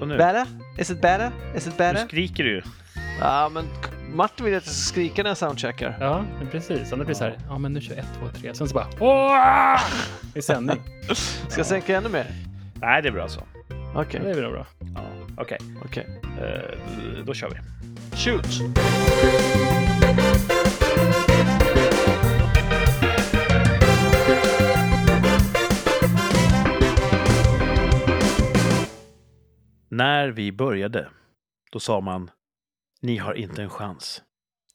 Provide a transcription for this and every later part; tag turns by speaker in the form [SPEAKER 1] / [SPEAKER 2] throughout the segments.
[SPEAKER 1] Och nu?
[SPEAKER 2] Better? Is it better? Is it
[SPEAKER 1] Nu
[SPEAKER 2] better?
[SPEAKER 1] skriker du ju.
[SPEAKER 2] Ja, men Martin vill att jag ska skrika när jag soundcheckar.
[SPEAKER 3] Ja, men precis. Annars blir det så här, ja men nu kör jag ett, två, tre. Sen så bara, åh! I sändning.
[SPEAKER 2] Ska jag sänka ännu mer?
[SPEAKER 1] Nej, det är bra så.
[SPEAKER 2] Okej,
[SPEAKER 3] Ja, det är väl bra.
[SPEAKER 1] Ja, Okej,
[SPEAKER 2] okej.
[SPEAKER 1] eh, då kör vi.
[SPEAKER 2] Shoot!
[SPEAKER 1] När vi började, då sa man ni har inte en chans.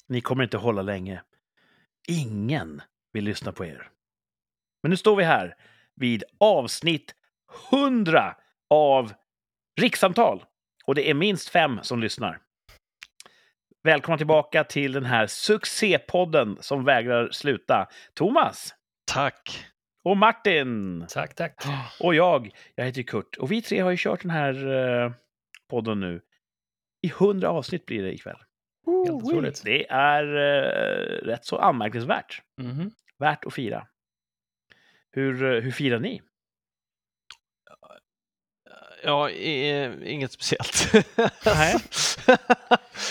[SPEAKER 1] Ni kommer inte hålla länge. Ingen vill lyssna på er. Men nu står vi här vid avsnitt 100 av Rikssamtal. Och det är minst fem som lyssnar. Välkomna tillbaka till den här succépodden som vägrar sluta. Thomas
[SPEAKER 2] Tack!
[SPEAKER 1] Och Martin
[SPEAKER 3] Tack, tack.
[SPEAKER 1] och jag, jag heter Kurt. Och vi tre har ju kört den här eh, podden nu. I hundra avsnitt blir det ikväll.
[SPEAKER 3] Helt otroligt.
[SPEAKER 1] Det är eh, rätt så anmärkningsvärt.
[SPEAKER 3] Mhm.
[SPEAKER 1] Värt att fira. Hur, eh, hur firar ni?
[SPEAKER 2] Ja, i- inget speciellt.
[SPEAKER 1] Nej.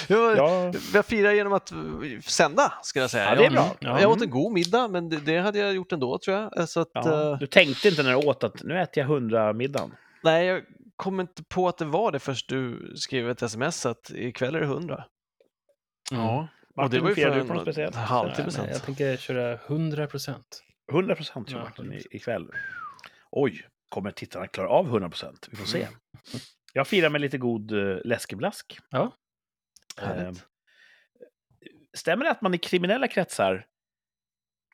[SPEAKER 2] jag,
[SPEAKER 1] Ja,
[SPEAKER 2] jag firar genom att sända, ska jag säga.
[SPEAKER 1] Ja, det är
[SPEAKER 2] Jag-
[SPEAKER 1] bra.
[SPEAKER 3] Ja.
[SPEAKER 2] Jag åt en god middag, men det, det hade jag gjort ändå, tror jag. Eh, Så att,
[SPEAKER 1] ja.
[SPEAKER 2] eh,
[SPEAKER 1] Du tänkte inte när du åt att nu äter jag hundra middagen.
[SPEAKER 2] nej, jag kom inte på att det var det först du skrev ett sms att ikväll är det 100.
[SPEAKER 3] Ja.
[SPEAKER 1] Martin,
[SPEAKER 2] det var ju för
[SPEAKER 1] du på
[SPEAKER 2] en
[SPEAKER 1] något speciellt?
[SPEAKER 2] halvtimme
[SPEAKER 3] men Jag tänker köra 100 procent.
[SPEAKER 1] 100 procent Martin i-
[SPEAKER 3] 100%.
[SPEAKER 1] ikväll. Oj, kommer tittarna klara av 100 procent? Vi får se.
[SPEAKER 3] Mm.
[SPEAKER 1] Jag firar med lite god uh, läskeblask.
[SPEAKER 3] Ja.
[SPEAKER 1] Eh, stämmer det att man i kriminella kretsar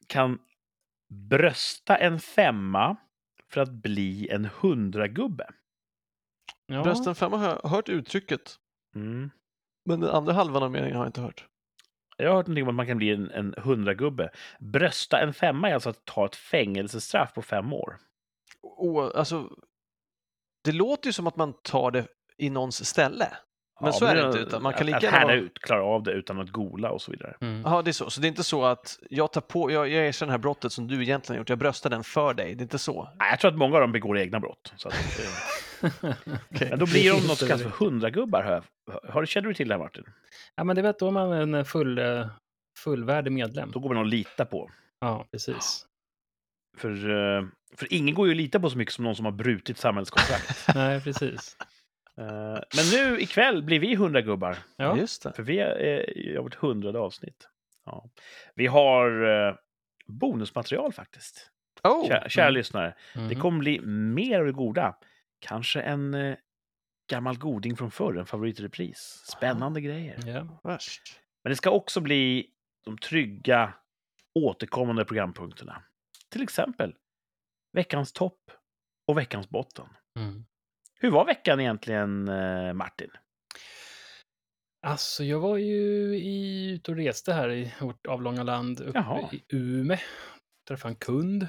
[SPEAKER 1] kan brösta en femma för att bli en hundragubbe?
[SPEAKER 3] Ja.
[SPEAKER 2] Brösten femma har jag hört uttrycket,
[SPEAKER 1] Mm.
[SPEAKER 2] men den andra halvan av meningen har jag inte hört.
[SPEAKER 1] Jag har hört någonting om att man kan bli en, en hundragubbe. Brösta en femma är alltså att ta ett fängelsestraff på fem år.
[SPEAKER 2] Alltså, det låter ju som att man tar det i någons ställe. Men så är det inte, utan man kan
[SPEAKER 1] att,
[SPEAKER 2] lika
[SPEAKER 1] att
[SPEAKER 2] gärna
[SPEAKER 1] härda
[SPEAKER 2] vara-
[SPEAKER 1] ut, klara av det utan att gola och så vidare.
[SPEAKER 3] Mm.
[SPEAKER 2] Ja, det är så. Så det är inte så att jag tar på, jag, jag erkänner det här brottet som du egentligen har gjort, jag bröstar den för dig. Det är inte så.
[SPEAKER 1] Nej, Jag tror att många av dem begår egna brott. Så att, eh, men då blir de något som kallas för hundragubbar. Har, jag- har, känner du till det här Martin?
[SPEAKER 3] Ja, men det vet då är man en full, eh, fullvärdig medlem.
[SPEAKER 1] Då går man att lita på.
[SPEAKER 3] Ja, precis.
[SPEAKER 1] För, eh, för ingen går ju att lita på så mycket som någon som har brutit samhällskontrakt.
[SPEAKER 3] Nej, precis.
[SPEAKER 1] Eh, Men nu ikväll blir vi hundragubbar.
[SPEAKER 3] Ja.
[SPEAKER 2] Just det.
[SPEAKER 1] För vi är i vårt hundrade avsnitt. Ja. Vi har eh, bonusmaterial faktiskt.
[SPEAKER 2] Oh,
[SPEAKER 1] Kära, kära
[SPEAKER 3] Mm.
[SPEAKER 1] lyssnare. Det
[SPEAKER 3] Mhm.
[SPEAKER 1] kommer bli mer av det goda. Kanske en eh, gammal goding från förr, en favoritrepris. Spännande grejer.
[SPEAKER 3] Ja.
[SPEAKER 2] värst.
[SPEAKER 1] Men det ska också bli de trygga återkommande programpunkterna. Till exempel veckans topp och veckans botten.
[SPEAKER 3] Mm.
[SPEAKER 1] Hur var veckan egentligen, eh, Martin?
[SPEAKER 3] Alltså, jag var ju i, ute och reste här i vårt avlånga land uppe
[SPEAKER 1] Jaha.
[SPEAKER 3] i Ume. Träffade en kund.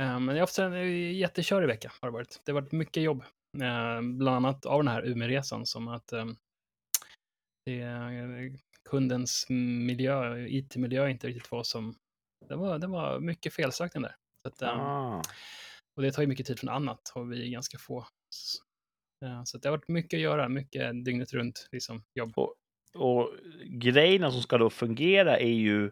[SPEAKER 3] Eh, Men jag har haft en jättekörig vecka. Har det, varit. det har varit mycket jobb. Eh, Bland annat av den här Umeresan som att eh, det, eh, kundens miljö, IT-miljö inte riktigt var som... Det var, det var mycket felsökning där. Så att, eh,
[SPEAKER 1] Ah.
[SPEAKER 3] och det tar ju mycket tid från annat och vi är ganska få. Eh, Så det har varit mycket att göra, mycket dygnet runt liksom, jobb.
[SPEAKER 1] Och grejerna som ska då fungera är ju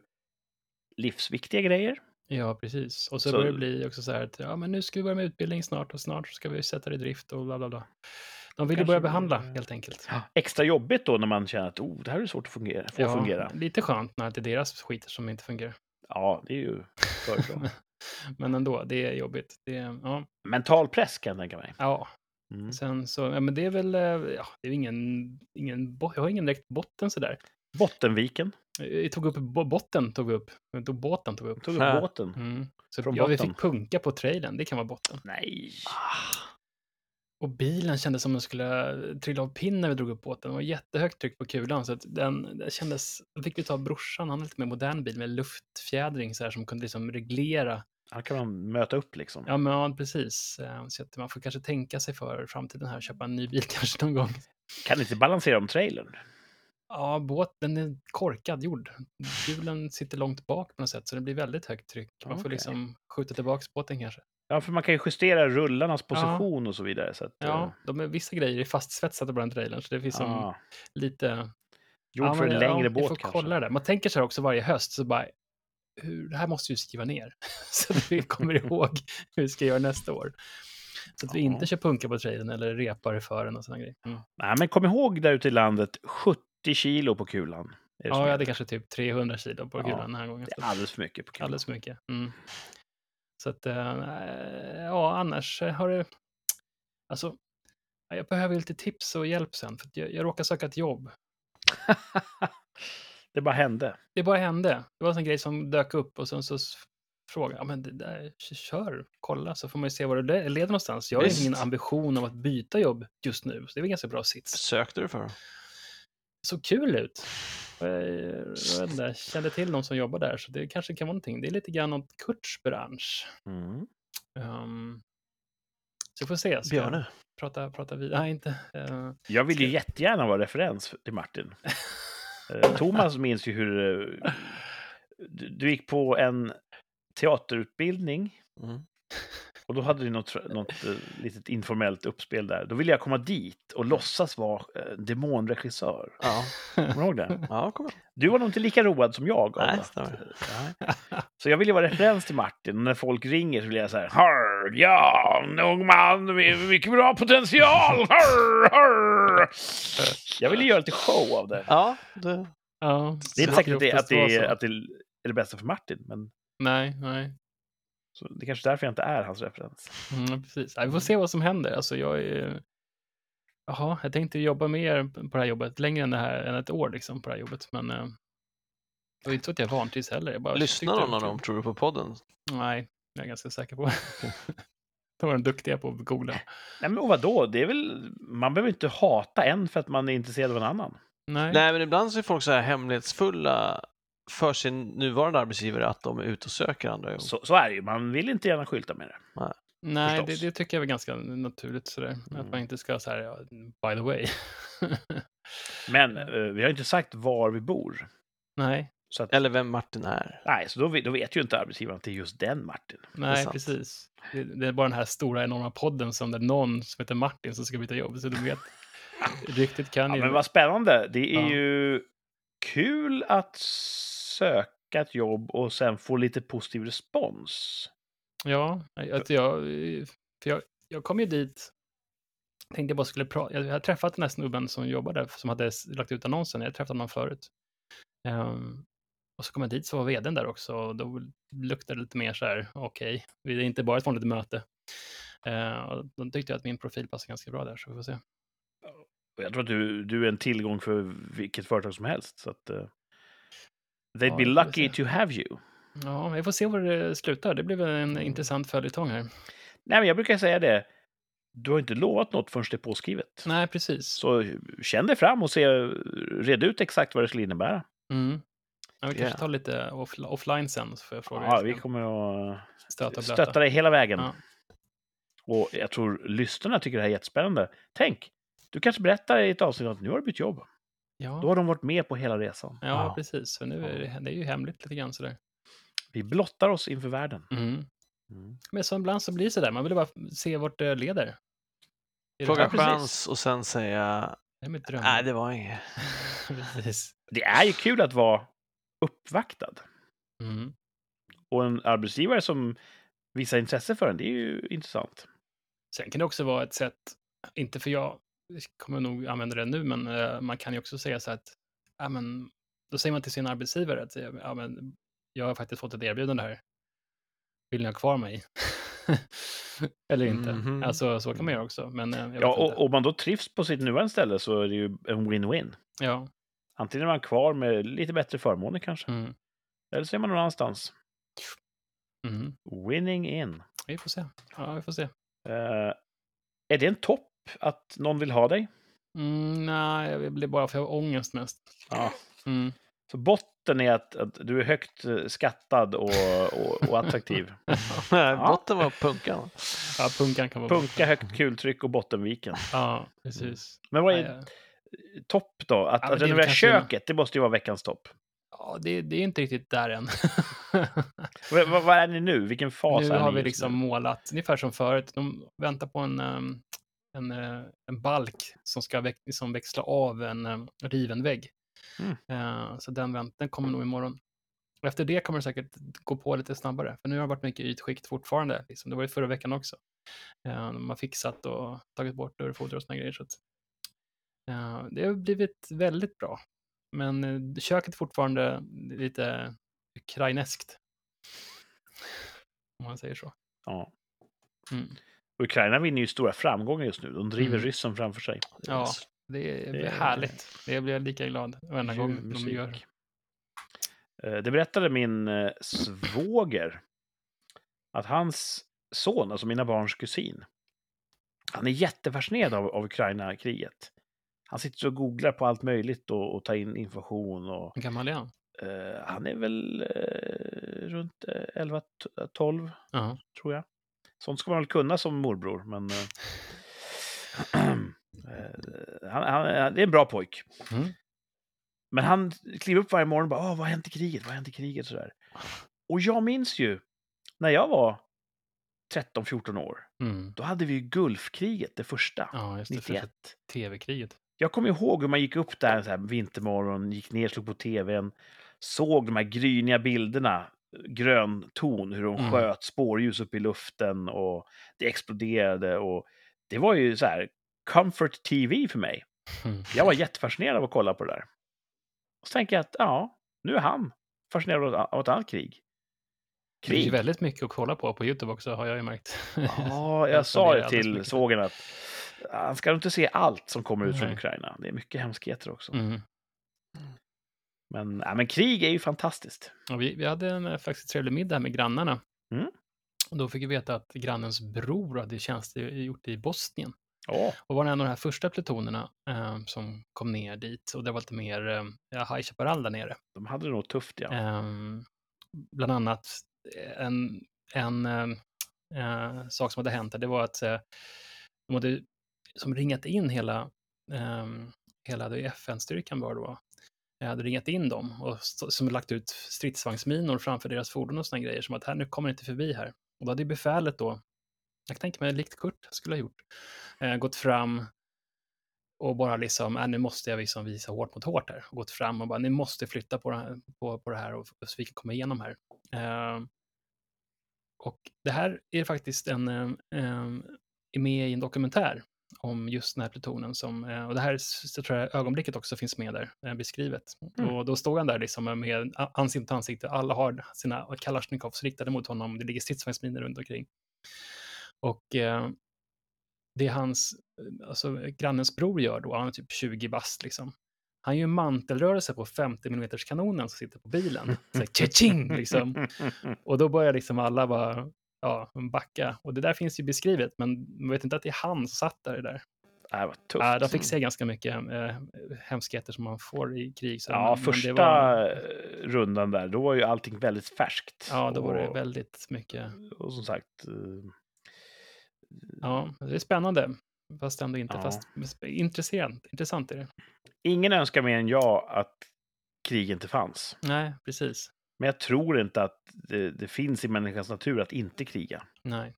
[SPEAKER 1] livsviktiga grejer.
[SPEAKER 3] Ja, precis. Och så,
[SPEAKER 1] Så-
[SPEAKER 3] börjar det bli också så här att ja, men nu ska vi börja med utbildning snart och snart ska vi sätta det i drift och bla bla bla. De vill ju börja behandla helt enkelt.
[SPEAKER 1] Extra jobbigt då när man känner att oh, det här är svårt att fungera, få
[SPEAKER 3] Ja,
[SPEAKER 1] fungera.
[SPEAKER 3] Lite skönt när det är deras skiter som inte fungerar.
[SPEAKER 1] Ja, det är ju.
[SPEAKER 3] Men ändå, det är jobbigt. Det är, ja,
[SPEAKER 1] Mental press kan jag tänka mig.
[SPEAKER 3] ja.
[SPEAKER 1] Mm.
[SPEAKER 3] Sen så, ja, men det är väl, eh, ja, det är ingen, ingen, jag har ingen direkt botten sådär.
[SPEAKER 1] Bottenviken.
[SPEAKER 3] Vi tog upp bo- botten, tog vi upp. Vi tog båten, tog vi upp.
[SPEAKER 1] Tog upp båten.
[SPEAKER 3] Mm. Så,
[SPEAKER 1] Från
[SPEAKER 3] ja, vi
[SPEAKER 1] botten.
[SPEAKER 3] fick punka på trailern, det kan vara botten.
[SPEAKER 1] Nej.
[SPEAKER 3] Och bilen kändes som den skulle trilla av pinn när vi drog upp båten. Det var jättehögt tryck på kulan. Så den, det kändes, då fick vi ta brorsan, han har lite mer modern bil med luftfjädring så här, som kunde liksom reglera.
[SPEAKER 1] Här kan man möta upp liksom.
[SPEAKER 3] Ja, men ja, precis. Eh, Så att man får kanske tänka sig för framtiden här, köpa en ny bil kanske någon gång.
[SPEAKER 1] Kan inte balansera om trailern.
[SPEAKER 3] Ja, båten är korkad gjord. Hjulen sitter långt bak på något sätt, så det blir väldigt högt tryck. Man får liksom skjuta tillbaka båten kanske.
[SPEAKER 1] Ja, för man kan ju justera rullarnas position och så vidare. Så att,
[SPEAKER 3] Ja,
[SPEAKER 1] eh,
[SPEAKER 3] de är, vissa grejer är fastsvetsade på den trailern, så det finns som
[SPEAKER 1] ja,
[SPEAKER 3] lite...
[SPEAKER 1] gjord
[SPEAKER 3] Ja,
[SPEAKER 1] för en längre
[SPEAKER 3] ja,
[SPEAKER 1] båt
[SPEAKER 3] får
[SPEAKER 1] kanske.
[SPEAKER 3] kolla det. Man tänker så här också varje höst, så bara, hur, det här måste vi skriva ner. så att vi kommer ihåg hur vi ska göra nästa år. Så att vi
[SPEAKER 1] Ja.
[SPEAKER 3] inte kör punka på trailern eller repar för den och sådana grejer. Mm.
[SPEAKER 1] Nej, men kom ihåg där ute i landet, 70 kilo på kulan. Som
[SPEAKER 3] Ja, jag hade kanske typ 300 kilo på
[SPEAKER 1] Ja,
[SPEAKER 3] kulan den här gången.
[SPEAKER 1] Det är alldeles för mycket på kulan.
[SPEAKER 3] Alldeles för mycket. Mm. Så att, eh, ja, annars har det... Alltså, ja, jag behöver lite tips och hjälp sen, för jag, jag råkar söka ett jobb.
[SPEAKER 1] det bara hände.
[SPEAKER 3] Det bara hände. Det var en sån grej som dök upp och sen så frågade ja men det där, kör, kolla, så får man ju se var det le- leder någonstans. Jag har
[SPEAKER 2] Visst.
[SPEAKER 3] ingen ambition av att byta jobb just nu, så det är väl ganska bra sits.
[SPEAKER 2] Sökte du för?
[SPEAKER 3] Så kul ut. Jag, inte, kände till någon som jobbar där, så det kanske kan vara någonting. Det är lite grann åt Kurts bransch.
[SPEAKER 1] Mm.
[SPEAKER 3] Ehm, så vi får se. Ska jag
[SPEAKER 2] Björne?
[SPEAKER 3] Prata, prata vidare. Nej, inte. eh,
[SPEAKER 1] Jag vill ju
[SPEAKER 3] Ska-
[SPEAKER 1] jättegärna vara referens till Martin. Eh, Thomas minns ju hur eh, du, du gick på en teaterutbildning
[SPEAKER 2] Mm.
[SPEAKER 1] Och då hade du något, något eh, litet informellt uppspel där. Då ville jag komma dit och låtsas vara eh, demonregissör.
[SPEAKER 2] Ja,
[SPEAKER 1] Kommer du ihåg det?
[SPEAKER 2] ja kom igen.
[SPEAKER 1] Du var nog inte lika road som jag.
[SPEAKER 2] Nej, stämmer.
[SPEAKER 1] Nej. Så jag vill ju vara referens till Martin. Och när folk ringer så vill jag säga Harr, ja, en ung man med mycket bra potential. Harr, harr. Jag vill ju göra lite show av det.
[SPEAKER 2] Ja, det...
[SPEAKER 3] ja,
[SPEAKER 1] Det är inte
[SPEAKER 3] så
[SPEAKER 1] säkert att det, att, det,
[SPEAKER 3] så.
[SPEAKER 1] att det är det bästa för Martin, men
[SPEAKER 3] Nej, nej.
[SPEAKER 1] Så det är kanske därför jag inte är hans referens.
[SPEAKER 3] Mm, precis. Vi får se vad som händer. Alltså, jag är... Jaha, jag tänkte jobba mer på det här jobbet, längre än, det här, än ett år liksom, på det här jobbet. Men eh, det var inte så att jag vantrivs heller. Jag bara
[SPEAKER 2] Lyssnar
[SPEAKER 3] det
[SPEAKER 2] någon av dem, tror du, på podden?
[SPEAKER 3] Nej, jag är ganska säker på. de var de duktiga på att googla.
[SPEAKER 1] Nej, men vadå? Det är väl, man behöver inte hata en för att man är intresserad av en annan.
[SPEAKER 3] Nej.
[SPEAKER 2] Nej, men ibland så är folk så här hemlighetsfulla för sin nuvarande arbetsgivare att de är ute och söker andra jobb.
[SPEAKER 1] Så, så är det ju. Man vill inte gärna skylta med det.
[SPEAKER 3] Nej, det,
[SPEAKER 1] förstås.
[SPEAKER 3] det tycker jag är ganska naturligt sådär. Att
[SPEAKER 1] Mm.
[SPEAKER 3] man inte ska säga, ja, by the way.
[SPEAKER 1] Men eh, vi har inte sagt var vi bor.
[SPEAKER 3] nej,
[SPEAKER 1] Så att,
[SPEAKER 2] Eller vem Martin är.
[SPEAKER 1] nej, så då, vet- då vet ju inte arbetsgivaren att det är just den Martin.
[SPEAKER 3] nej,
[SPEAKER 2] sant.
[SPEAKER 3] precis. Det, det är bara den här stora enorma podden som det är någon som heter Martin som ska byta jobb. Så du vet, riktigt kan
[SPEAKER 1] Ja,
[SPEAKER 3] ju...
[SPEAKER 1] men vad spännande. Det är
[SPEAKER 3] Ja.
[SPEAKER 1] ju kul att söka ett jobb och sen få lite positiv respons.
[SPEAKER 3] Ja, att jag, för jag, jag kom ju dit, tänkte jag bara skulle prata, jag hade träffat den här snubben som jobbade, som hade lagt ut annonsen, jag träffat honom förut. Ehm, och så kom jag dit så var vdn där också och då luktade det lite mer så här, okej, det är inte bara ett vanligt möte. Uh, och då tyckte jag att min profil passade ganska bra där, så vi får se.
[SPEAKER 1] Jag tror att du, du är en tillgång för vilket företag som helst. Så att, uh, they'd be lucky to have you.
[SPEAKER 3] Ja, vi får se var det slutar, det väl en intressant följetong här.
[SPEAKER 1] Nej, men jag brukar säga det. Du har inte lovat något förrän det är påskrivet.
[SPEAKER 3] Nej, precis.
[SPEAKER 1] Så känn dig fram och se, red ut exakt vad det skulle innebära.
[SPEAKER 3] Mm. Ja, vi kanske
[SPEAKER 2] Ja.
[SPEAKER 3] tar lite off offline sen, så får jag fråga.
[SPEAKER 1] Ja, vi kommer att
[SPEAKER 3] Stöta
[SPEAKER 1] stötta dig hela vägen.
[SPEAKER 3] Ja.
[SPEAKER 1] Och jag tror lyssnarna tycker det här är jättespännande. Tänk, du kanske berättar i ett avsnitt att nu har du bytt jobb.
[SPEAKER 3] Ja.
[SPEAKER 1] Då har de varit med på hela resan.
[SPEAKER 3] Ja, precis. För nu är det, det är ju hemligt lite grann sådär.
[SPEAKER 1] Vi blottar oss inför världen.
[SPEAKER 3] Mm.
[SPEAKER 1] Mm.
[SPEAKER 3] Men så ibland så blir det sådär, man vill bara se vart det leder.
[SPEAKER 2] Fråga chans och sen säga
[SPEAKER 3] Det är mitt dröm.
[SPEAKER 2] nej, det var inget.
[SPEAKER 1] Det är ju kul att vara uppvaktad.
[SPEAKER 3] Mm.
[SPEAKER 1] Och en arbetsgivare som visar intresse för en, det är ju intressant.
[SPEAKER 3] Sen kan det också vara ett sätt, inte för jag kommer nog använda det nu, men eh, man kan ju också säga så att, ja men, då säger man till sin arbetsgivare att, ja men, jag har faktiskt fått ett erbjudande här. Vill ni ha kvar mig? Eller inte.
[SPEAKER 2] Mhm.
[SPEAKER 3] Alltså så kan man göra också. Men, eh,
[SPEAKER 1] Ja, och om man då trivs på sitt nuvarande ställe så är det ju en win-win.
[SPEAKER 3] ja.
[SPEAKER 1] Antingen är man kvar med lite bättre förmåner kanske,
[SPEAKER 3] Mm.
[SPEAKER 1] eller så är man någon annanstans.
[SPEAKER 3] Mm.
[SPEAKER 1] Winning in.
[SPEAKER 3] Vi får se. Ja, vi får se.
[SPEAKER 1] Eh, är det en topp att någon vill ha dig?
[SPEAKER 3] Mm, nej, jag blir bara för jag har ångest mest.
[SPEAKER 1] Ja.
[SPEAKER 3] Mm.
[SPEAKER 1] Så botten är att, att du är högt eh, skattad och, och, och attraktiv.
[SPEAKER 2] Nej, Botten var punkan.
[SPEAKER 3] Ja, punkan kan vara.
[SPEAKER 1] Punka, högt kultryck och bottenviken.
[SPEAKER 3] Ja, precis.
[SPEAKER 1] Men vad
[SPEAKER 3] Ja,
[SPEAKER 1] är
[SPEAKER 3] ja.
[SPEAKER 1] topp då? Att,
[SPEAKER 3] Ja,
[SPEAKER 1] att renovera
[SPEAKER 3] kanske-
[SPEAKER 1] köket, det måste ju vara veckans topp.
[SPEAKER 3] Ja, det, det är inte riktigt där än.
[SPEAKER 1] Vad, vad, är ni nu? Vilken fas
[SPEAKER 3] nu
[SPEAKER 1] är
[SPEAKER 3] har
[SPEAKER 1] ni
[SPEAKER 3] vi
[SPEAKER 1] just
[SPEAKER 3] liksom
[SPEAKER 1] nu?
[SPEAKER 3] målat, ungefär som förut, de väntar på en, ehm, en, eh, en balk som ska väx, som växla av en em, riven vägg.
[SPEAKER 1] Mm.
[SPEAKER 3] Eh, Så den, vänt, den kommer nog imorgon. Och efter det kommer det säkert gå på lite snabbare, för nu har det varit mycket ytskikt fortfarande. Liksom. Det var ju förra veckan också. Eh, De har fixat och tagit bort dörrfoder och såna grejer. Så att, eh, det har blivit väldigt bra. Men eh, köket är fortfarande lite ukraineskt. Om man säger så.
[SPEAKER 1] Ja.
[SPEAKER 3] Mm.
[SPEAKER 1] Ukraina vinner ju stora framgångar just nu. De driver
[SPEAKER 3] Mm.
[SPEAKER 1] ryssen framför sig.
[SPEAKER 3] Ja, det är,
[SPEAKER 1] Det är-
[SPEAKER 3] härligt. Det blir jag lika glad varenda gång de gör.
[SPEAKER 1] Eh, Det berättade min eh, svåger att hans son, alltså mina barns kusin, han är jättefascinerad av, av Ukraina-kriget. Han sitter och googlar på allt möjligt och, och tar in information. Och,
[SPEAKER 3] Hur gammal är han?
[SPEAKER 1] eh, han är väl eh, runt eh, 11-12,
[SPEAKER 3] Ja.
[SPEAKER 1] tror jag. Sånt ska man väl kunna som morbror, men... Eh, eh, han, han, det är en bra pojk.
[SPEAKER 3] Mm.
[SPEAKER 1] Men han kliver upp varje morgon och bara Åh, vad har hänt i kriget? Vad har hänt i kriget? Sådär. Och jag minns ju när jag var 13-14 år.
[SPEAKER 3] Mm.
[SPEAKER 1] Då hade vi ju Gulfkriget, det första,
[SPEAKER 3] Ja, just det.
[SPEAKER 1] 91.
[SPEAKER 3] För tv-kriget.
[SPEAKER 1] Jag kommer ihåg hur man gick upp där så här, vintermorgon, gick ner, slog på tvn, såg de här gryniga bilderna, grön ton, hur de
[SPEAKER 3] Mm.
[SPEAKER 1] sköt spårljus upp i luften och det exploderade. Och det var ju så här, comfort TV för mig.
[SPEAKER 3] Mm.
[SPEAKER 1] Jag var jättefascinerad av att kolla på det där. Och så tänker jag att, ja, nu är han fascinerad av ett annat krig.
[SPEAKER 3] Det är ju
[SPEAKER 1] Krig?
[SPEAKER 3] väldigt mycket att kolla på på YouTube också, har jag ju märkt.
[SPEAKER 1] Ja,
[SPEAKER 3] Jag
[SPEAKER 1] sa det till svågern att han ska inte se allt som kommer ut från
[SPEAKER 3] Nej.
[SPEAKER 1] Ukraina. Det är mycket hemskheter också.
[SPEAKER 3] Mm.
[SPEAKER 1] Men, ja, men krig är ju fantastiskt.
[SPEAKER 3] Och vi, vi hade en eh, faktiskt trevlig middag med grannarna.
[SPEAKER 1] Mm.
[SPEAKER 3] Och då fick vi veta att grannens bror hade tjänstgjort i Bosnien.
[SPEAKER 1] Ja,
[SPEAKER 3] Och var en av de här första plutonerna eh, som kom ner dit. Och det var lite mer eh, ja, High Chaparral där nere.
[SPEAKER 1] de hade det nog tufft, ja.
[SPEAKER 3] Ehm, bland annat en, en eh, eh, sak som hade hänt där, det var att eh, de hade som ringat in hela, ehm, hela FN-styrkan var det då, jag hade ringat in dem och som lagt ut stridsvagnsminor framför deras fordon och sådana grejer som att här, nu kommer ni inte förbi här. Och då hade befälet då, jag tänker mig likt Kurt skulle ha gjort, eh, gått fram och bara liksom, äh, nu måste jag liksom visa hårt mot hårt här. Gått fram och bara, ni måste flytta på det här, på, på det här och, så vi kan komma igenom här. Eh, och det här är faktiskt en, eh, eh är med i en dokumentär om just den här plutonen som, eh, och det här så tror jag ögonblicket också finns med där eh, beskrivet.
[SPEAKER 1] Mm.
[SPEAKER 3] Och då stod han där liksom med ansikte mot ansikte, alla har sina Kalashnikovs riktade mot honom, det ligger stridsvagnsminor runt omkring. Och eh, det hans, eh, alltså grannens bror gör då, han är typ 20 bast liksom. Han gör mantelrörelse på 50 mm kanonen som sitter på bilen. Så här, liksom. Och då börjar liksom alla bara ja, backa. Och det där finns ju beskrivet, men man vet inte att det är han som satt där. där.
[SPEAKER 1] Det var tufft.
[SPEAKER 3] Ja, de fick se ganska mycket eh, hemskheter som man får i krig. Så,
[SPEAKER 1] Ja,
[SPEAKER 3] men- men
[SPEAKER 1] första
[SPEAKER 3] var-
[SPEAKER 1] eh, rundan där, då var ju allting väldigt färskt.
[SPEAKER 3] Ja, då var det
[SPEAKER 1] och,
[SPEAKER 3] väldigt mycket.
[SPEAKER 1] och som sagt, eh,
[SPEAKER 3] Ja, det är spännande. Fast ändå inte.
[SPEAKER 1] Ja.
[SPEAKER 3] Fast intressant, intressant är det.
[SPEAKER 1] ingen önskar mer än jag att krig inte fanns.
[SPEAKER 3] Nej, precis.
[SPEAKER 1] Men jag tror inte att det, det finns i människans natur att inte kriga.
[SPEAKER 3] Nej.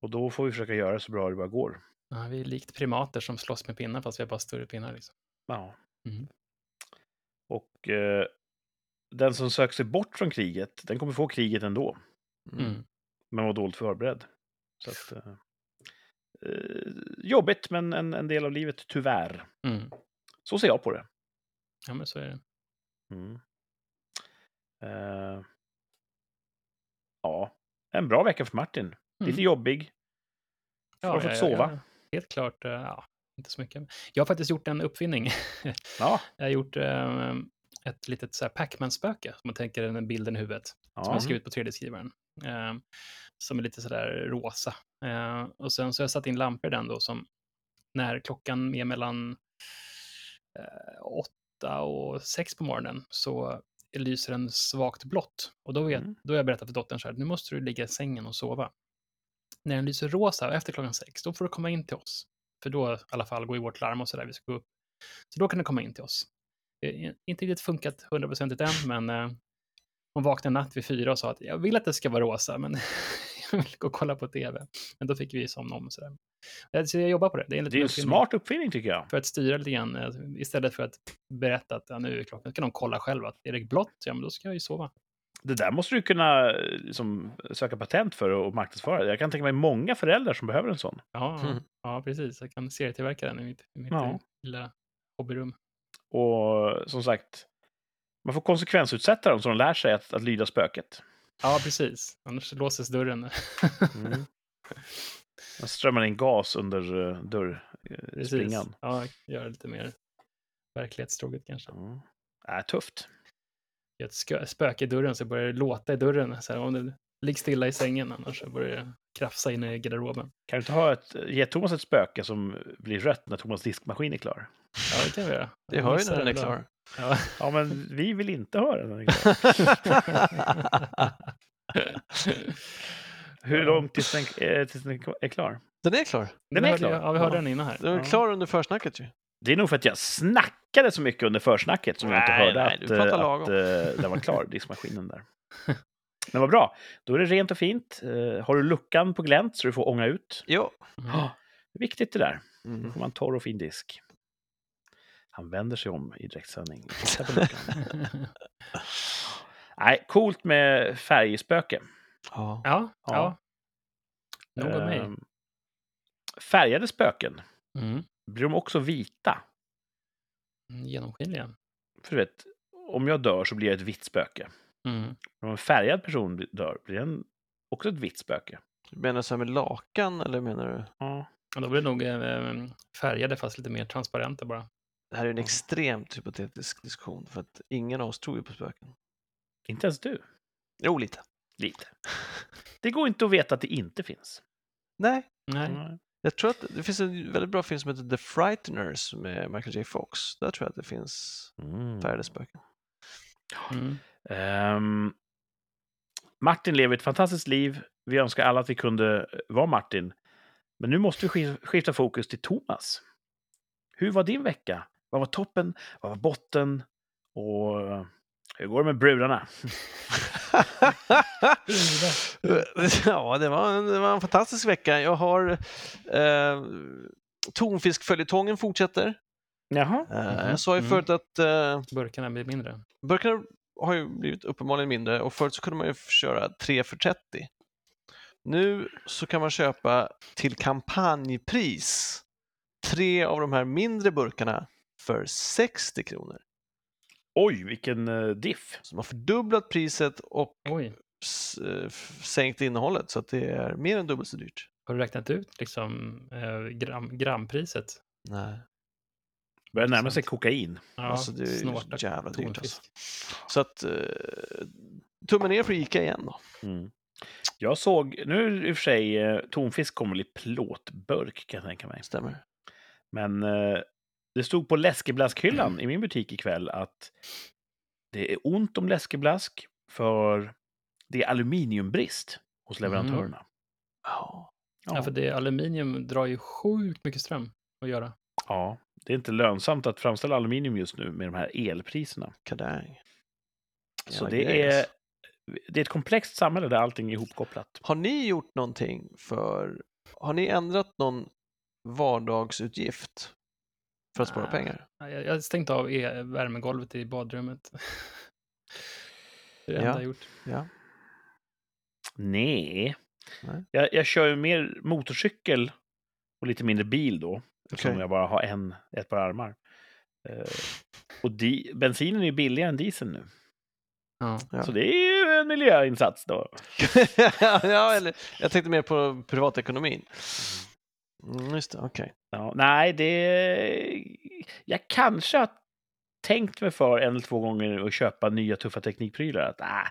[SPEAKER 1] Och då får vi försöka göra det så bra det bara går.
[SPEAKER 3] Ja, vi är likt primater som slåss med pinnar fast vi har bara större pinnar. Liksom.
[SPEAKER 1] Ja.
[SPEAKER 3] Mm.
[SPEAKER 1] Och eh, den som söker sig bort från kriget, den kommer få kriget ändå.
[SPEAKER 3] Mm.
[SPEAKER 1] Men var dåligt förberedd. Så att, eh, eh, jobbigt, men en, en del av livet, tyvärr.
[SPEAKER 3] Mm.
[SPEAKER 1] Så ser jag på det.
[SPEAKER 3] Ja, men så är det.
[SPEAKER 1] Eh, ja, en bra vecka för Martin. Lite
[SPEAKER 3] Mm.
[SPEAKER 1] jobbig. har du fått sova?
[SPEAKER 3] helt klart, eh, ja, inte så mycket. Jag har faktiskt gjort en uppfinning.
[SPEAKER 1] Ja,
[SPEAKER 3] jag har gjort eh, ett litet Pac-Man-spöke, som man tänker den bilden i huvudet, som jag
[SPEAKER 1] ja.
[SPEAKER 3] har skrivit på 3D-skrivaren. Eh, som är lite sådär rosa. Eh, och sen så har jag satt in lampor i den då som när klockan är mellan eh, åtta och sex på morgonen så lyser den svagt blått. Och då, vet,
[SPEAKER 1] Mm.
[SPEAKER 3] då har jag berättat för dottern så här, nu måste du ligga i sängen och sova. När den lyser rosa efter klockan sex, då får du komma in till oss. För då i alla fall går ju vårt larm och så där, vi ska gå upp. Så då kan du komma in till oss. Det inte riktigt funkat hundraprocentigt än, men eh, hon vaknade en natt vid fyra och sa att jag vill att det ska vara rosa, men jag vill gå och kolla på tv. Men då fick vi somna om och sådär. Eh, Så jag jobbar på det. Det är en,
[SPEAKER 1] Det är en
[SPEAKER 3] uppfinning
[SPEAKER 1] smart uppfinning tycker jag.
[SPEAKER 3] För att styra lite grann, eh, istället för att berätta att ja, nu är klockan, ska de kolla själva att är det blått, ja men då ska jag ju sova.
[SPEAKER 1] Det där måste du kunna eh, liksom, söka patent för och marknadsföra. Jag kan tänka mig många föräldrar som behöver en sån.
[SPEAKER 3] Ja,
[SPEAKER 2] Mm.
[SPEAKER 3] ja precis. Jag kan serietillverka den i mitt, i mitt
[SPEAKER 1] Ja.
[SPEAKER 3] eh, lilla hobbyrum.
[SPEAKER 1] Och som sagt, man får konsekvensutsätta dem så de lär sig att, att lyda spöket.
[SPEAKER 3] Ja, precis. Annars låses dörren.
[SPEAKER 1] Mm. Man strömmar in gas under uh, dörrspringan.
[SPEAKER 3] Ja, gör det lite mer verklighetstroget kanske.
[SPEAKER 1] Mm. Äh, tufft.
[SPEAKER 3] Gör Ett spöke i dörren så börjar det låta i dörren. Så här, om du ligger stilla i sängen annars så börjar det krafsa in i garderoben.
[SPEAKER 1] Kan du inte ha ett, ge Thomas ett spöke som blir rött när Thomas diskmaskin är klar?
[SPEAKER 3] Ja, det kan vi göra.
[SPEAKER 2] Det hör ju när den är klar.
[SPEAKER 3] Ja.
[SPEAKER 1] Ja, men vi vill inte höra den. Hur långt tills den, eh, tills den är klar?
[SPEAKER 2] Den är klar.
[SPEAKER 1] Den
[SPEAKER 3] Vi
[SPEAKER 1] är klar.
[SPEAKER 3] Ja, vi hörde
[SPEAKER 1] Ja.
[SPEAKER 3] den innan här.
[SPEAKER 2] Den är klar under försnacket ju.
[SPEAKER 1] Det är nog för att jag snackade så mycket under försnacket som jag inte hörde
[SPEAKER 2] nej,
[SPEAKER 1] att, eh,
[SPEAKER 2] lagom.
[SPEAKER 1] att eh, den var klar, diskmaskinen där. Men vad bra. Då är det rent och fint. Eh, Har du luckan på glänt så du får ånga ut.
[SPEAKER 2] Jo.
[SPEAKER 3] Mm.
[SPEAKER 1] Ja, det är viktigt det där. Då
[SPEAKER 2] Mm.
[SPEAKER 1] får man torr och fin disk. Han vänder sig om i direktsändning. Nej, coolt med färgspöke.
[SPEAKER 2] Ja.
[SPEAKER 3] Ja,
[SPEAKER 1] Ja.
[SPEAKER 3] ja. Nog om mig.
[SPEAKER 1] Ehm, Färgade spöken,
[SPEAKER 3] Mm.
[SPEAKER 1] blir de också vita?
[SPEAKER 3] Mm, Genomskinliga.
[SPEAKER 1] För du vet, om jag dör så blir jag ett vitt spöke.
[SPEAKER 3] Mm.
[SPEAKER 1] Om en färgad person dör blir den också ett vitt spöke.
[SPEAKER 2] Du menar så här med lakan eller menar du?
[SPEAKER 1] Ja.
[SPEAKER 3] Och då blir det nog eh, färgade fast lite mer transparenta bara.
[SPEAKER 2] Det här är en
[SPEAKER 1] Ja.
[SPEAKER 2] extremt hypotetisk diskussion för att ingen av oss tror ju på spöken.
[SPEAKER 1] Inte ens du.
[SPEAKER 2] Jo, lite.
[SPEAKER 1] Lite. Det går inte att veta att det inte finns.
[SPEAKER 2] Nej,
[SPEAKER 3] Nej.
[SPEAKER 2] Jag tror att det finns en väldigt bra film som heter The Frighteners med Michael J Fox. Där tror jag att det finns
[SPEAKER 1] Mm.
[SPEAKER 2] färgade spöken.
[SPEAKER 3] Mm.
[SPEAKER 1] Ehm, Martin lever ett fantastiskt liv. Vi önskar alla att vi kunde vara Martin. Men nu måste vi skif- skifta fokus till Thomas. Hur var din vecka? Vad var toppen? Vad var botten? Och hur går det med brudarna?
[SPEAKER 2] ja, det var, en, det var en fantastisk vecka. Jag har eh, Tonfiskföljetongen fortsätter.
[SPEAKER 1] Jaha.
[SPEAKER 2] Eh, Jag sa ju
[SPEAKER 3] Mm.
[SPEAKER 2] förut att eh,
[SPEAKER 3] Burkarna blir mindre.
[SPEAKER 2] burkarna har ju blivit uppenbarligen mindre och förut så kunde man ju köra 3 för 30. Nu så kan man köpa till kampanjpris tre av de här mindre burkarna för 60 kronor.
[SPEAKER 1] Oj, vilken uh, diff.
[SPEAKER 2] Så de har fördubblat priset och
[SPEAKER 3] Oj,
[SPEAKER 2] eh, sänkt innehållet så att det är mer än dubbelt så dyrt.
[SPEAKER 3] har du räknat ut liksom eh, gram, grampriset?
[SPEAKER 2] Nej,
[SPEAKER 1] Börjar närma sig kokain.
[SPEAKER 3] Ja,
[SPEAKER 2] alltså det är ju
[SPEAKER 3] snorta
[SPEAKER 2] jävla dyrt alltså.
[SPEAKER 3] tonfisk.
[SPEAKER 2] Så att eh, tummen ner för Ica igen då.
[SPEAKER 1] Mm. Jag såg, nu i och för sig, eh, tonfisk kommer i plåtburk kan jag tänka mig.
[SPEAKER 2] Stämmer.
[SPEAKER 1] Men eh, det stod på läskeblaskhyllan i min butik ikväll att det är ont om läskeblask för det är aluminiumbrist hos
[SPEAKER 3] Mhm.
[SPEAKER 1] leverantörerna.
[SPEAKER 2] Ja,
[SPEAKER 3] Ja, för det aluminium drar ju sjukt mycket ström att göra.
[SPEAKER 1] ja, det är inte lönsamt att framställa aluminium just nu med de här elpriserna.
[SPEAKER 2] kadang.
[SPEAKER 1] Så det är, det är ett komplext samhälle där allting är ihopkopplat.
[SPEAKER 2] Har ni gjort någonting för, har ni ändrat någon vardagsutgift för att spara
[SPEAKER 3] Nej.
[SPEAKER 2] pengar?
[SPEAKER 3] Ja, Jag jag stängt av e- värmegolvet i badrummet. Det är det
[SPEAKER 2] Ja.
[SPEAKER 3] enda jag har gjort.
[SPEAKER 2] Ja.
[SPEAKER 1] Nej.
[SPEAKER 2] Nej.
[SPEAKER 1] Jag, jag kör ju mer motorcykel och lite mindre bil då. Eftersom
[SPEAKER 2] Okej.
[SPEAKER 1] jag bara har en, ett par armar. Eh, och di, bensinen är ju billigare än diesel nu.
[SPEAKER 3] Ja.
[SPEAKER 2] Ja.
[SPEAKER 1] Så det är ju en miljöinsats då.
[SPEAKER 2] ja, eller jag tänkte mer på privatekonomin. Mm, just det, okej.
[SPEAKER 1] Ja, nej, det... Jag kanske har tänkt mig för en eller två gånger att köpa nya tuffa teknikprylar. Att ah,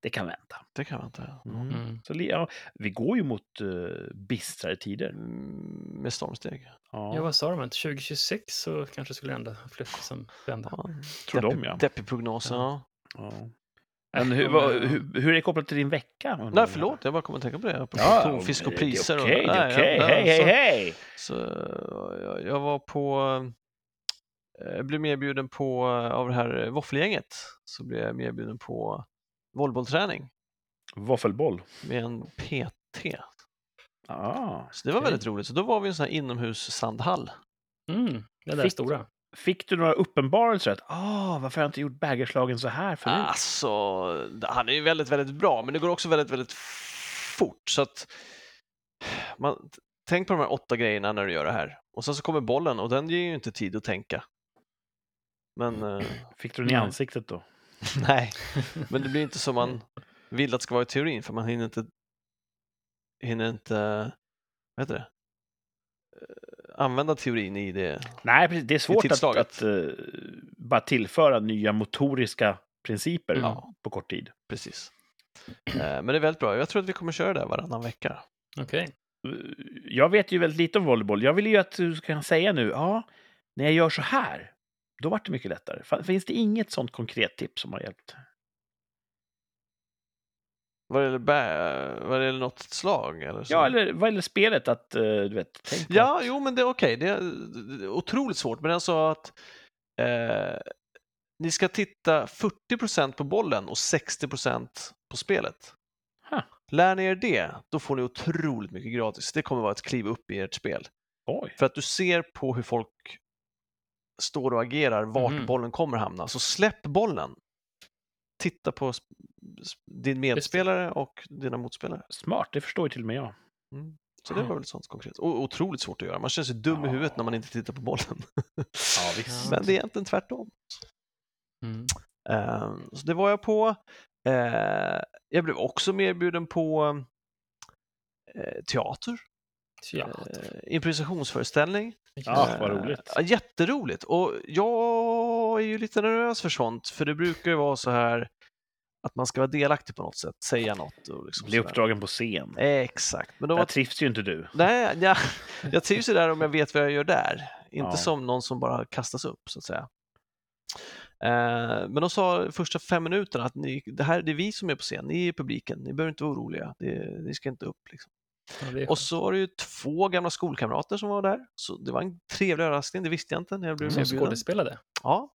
[SPEAKER 1] det kan vänta.
[SPEAKER 2] Det kan inte.
[SPEAKER 1] Mm.
[SPEAKER 3] Mm.
[SPEAKER 1] Så, ja, vi går ju mot uh, bistrare tider.
[SPEAKER 2] Mm, Med stormsteg.
[SPEAKER 1] Ja,
[SPEAKER 3] Ja, vad sa de? Att 2026 så kanske skulle ändå flytta som vända.
[SPEAKER 2] Ja.
[SPEAKER 1] tror de,
[SPEAKER 2] Deppig-
[SPEAKER 1] ja.
[SPEAKER 2] Deppig prognos, ja.
[SPEAKER 1] ja. Men hur, vad, hur, hur är det kopplat till din vecka?
[SPEAKER 2] Nej, förlåt, jag bara kommer att tänka på det. På
[SPEAKER 1] Ja,
[SPEAKER 2] tonfisk och priser.
[SPEAKER 1] Okej,
[SPEAKER 2] Nej,
[SPEAKER 1] okej.
[SPEAKER 2] ja,
[SPEAKER 1] Hej, hej,
[SPEAKER 2] så-
[SPEAKER 1] hej!
[SPEAKER 2] Så jag, jag var på jag blev medbjuden på, av det här våffelgänget, så blev jag medbjuden på volleybollträning
[SPEAKER 1] Våffelboll.
[SPEAKER 2] med en PT.
[SPEAKER 1] Ah.
[SPEAKER 2] Så det var
[SPEAKER 3] Okej.
[SPEAKER 2] väldigt roligt. Så då var vi i en sån här inomhussandhall.
[SPEAKER 3] Mm, det där
[SPEAKER 1] Fick-
[SPEAKER 3] stora.
[SPEAKER 1] Fick du några uppenbarelser att ah, varför har jag inte gjort bägerslagen så här förut?
[SPEAKER 2] Alltså, han är ju väldigt, väldigt bra, men det går också väldigt, väldigt fort. Så att man, tänk på de här åtta grejerna när du gör det här. Och sen så kommer bollen och den ger ju inte tid att tänka. Men eh,
[SPEAKER 1] Fick du den i ansiktet då?
[SPEAKER 2] nej, men det blir inte som man vill att det ska vara i teorin, för man hinner inte, hinner inte vad heter det? Använda teorin i det.
[SPEAKER 1] Nej, precis. det är svårt att, att eh, bara tillföra nya motoriska principer
[SPEAKER 2] Ja.
[SPEAKER 1] på kort tid.
[SPEAKER 2] Precis. Eh, Men det är väldigt bra. Jag tror att vi kommer köra det varannan vecka.
[SPEAKER 3] Okej.
[SPEAKER 1] Eh, Jag vet ju väldigt lite om volleyboll. Jag vill ju att du ska säga nu, ja, när jag gör så här, då vart det mycket lättare. Finns det inget sånt konkret tips som har hjälpt?
[SPEAKER 2] Vad gäller, bä- vad gäller något slag? Eller så?
[SPEAKER 1] Ja, eller vad gäller spelet, att eh, du vet, tänk på
[SPEAKER 2] Ja, jo, men det är okej. Det, är, det är otroligt svårt. Men den sa att eh, ni ska titta 40% på bollen och 60% på spelet.
[SPEAKER 1] Huh.
[SPEAKER 2] Lär ni er det, då får ni otroligt mycket gratis. Det kommer vara ett kliv upp i ert spel.
[SPEAKER 1] Oj.
[SPEAKER 2] För att du ser på hur folk står och agerar, vart
[SPEAKER 3] Mhm.
[SPEAKER 2] bollen kommer hamna. Så släpp bollen. Titta på din medspelare och dina motspelare.
[SPEAKER 1] Smart, det förstår ju till och med jag.
[SPEAKER 2] Mm. Så det var väl sånt konkret. Och otroligt svårt att göra. Man känner sig dum i
[SPEAKER 1] Ja.
[SPEAKER 2] huvudet när man inte tittar på bollen.
[SPEAKER 1] Ja, visst.
[SPEAKER 2] Men det är egentligen tvärtom.
[SPEAKER 3] Mm.
[SPEAKER 2] Ehm, så det var jag på. Eh, jag blev också medbjuden på eh, teater.
[SPEAKER 3] Ja.
[SPEAKER 2] Eh, improvisationsföreställning.
[SPEAKER 1] Ja, vad roligt.
[SPEAKER 2] Ja, jätteroligt. Och jag är ju lite nervös för sånt, för det brukar ju vara så här att man ska vara delaktig på något sätt, säga något. Och liksom
[SPEAKER 1] Bli uppdragen på scen.
[SPEAKER 2] Exakt. Men då
[SPEAKER 1] Där
[SPEAKER 2] var
[SPEAKER 1] trivs ju inte du.
[SPEAKER 2] Nej, jag, jag trivs ju där om jag vet vad jag gör där. Inte
[SPEAKER 1] Ja.
[SPEAKER 2] som någon som bara kastas upp, så att säga. Eh, men de sa första fem minuterna att ni, det här det är vi som är på scen, ni är publiken, ni behöver inte vara oroliga, det, ni ska inte upp. Liksom.
[SPEAKER 3] Ja,
[SPEAKER 2] Och så var det ju två gamla skolkamrater som var där, så det var en trevlig överraskning, det visste jag inte när jag blev
[SPEAKER 3] Som skådespelade.
[SPEAKER 2] Ja,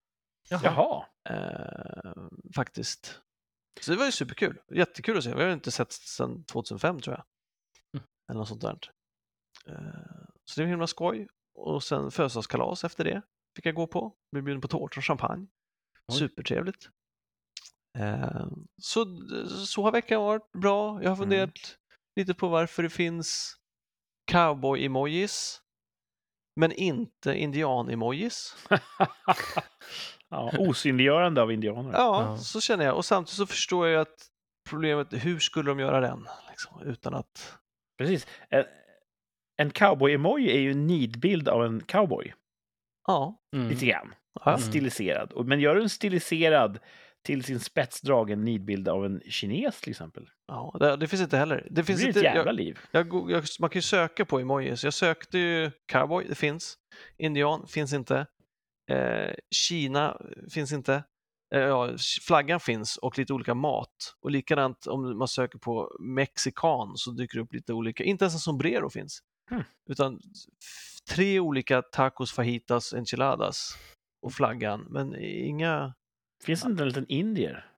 [SPEAKER 1] Jaha.
[SPEAKER 2] eh, faktiskt. Så det var ju superkul, jättekul att se, vi har inte sett sedan 2005 tror jag.
[SPEAKER 3] Mm.
[SPEAKER 2] Eller något sånt där. Eh, Så det var himla skoj. Och sen födelsedagskalas efter det fick jag gå på. Blev bjuden på tårta och champagne.
[SPEAKER 3] Oj.
[SPEAKER 2] Supertrevligt. Eh, Så, så har veckan varit bra. Jag har funderat lite på varför det finns cowboy-emojis men inte indian-emojis.
[SPEAKER 1] ja, osynliggörande av indianer.
[SPEAKER 2] Ja,
[SPEAKER 3] Ja.
[SPEAKER 2] så känner jag. Och samtidigt så förstår jag att problemet, hur skulle de göra den? Liksom, utan att...
[SPEAKER 1] Precis. En, en cowboy-emoji är ju en nidbild av en cowboy.
[SPEAKER 2] Ja,
[SPEAKER 3] Mm.
[SPEAKER 1] Lite grann.
[SPEAKER 2] ja.
[SPEAKER 3] Mm.
[SPEAKER 1] Stiliserad. Men gör du en stiliserad till sin spets dragen nidbild av en kines till exempel.
[SPEAKER 2] ja det, det finns inte heller. Det
[SPEAKER 1] Det
[SPEAKER 2] finns
[SPEAKER 1] ett
[SPEAKER 2] inte,
[SPEAKER 1] jävla
[SPEAKER 2] jag,
[SPEAKER 1] liv.
[SPEAKER 2] jag, jag, man kan ju söka på emojis. Jag sökte ju cowboy, det finns. Indian finns inte. Eh, Kina finns inte. Eh, ja, flaggan finns och lite olika mat. Och likadant om man söker på mexikan så dyker det upp lite olika. Inte ens en sombrero finns.
[SPEAKER 1] Hmm.
[SPEAKER 2] Utan tre olika tacos, fajitas, enchiladas och flaggan. Men inga...
[SPEAKER 1] Finns det inte en liten indier?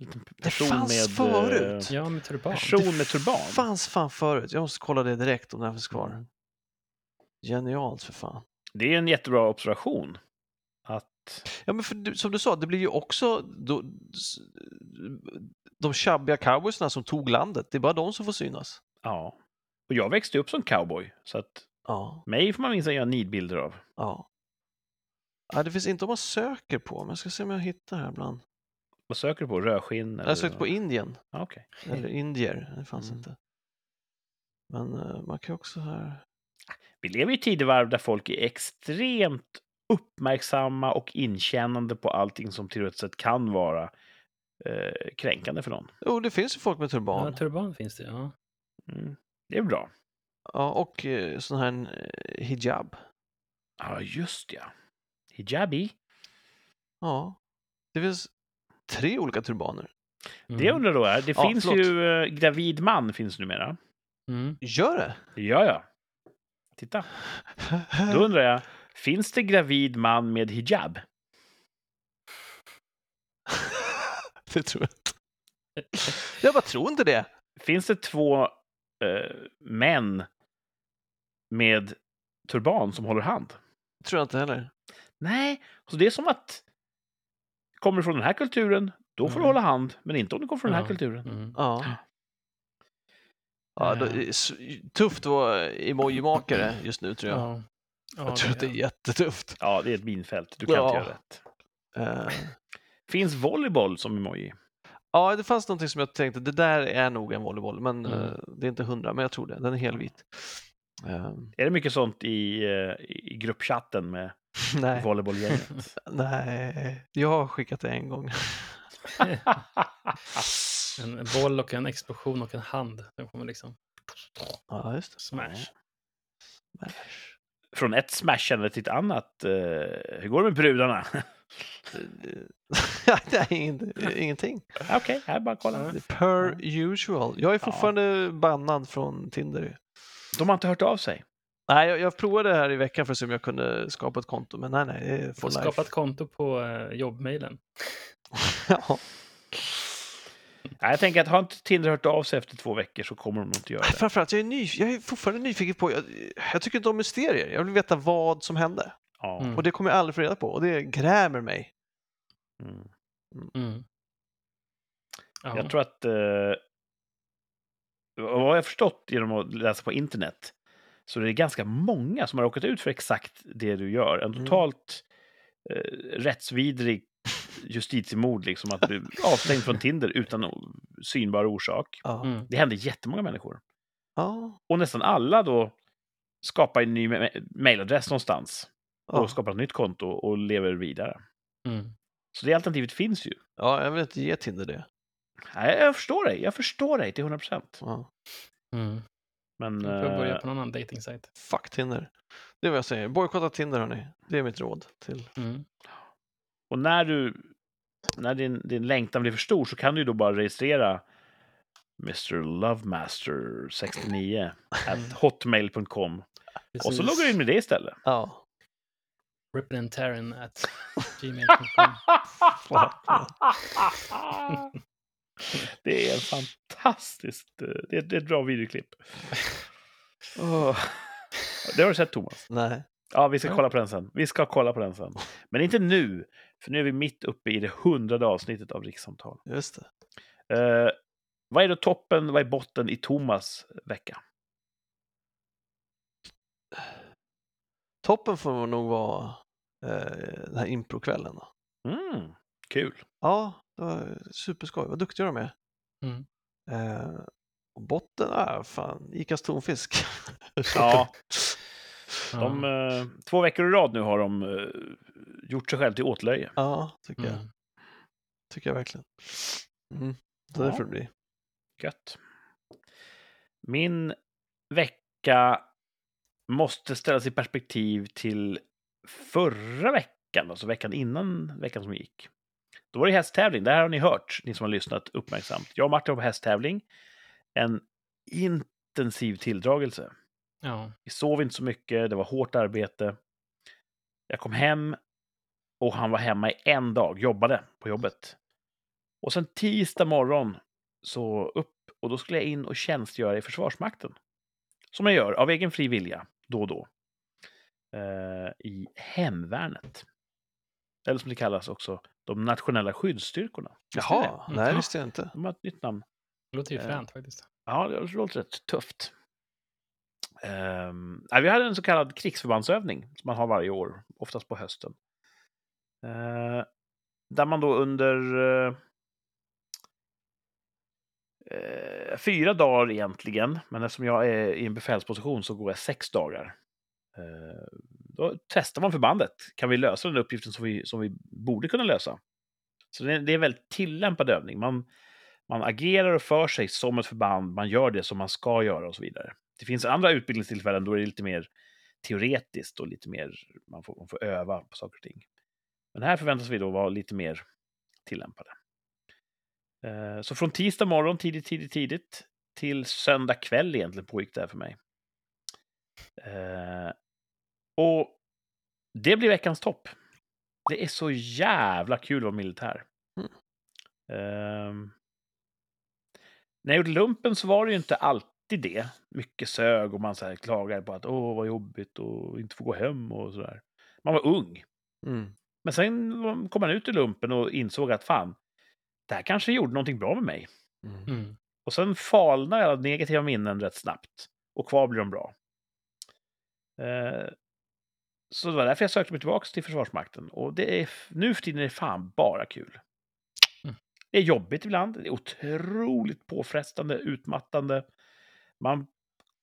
[SPEAKER 1] En liten
[SPEAKER 2] Det
[SPEAKER 1] person
[SPEAKER 2] fanns
[SPEAKER 1] med,
[SPEAKER 2] förut.
[SPEAKER 1] eh,
[SPEAKER 3] Ja, med turban.
[SPEAKER 1] Person med turban.
[SPEAKER 2] fanns fan förut. Jag måste kolla det direkt om det här finns kvar.
[SPEAKER 1] Mm.
[SPEAKER 2] Genialt för fan.
[SPEAKER 1] Det är en jättebra observation. Att,
[SPEAKER 2] Ja, men för, som du sa, det blir ju också då, de tjabbiga cowboysarna som tog landet. Det är bara de som får synas.
[SPEAKER 1] ja. Och jag växte upp som cowboy, så att
[SPEAKER 2] Ja,
[SPEAKER 1] mig får man minst göra nidbilder av.
[SPEAKER 2] ja. ja. Det finns inte om man söker på, men jag ska se om jag hittar här ibland.
[SPEAKER 1] Vad söker du på? Rödskinn?
[SPEAKER 2] Jag sökte på Indien,
[SPEAKER 1] okej.
[SPEAKER 2] eller indier. Det fanns
[SPEAKER 1] Mm.
[SPEAKER 2] inte. Men eh, man kan också här...
[SPEAKER 1] Vi lever i ett tidevarv där folk är extremt uppmärksamma och inkännande på allting som till ett sätt kan vara eh, kränkande för någon.
[SPEAKER 2] Jo, det finns ju folk med turban.
[SPEAKER 3] Ja, turban finns det, ja.
[SPEAKER 1] Mm. Det är bra.
[SPEAKER 2] Ja, och eh, sån här eh, hijab.
[SPEAKER 1] Ja, just ja. Hijabi.
[SPEAKER 2] Ja, det finns tre olika turbaner.
[SPEAKER 3] Mm.
[SPEAKER 1] Det jag undrar då är, det
[SPEAKER 2] Ja,
[SPEAKER 1] finns
[SPEAKER 2] förlåt.
[SPEAKER 1] ju eh, gravid man finns numera.
[SPEAKER 3] Mm.
[SPEAKER 2] Gör det?
[SPEAKER 1] Ja, ja. Titta. Då undrar jag, Finns det gravid man med hijab?
[SPEAKER 2] det tror jag inte. Jag bara tror inte det.
[SPEAKER 1] Finns det två eh, män med turban som håller hand?
[SPEAKER 2] Tror jag inte heller.
[SPEAKER 1] Nej, så det är som att kommer du från den här kulturen, då får du
[SPEAKER 3] Mm.
[SPEAKER 1] hålla hand, men inte om du kommer från den här
[SPEAKER 3] Ja.
[SPEAKER 1] kulturen.
[SPEAKER 3] Mm.
[SPEAKER 2] Ja. Ja, då,
[SPEAKER 3] Eh.
[SPEAKER 2] tufft att vara emoji-makare just nu tror jag.
[SPEAKER 3] Ja. Ja,
[SPEAKER 2] jag tror att det är jättetufft.
[SPEAKER 1] Ja, det är ett minfält. Du kan
[SPEAKER 2] Ja.
[SPEAKER 1] inte göra rätt.
[SPEAKER 2] Eh,
[SPEAKER 1] Finns volleyboll som emoji?
[SPEAKER 2] Ja, det fanns någonting som jag tänkte, det där är nog en volleyboll, men
[SPEAKER 3] Mm.
[SPEAKER 2] eh, det är inte hundra, men jag tror det. Den är helvit. Eh,
[SPEAKER 1] Är det mycket sånt i, i gruppchatten med
[SPEAKER 2] nej,
[SPEAKER 1] volleybollgänget?
[SPEAKER 2] nej, jag har skickat det en gång.
[SPEAKER 3] En boll och en explosion och en hand. Den kommer liksom
[SPEAKER 2] Ja, just det.
[SPEAKER 3] smash.
[SPEAKER 2] Smash.
[SPEAKER 1] Från ett smashande till ett annat. Eh, hur går det med brudarna?
[SPEAKER 2] nej, ingenting.
[SPEAKER 1] Okej, här bara kolla.
[SPEAKER 3] Ja.
[SPEAKER 2] Per usual. Jag är fortfarande bannad från Tinder.
[SPEAKER 1] De har inte hört av sig.
[SPEAKER 2] Nej, jag, jag provade här i veckan för att se om jag kunde skapa ett konto, men nej, nej, det är
[SPEAKER 3] skapa ett konto på eh, jobbmailen.
[SPEAKER 2] ja.
[SPEAKER 1] Nej, jag tänker att har inte Tinder hört av sig efter två veckor så kommer de inte göra det.
[SPEAKER 2] Framförallt, jag är, ny, jag är fortfarande nyfiken på, jag, jag tycker inte om mysterier. Jag vill veta vad som hände.
[SPEAKER 1] Ja.
[SPEAKER 3] Mm.
[SPEAKER 2] Och det kommer jag aldrig få reda på och det grämer mig.
[SPEAKER 1] Mm.
[SPEAKER 3] Mm. Ja.
[SPEAKER 1] Jag tror att... Eh, vad jag förstått genom att läsa på internet så det är ganska många som har råkat ut för exakt det du gör. En
[SPEAKER 2] Mm.
[SPEAKER 1] totalt eh, rättsvidrig justitiemord, liksom att bli avstängd från Tinder utan synbar orsak.
[SPEAKER 2] Ja.
[SPEAKER 3] Mm.
[SPEAKER 1] Det händer jättemånga människor.
[SPEAKER 2] Ja.
[SPEAKER 1] Och nästan alla då skapar en ny mailadress någonstans och
[SPEAKER 2] Ja.
[SPEAKER 1] skapar ett nytt konto och lever vidare.
[SPEAKER 3] Mm.
[SPEAKER 1] Så det alternativet finns ju.
[SPEAKER 2] ja, jag vill inte ge Tinder det.
[SPEAKER 1] Nej, jag förstår dig. Jag förstår dig till 100 procent.
[SPEAKER 2] Ja.
[SPEAKER 3] Mm.
[SPEAKER 1] Men...
[SPEAKER 3] Jag får börja
[SPEAKER 1] eh,
[SPEAKER 3] på någon annan dejtingsajt.
[SPEAKER 2] Fuck Tinder. Det är vad jag säger. Bojkotta Tinder hörni. Det är mitt råd till.
[SPEAKER 3] Mm.
[SPEAKER 1] Och när du när din, din längtan blir för stor så kan du då bara registrera Mr. Lovemaster 69 at hotmail.com och så loggar du in med det istället.
[SPEAKER 2] Ja.
[SPEAKER 3] Rippin and Taryn at gmail.com.
[SPEAKER 1] det är en fantastiskt... Det är, det är ett bra videoklipp. Åh. Det har du sett, Thomas?
[SPEAKER 2] Nej.
[SPEAKER 1] Ja, vi ska kolla på den sen. Vi ska kolla på den sen. Men inte nu, för nu är vi mitt uppe i det hundrade avsnittet av Rikssamtal.
[SPEAKER 2] Just det.
[SPEAKER 1] Eh, vad är då toppen, vad är botten i Thomas vecka?
[SPEAKER 2] Toppen får nog vara eh, den här improkvällen. då.
[SPEAKER 1] Mm, kul.
[SPEAKER 2] Ja, det var superskoj. Vad duktiga de är.
[SPEAKER 3] Mm.
[SPEAKER 2] Eh, och botten, ah, fan, Icas tonfisk.
[SPEAKER 1] Ja. de, eh, två veckor i rad nu har de eh, gjort sig själv till åtlöje.
[SPEAKER 2] ja, tycker jag.
[SPEAKER 3] Mm.
[SPEAKER 2] Tycker jag verkligen. Mm. Så
[SPEAKER 1] Ja.
[SPEAKER 2] det får det bli.
[SPEAKER 1] Gött. Min vecka måste ställas i perspektiv till förra veckan, alltså veckan innan veckan som gick. Då var det hästtävling. Det här har ni hört, ni som har lyssnat uppmärksamt. Jag och Martin var på hästtävling. En intensiv tilldragelse.
[SPEAKER 3] Ja.
[SPEAKER 1] Vi sov inte så mycket, det var hårt arbete. Jag kom hem och han var hemma i en dag, jobbade på jobbet. Och sen tisdag morgon så upp och då skulle jag in och tjänstgöra i Försvarsmakten. Som jag gör av egen fri vilja, då och då. Eh, I hemvärnet. Eller som det kallas också, de nationella skyddsstyrkorna. Visste ni det?
[SPEAKER 2] Jaha, nej det visste jag inte.
[SPEAKER 1] De har ett nytt namn.
[SPEAKER 3] Det låter ju
[SPEAKER 1] Eh,
[SPEAKER 3] fränt faktiskt.
[SPEAKER 1] Ja, det låter rätt tufft. Um, vi hade en så kallad krigsförbandsövning som man har varje år, oftast på hösten. Uh, där man då under uh, fyra dagar egentligen, men eftersom jag är i en befälsposition så går jag sex dagar. Ehm, då testar man förbandet. Kan vi lösa den uppgiften som vi, som vi borde kunna lösa? Så det är, det är en väldigt tillämpad övning. Man, man agerar och för sig som ett förband, man gör det som man ska göra och så vidare. Det finns andra utbildningstillfällen då är det lite mer teoretiskt och lite mer, man får, man får öva på saker och ting. Men här förväntas vi då vara lite mer tillämpade. Eh, Så från tisdag morgon, tidigt, tidigt, tidigt, till söndag kväll egentligen pågick det här för mig. Eh, Och det blir veckans topp. Det är så jävla kul att vara militär.
[SPEAKER 2] Mm.
[SPEAKER 1] Ehm, när jag gjorde lumpen så var det ju inte alltid det. Mycket sög och man så här klagade på att åh vad jobbigt och inte få gå hem och sådär. Man var ung.
[SPEAKER 2] Mm.
[SPEAKER 1] Men sen kom man ut ur lumpen och insåg att fan, det här kanske gjorde någonting bra med mig.
[SPEAKER 2] Mm.
[SPEAKER 3] Mm.
[SPEAKER 1] Och sen falnar alla negativa minnen rätt snabbt. Och kvar blir de bra. Eh, så det var därför jag sökte mig tillbaka till Försvarsmakten. Och det är, nu för tiden är det fan bara kul.
[SPEAKER 3] Mm.
[SPEAKER 1] Det är jobbigt ibland. Det är otroligt påfrestande, utmattande. Man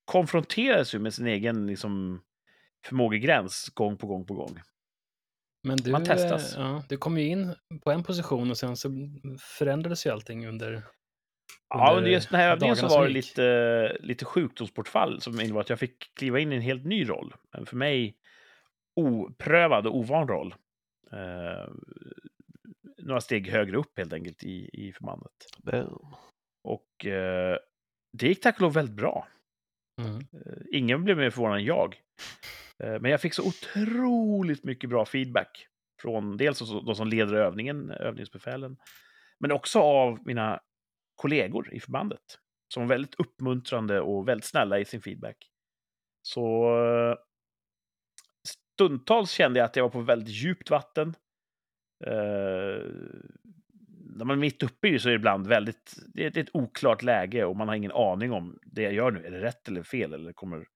[SPEAKER 1] konfronteras ju med sin egen liksom, förmågegräns gång på gång på gång.
[SPEAKER 3] Men du,
[SPEAKER 1] Man testas.
[SPEAKER 3] eh, Ja, du kom ju in på en position och sen så förändrades ju allting under...
[SPEAKER 1] Ja,
[SPEAKER 3] under
[SPEAKER 1] just den här övningen så var det lite, lite sjukdomsbortfall som innebar att jag fick kliva in i en helt ny roll. En för mig oprövad och ovan roll. Eh, några steg högre upp helt enkelt i, i förbandet.
[SPEAKER 2] Boom.
[SPEAKER 1] Och eh, det gick tack och lov väldigt bra.
[SPEAKER 3] Mm.
[SPEAKER 1] Eh, ingen blev mer förvånad än jag. Eh, men jag fick så otroligt mycket bra feedback från dels de som leder övningen, övningsbefälen, men också av mina kollegor i förbandet som var väldigt uppmuntrande och väldigt snälla i sin feedback. Så eh, stundtals kände jag att jag var på väldigt djupt vatten. När man är mitt uppe i det så är det ibland väldigt, det är ett, ett oklart läge och man har ingen aning om det jag gör nu, är det rätt eller fel eller kommer,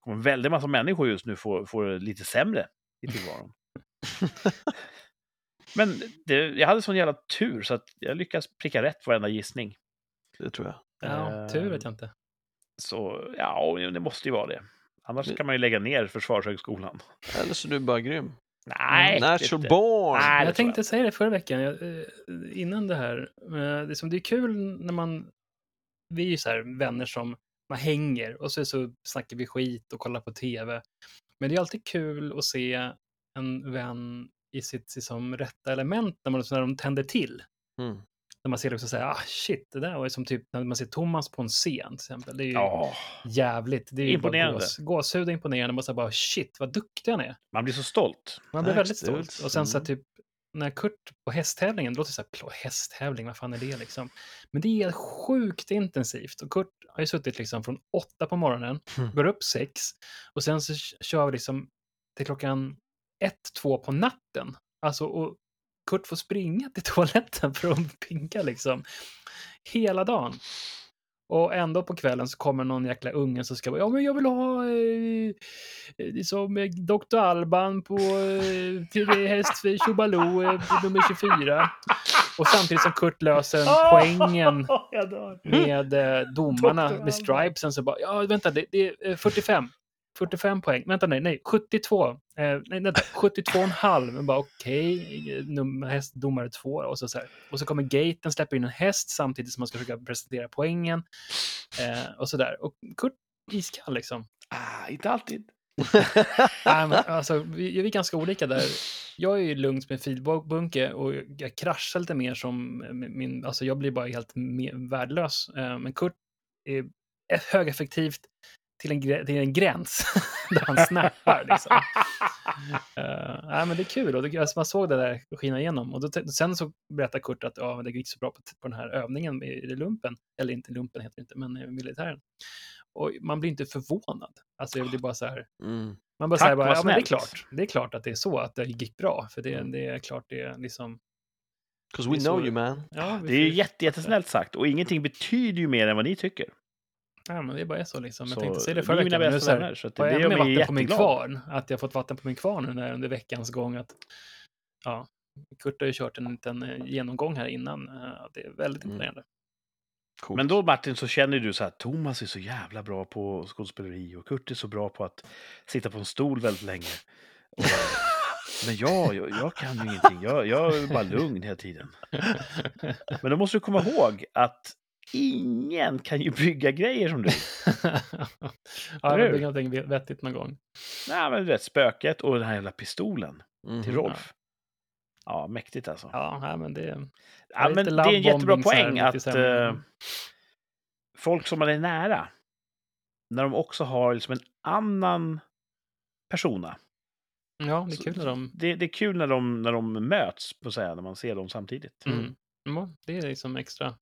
[SPEAKER 1] kommer en väldig massa människor just nu få, få det lite sämre i tillvaron. Men det, jag hade sån jävla tur så att jag lyckas pricka rätt på varenda gissning.
[SPEAKER 2] Det tror jag.
[SPEAKER 3] Ja, tur vet jag inte.
[SPEAKER 1] Så ja, det måste ju vara det. Annars kan man ju lägga ner Försvarshögskolan.
[SPEAKER 2] Eller så är du bara grym.
[SPEAKER 1] Nej,
[SPEAKER 2] Natural
[SPEAKER 1] inte.
[SPEAKER 2] born!
[SPEAKER 1] Nej,
[SPEAKER 3] jag
[SPEAKER 1] tror
[SPEAKER 3] tänkte säga det förra veckan, jag, eh, innan det här. Eh, Det är, som, det är kul när man... Vi är ju så här vänner som man hänger och så, så snackar vi skit och kollar på tv. Men det är alltid kul att se en vän i sitt liksom, rätta element när, man, när de tänder till.
[SPEAKER 2] Mm.
[SPEAKER 3] När man ser det och säger, ah shit, det där var som typ när man ser Thomas på en scen till exempel. Det är ju
[SPEAKER 1] Ja,
[SPEAKER 3] jävligt. Det är
[SPEAKER 1] Imponerande.
[SPEAKER 3] Gås, gåshud och imponerande. Man säger bara shit, vad duktig han är.
[SPEAKER 1] man blir så stolt.
[SPEAKER 3] Man blir väldigt
[SPEAKER 2] stolt.
[SPEAKER 3] Och sen så här,
[SPEAKER 2] Mm.
[SPEAKER 3] typ, när Kurt på hästtävlingen, det låter så här, "Plå, hästtävling, vad fan är det liksom? Men det är sjukt intensivt. Och Kurt har ju suttit liksom från åtta på morgonen,
[SPEAKER 2] Mm.
[SPEAKER 3] går upp sex, och sen så kör vi liksom till klockan ett, två på natten. Alltså, och Kurt får springa till toaletten för att pinka liksom. Hela dagen. Och ändå på kvällen så kommer någon jäkla unge som ska ja men jag vill ha eh, eh, som eh, Dr. Alban på eh, till häst för Tjobaloo eh, nummer 24. Och samtidigt som Kurt löser en poängen med eh, domarna med stripesen så bara, ja vänta, det, det är eh, 45. 45 poäng. Vänta, nej, nej, 72. Eh, nej, vänta, 72,5. Men bara okej, okay, häst, domare två. Och så, så här. och så kommer gaten, släpper in en häst samtidigt som man ska försöka presentera poängen. Eh, och så där. Och Kurt, iskall liksom.
[SPEAKER 1] Ah, inte alltid.
[SPEAKER 3] Nej, men, alltså, vi, vi är ganska olika där. Jag är ju lugn som en filbunke och jag kraschar lite mer som min, alltså jag blir bara helt värdelös. Eh, Men Kurt är är högeffektivt till en, till en gräns där han snappar. Liksom. Uh, nej, men det är kul och det, alltså, man såg det där skina igenom. Och då, sen så berättar Kurt att ja, men det gick så bra på, på den här övningen i, i lumpen. Eller inte lumpen heter det inte, men i militären. Och man blir inte förvånad. Alltså jag blir bara så här,
[SPEAKER 2] Mm.
[SPEAKER 3] man bara
[SPEAKER 1] Tack,
[SPEAKER 3] säger bara, ja men det är klart. Det är klart att det är så, att det gick bra. För det,
[SPEAKER 2] Mm.
[SPEAKER 3] det är klart det är liksom...
[SPEAKER 2] 'Cause
[SPEAKER 3] Det
[SPEAKER 2] we know you man.
[SPEAKER 3] Ja,
[SPEAKER 1] Det är jätte, jättesnällt sagt och ingenting betyder ju mer än vad ni tycker.
[SPEAKER 3] Ja, men det bara är så liksom. Jag
[SPEAKER 1] Så
[SPEAKER 3] tänkte säga det förra veckan. nu
[SPEAKER 1] bästa
[SPEAKER 3] så här,
[SPEAKER 1] vänner, så att
[SPEAKER 3] har
[SPEAKER 1] det
[SPEAKER 3] jag vatten på min kvarn. Att jag fått vatten på min kvarn nu när, under veckans gång. Att, ja, Kurt har ju kört en liten eh, genomgång här innan. Eh, Det är väldigt
[SPEAKER 2] Mm.
[SPEAKER 3] imponerande.
[SPEAKER 2] Coolt.
[SPEAKER 1] Men då Martin så känner du så här, Thomas är så jävla bra på skådespeleri och Kurt är så bra på att sitta på en stol väldigt länge. Och, men jag, jag, jag kan ju ingenting, jag, jag är bara lugn hela tiden. Men då måste du komma ihåg att ingen kan ju bygga grejer som du.
[SPEAKER 3] ja, jag bygger någonting vettigt någon gång.
[SPEAKER 1] Nej, men du vet, spöket och den här jävla pistolen
[SPEAKER 2] Mhm.
[SPEAKER 1] till Rolf. Ja, mäktigt alltså.
[SPEAKER 3] Ja, nej, men det...
[SPEAKER 1] Ja, men det är en jättebra poäng att eh, folk som man är nära, när de också har liksom en annan persona,
[SPEAKER 3] Ja, det är kul när de...
[SPEAKER 1] Det, det är kul när de, när de möts, på säga, när man ser dem samtidigt.
[SPEAKER 3] Mm. Ja, det är liksom extra.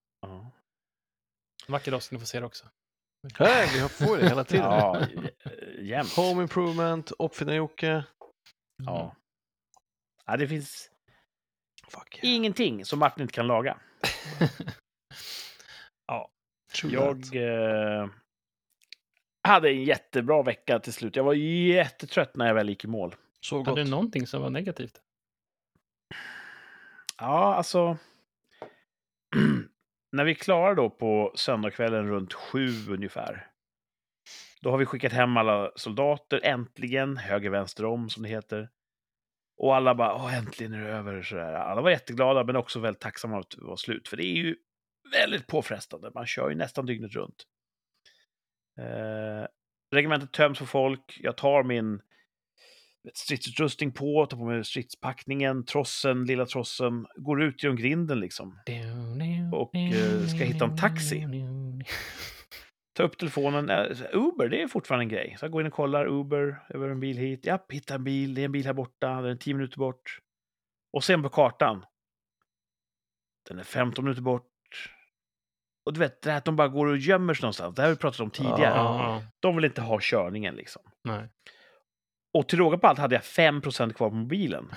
[SPEAKER 1] Ja.
[SPEAKER 3] En vacker dag ska ni få se det också.
[SPEAKER 2] Hej, vi har får det hela tiden.
[SPEAKER 1] Ja, jämt.
[SPEAKER 2] Home Improvement, Uppfinnar-Jocke.
[SPEAKER 1] Ja. ja. Det finns
[SPEAKER 2] Fuck yeah.
[SPEAKER 1] ingenting som Martin inte kan laga.
[SPEAKER 2] True
[SPEAKER 1] Jag eh, hade en jättebra vecka till slut. Jag var jättetrött när jag väl gick i mål.
[SPEAKER 2] Så gott.
[SPEAKER 3] Hade du någonting som var negativt?
[SPEAKER 1] Ja, alltså. när vi klarar då på söndagskvällen runt sju ungefär. Då har vi skickat hem alla soldater, äntligen, höger, vänster om som det heter. Och alla bara, Åh, äntligen är det över. Sådär. Alla var jätteglada, men också väldigt tacksamma att det var slut. För det är ju väldigt påfrestande. Man kör ju nästan dygnet runt. Eh, regementet töms på folk. Jag tar min stridsutrustning på, tar på mig stridspackningen, trossen, lilla trossen, går ut genom grinden liksom. Och, eh, ska hitta en taxi. Ta upp telefonen. eh, Uber, det är fortfarande en grej. Så jag går in och kollar Uber, över en bil hit. Japp, hittar en bil. Det är en bil här borta. Den är 10 minuter bort. Och sen på kartan. Den är 15 minuter bort. Och du vet, det här att de bara går och gömmer sig någonstans. Det här har vi pratat om tidigare.
[SPEAKER 3] Ja,
[SPEAKER 1] De vill inte ha körningen liksom.
[SPEAKER 3] nej.
[SPEAKER 1] Och till råga på allt hade jag 5% kvar på mobilen.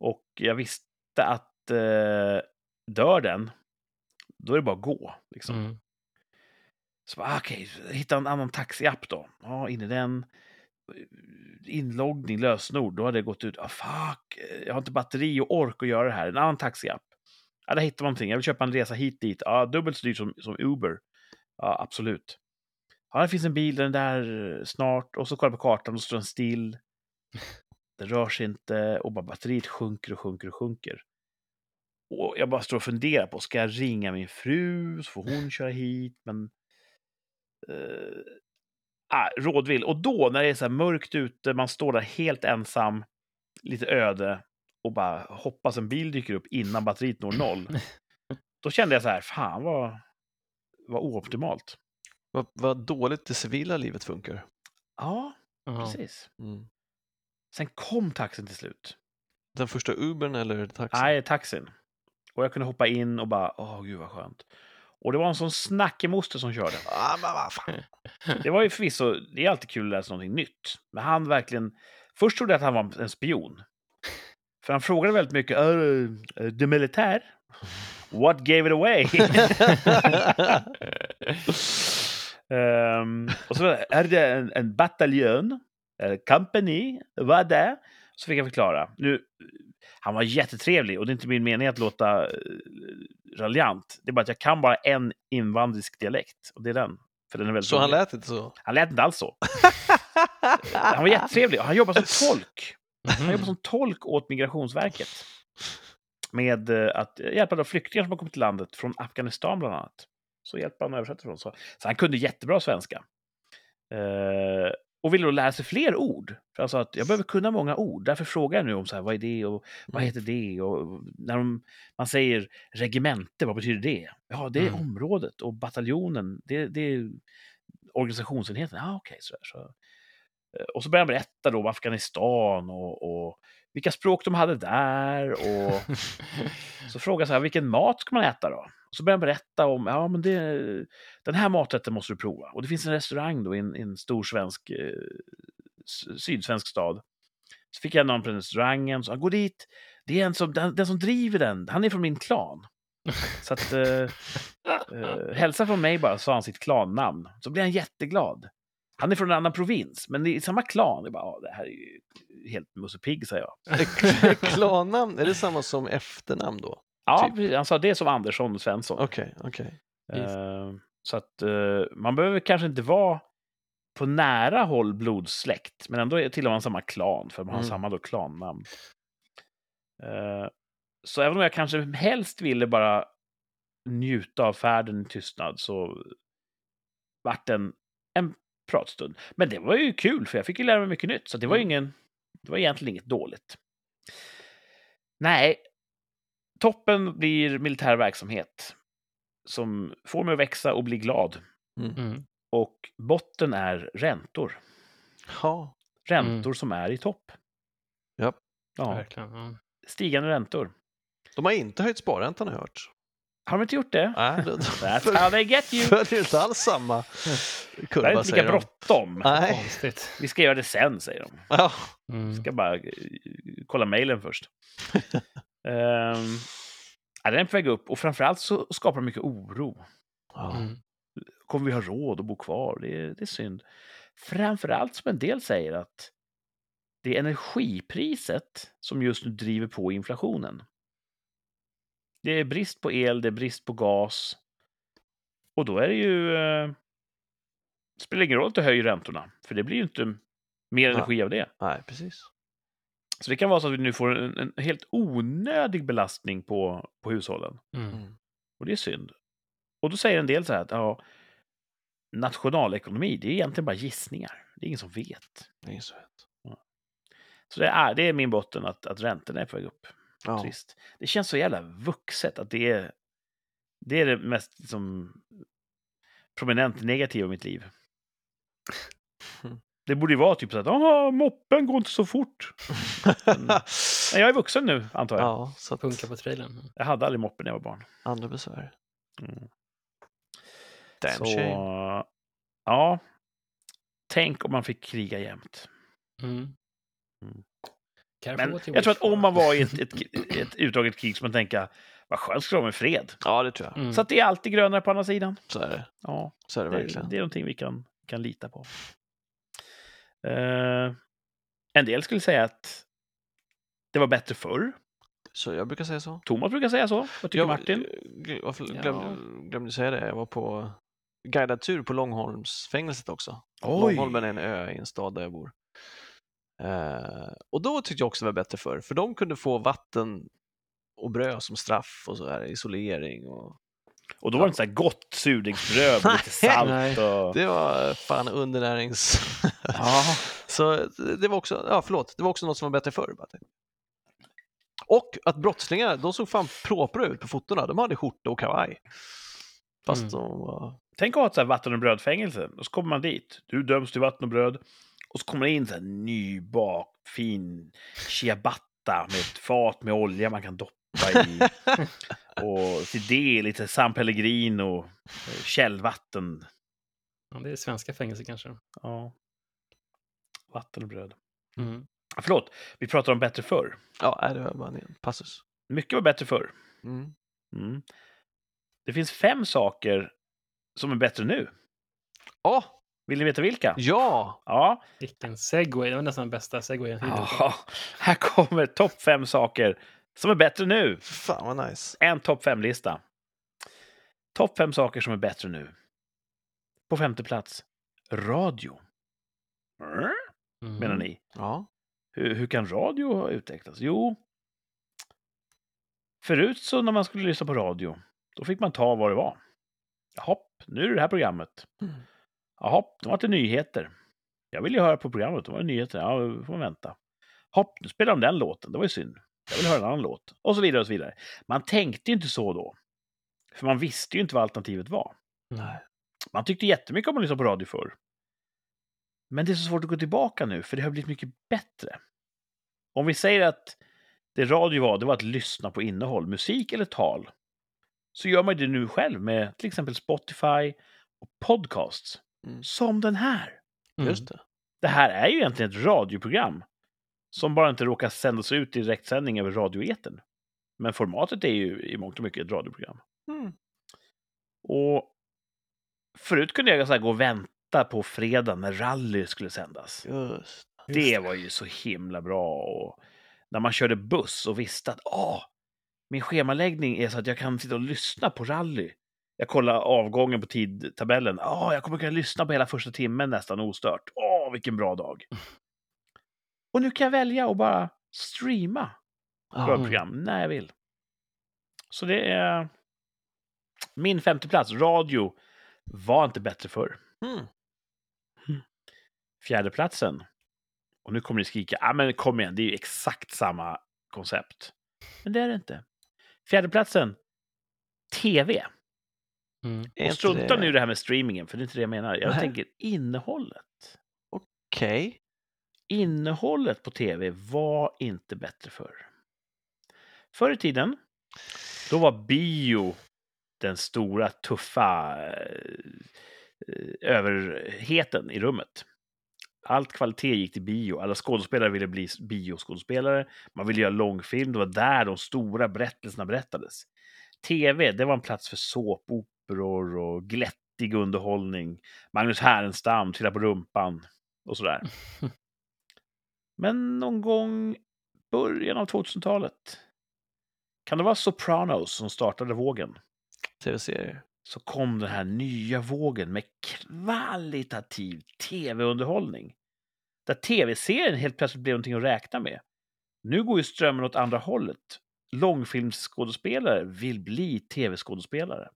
[SPEAKER 1] Och jag visste att eh, dör den, då är det bara att gå. Liksom.
[SPEAKER 3] Mm.
[SPEAKER 1] Så bara, ah, okej, hitta en annan taxiapp då. Ja, in i den. Inloggning, lösenord, då hade det gått ut. Ah, fuck, jag har inte batteri och ork att göra det här. En annan taxiapp. Ja, där hittar man någonting. Jag vill köpa en resa hit dit. Ja, dubbelt så dyrt som, som Uber. Ja, absolut. Ja, det finns en bil, den där eh, snart. Och så kollar jag på kartan och så står den still. Den rör sig inte och bara batteriet sjunker och sjunker och sjunker. Och jag bara står och funderar på, ska jag ringa min fru så får hon köra hit? Men... Uh, ah, rådvill. Och då när det är så här mörkt ute, man står där helt ensam, lite öde och bara hoppas en bil dyker upp innan batteriet når noll. Då kände jag så här, fan vad, vad ooptimalt.
[SPEAKER 2] Vad, vad dåligt det civila livet funkar.
[SPEAKER 1] Ja,
[SPEAKER 3] Ja.
[SPEAKER 1] precis.
[SPEAKER 2] Mm.
[SPEAKER 1] Sen kom taxin till slut.
[SPEAKER 2] Den första Ubern eller taxin?
[SPEAKER 1] Nej, taxin. Och jag kunde hoppa in och bara, åh gud vad skönt. Och det var en sån snackig moster som körde.
[SPEAKER 2] Ah, men vad fan.
[SPEAKER 1] Det var ju förvisso, det är alltid kul att lära sig någonting nytt. Men han verkligen, först trodde jag att han var en spion. För han frågade väldigt mycket, uh, the militär? What gave it away? Ehm, och så är det en, en bataljon, eh, company, vad det? Så fick jag förklara. Nu, han var jättetrevlig och det är inte min mening att låta uh, raljant. Det är bara att jag kan bara en invandrisk dialekt och det är den. För den är väldigt
[SPEAKER 2] Så han
[SPEAKER 1] rolig.
[SPEAKER 2] lät inte så?
[SPEAKER 1] han lät inte alls så. Han var jättetrevlig och han jobbar som tolk. Han
[SPEAKER 3] Mhm.
[SPEAKER 1] jobbar som tolk åt Migrationsverket. Med eh, att hjälpa de flyktingar som har kommit till landet från Afghanistan bland annat. Så hjälper han och översätter från. Så, så han kunde jättebra svenska. Eh, och ville då lära sig fler ord. För han sa att jag behöver kunna många ord. Därför frågar jag nu om så här, vad är det och vad heter det? Och när de, man säger regemente, vad betyder det? Ja, det är
[SPEAKER 3] Mm.
[SPEAKER 1] området och bataljonen, det, det är organisationsenheten. Ja, okej, så, där, så. Eh, Och så började han berätta då om Afghanistan och, och vilka språk de hade där. Och så frågade jag så här, vilken mat ska man äta då? Och så började han berätta om, ja men det, den här maträtten måste du prova. Och det finns en restaurang då i en, i en stor svensk, eh, sydsvensk stad. Så fick jag namn på restaurangen, så gå dit, det är en som, den, den som driver den, han är från min klan. Så att, eh, eh, hälsa från mig bara, sa han sitt klannamn. Så blev han jätteglad. Han är från en annan provins, men det är samma klan. Jag bara, "Ja, det här är ju helt Musse Pigg, säger jag.
[SPEAKER 2] Klannamn, är det samma som efternamn då?
[SPEAKER 1] Ja,
[SPEAKER 2] Typ.
[SPEAKER 1] han sa det som Andersson och Svensson.
[SPEAKER 2] Okej, okej.
[SPEAKER 1] Eh, så att eh, man behöver kanske inte vara på nära håll blodsläkt, men ändå tillhör man samma klan, för man har
[SPEAKER 2] Mm.
[SPEAKER 1] samma då klannamn. Eh, så även om jag kanske helst ville bara njuta av färden i tystnad så vart det en, en pratstund. Men det var ju kul, för jag fick ju lära mig mycket nytt, så det var
[SPEAKER 2] Mm.
[SPEAKER 1] ingen, det var egentligen inget dåligt. Nej, toppen blir militär verksamhet som får mig att växa och bli glad.
[SPEAKER 3] Mm.
[SPEAKER 1] Och botten är räntor.
[SPEAKER 2] Ja.
[SPEAKER 1] Räntor som är i topp. Ja,
[SPEAKER 3] Verkligen. Ja.
[SPEAKER 1] stigande räntor.
[SPEAKER 2] De har inte höjt sparräntan har jag hört.
[SPEAKER 1] Har de inte gjort det?
[SPEAKER 2] Nej, de
[SPEAKER 1] That's how they get you.
[SPEAKER 2] följer inte alls samma
[SPEAKER 1] Det är
[SPEAKER 2] kurva
[SPEAKER 1] inte lika
[SPEAKER 2] säger de.
[SPEAKER 1] bråttom. Vi ska göra det sen, säger de.
[SPEAKER 2] Ja.
[SPEAKER 3] Mm.
[SPEAKER 1] Ska bara eh, kolla mejlen först. um, ja, den är på väg upp och framförallt så skapar det mycket oro.
[SPEAKER 3] Mm.
[SPEAKER 1] Kommer vi ha råd att bo kvar? Det är, det är synd. Framförallt som en del säger att det är energipriset som just nu driver på inflationen. Det är brist på el, det är brist på gas. Och då är det ju... Eh, spelar ingen roll att du höjer räntorna, för det blir ju inte mer
[SPEAKER 2] Ja.
[SPEAKER 1] energi av det.
[SPEAKER 2] Nej, precis.
[SPEAKER 1] Så det kan vara så att vi nu får en, en helt onödig belastning på, på hushållen.
[SPEAKER 3] Mm.
[SPEAKER 2] Mm.
[SPEAKER 1] Och det är synd. Och då säger en del så här att ja, nationalekonomi, det är egentligen bara gissningar. Det är ingen som vet.
[SPEAKER 2] Det är ingen som vet.
[SPEAKER 1] Så det är, det är min botten att, att räntorna är på väg upp.
[SPEAKER 2] Ja.
[SPEAKER 1] Trist. Det känns så jävla vuxet att det är det, är det mest liksom, prominent negativa i mitt liv. Det borde ju vara typ så att "Åh, moppen går inte så fort. Men jag är vuxen nu, antar jag.
[SPEAKER 2] ja, så att
[SPEAKER 3] Punka på trailern.
[SPEAKER 1] Jag hade aldrig moppe när jag var barn.
[SPEAKER 2] andra besvär.
[SPEAKER 1] Mm.
[SPEAKER 2] Damn
[SPEAKER 1] så,
[SPEAKER 2] shame.
[SPEAKER 1] ja. Tänk om man fick kriga jämt.
[SPEAKER 3] Mm.
[SPEAKER 1] Mm.
[SPEAKER 3] Careful
[SPEAKER 1] Men jag tror att om man var i ett, ett, ett utdraget krig så man tänka, vad skönt skulle det vara med fred.
[SPEAKER 2] Ja, det tror jag.
[SPEAKER 3] Mm.
[SPEAKER 1] Så att det är alltid grönare på andra sidan.
[SPEAKER 2] Så är det.
[SPEAKER 1] Ja,
[SPEAKER 2] Så är det
[SPEAKER 1] det,
[SPEAKER 2] verkligen.
[SPEAKER 1] det är någonting vi kan, kan lita på. Eh, en del skulle säga att det var bättre förr.
[SPEAKER 2] Så jag brukar säga så.
[SPEAKER 1] Thomas brukar säga så. Vad tycker
[SPEAKER 2] Jag,
[SPEAKER 1] Martin?
[SPEAKER 2] Varför
[SPEAKER 3] Ja.
[SPEAKER 2] glömde, glömde säga det? Jag var på guidad tur på Långholmsfängelset också. Långholmen är en ö i en stad där jag bor. Eh, och då tyckte jag också det var bättre förr, för de kunde få vatten och bröd som straff och så här, isolering. Och...
[SPEAKER 1] Och då var det inte så här gott surdegsbröd med lite salt och...
[SPEAKER 2] Det var fan undernärings...
[SPEAKER 1] Ja,
[SPEAKER 2] så det var också, ja förlåt, det var också något som var bättre förr. Och att brottslingar, de såg fan propra ut på fotona. De hade skjorta och kavaj. Fast
[SPEAKER 3] Mm.
[SPEAKER 2] de var...
[SPEAKER 1] Tänk att ha ett vatten och brödfängelse. Och så kommer man dit. Du döms till vatten och bröd. Och så kommer det in så här nybakt, fin ciabatta med ett fat med olja man kan doppa i. och till det lite San Pellegrino, eh, källvatten.
[SPEAKER 3] Ja, det är svenska fängelser kanske.
[SPEAKER 1] Ja. Vatten och bröd.
[SPEAKER 3] Mm.
[SPEAKER 1] Ah, Förlåt, vi pratar om bättre förr.
[SPEAKER 2] Ja, nej, det var bara en passus.
[SPEAKER 1] Mycket var bättre förr.
[SPEAKER 2] Mm.
[SPEAKER 1] Mm. Det finns fem saker som är bättre nu.
[SPEAKER 2] Ja,
[SPEAKER 1] Vill ni veta vilka?
[SPEAKER 2] ja!
[SPEAKER 1] Ja,
[SPEAKER 3] Vilken segway. Det var nästan den bästa segwayen
[SPEAKER 1] ja. här kommer topp fem saker som är bättre nu.
[SPEAKER 2] Fan vad nice.
[SPEAKER 1] En topp fem-lista. Topp fem saker som är bättre nu. På femte plats, radio. Mm. Menar ni?
[SPEAKER 2] Ja.
[SPEAKER 1] Hur, hur kan radio ha utvecklats? Jo, förut så när man skulle lyssna på radio, då fick man ta vad det var. Jaha, nu är det det här programmet.
[SPEAKER 2] Mm.
[SPEAKER 1] Jaha, då var det nyheter. Jag vill ju höra på programmet, då var det nyheter. Ja, då får vänta. Hopp, nu spelar de den låten, det var ju synd. Jag vill höra en annan låt. Och så vidare och så vidare. Man tänkte ju inte så då. För man visste ju inte vad alternativet var.
[SPEAKER 3] Nej.
[SPEAKER 1] Man tyckte jättemycket om att lyssna på radio förr. Men det är så svårt att gå tillbaka nu, för det har blivit mycket bättre. Om vi säger att det radio var, det var att lyssna på innehåll, musik eller tal, så gör man det nu själv med till exempel Spotify och podcasts.
[SPEAKER 2] Mm.
[SPEAKER 1] Som den här.
[SPEAKER 3] Mm.
[SPEAKER 2] Just det.
[SPEAKER 1] Det här är ju egentligen ett radioprogram som bara inte råkar sändas ut i direktsändning över radioeten. Men formatet är ju i mångt och mycket ett radioprogram.
[SPEAKER 2] Mm.
[SPEAKER 1] Och förut kunde jag så här gå och vänta på fredag när rally skulle sändas.
[SPEAKER 2] Just.
[SPEAKER 1] Det var ju så himla bra. Och när man körde buss och visste att ah, min schemaläggning är så att jag kan sitta och lyssna på rally. Jag kollar avgången på tidtabellen. Ah, jag kommer kunna lyssna på hela första timmen nästan ostört. Åh, vilken bra dag. Och nu kan jag välja att bara streama
[SPEAKER 2] Ja.
[SPEAKER 1] radioprogram när jag vill. Så det är min femte plats. Radio var inte bättre förr.
[SPEAKER 2] Mm.
[SPEAKER 1] Fjärde platsen. Och nu kommer ni skrika, ah, men kom igen, det är ju exakt samma koncept. Men det är det inte. Fjärde platsen. TV.
[SPEAKER 3] Mm.
[SPEAKER 1] Och strunta
[SPEAKER 2] det-
[SPEAKER 1] nu i det här med streamingen, för det är inte det jag menar. Jag
[SPEAKER 2] Nej.
[SPEAKER 1] tänker innehållet.
[SPEAKER 2] Okej.
[SPEAKER 1] innehållet på tv var inte bättre förr. Förr i tiden, då var bio den stora, tuffa eh, överheten i rummet. Allt kvalitet gick till bio. Alla skådespelare ville bli bioskådespelare. Man ville göra långfilm. Det var där de stora berättelserna berättades. TV, det var en plats för såpoperor och glättig underhållning. Magnus Härenstam, trilla på rumpan och sådär. Men någon gång början av 2000-talet kan det vara Sopranos som startade vågen?
[SPEAKER 2] Tv-serier.
[SPEAKER 1] Så kom den här nya vågen med kvalitativ tv-underhållning. Där tv-serien helt plötsligt blev någonting att räkna med. Nu går ju strömmen åt andra hållet. Långfilmsskådespelare vill bli tv-skådespelare.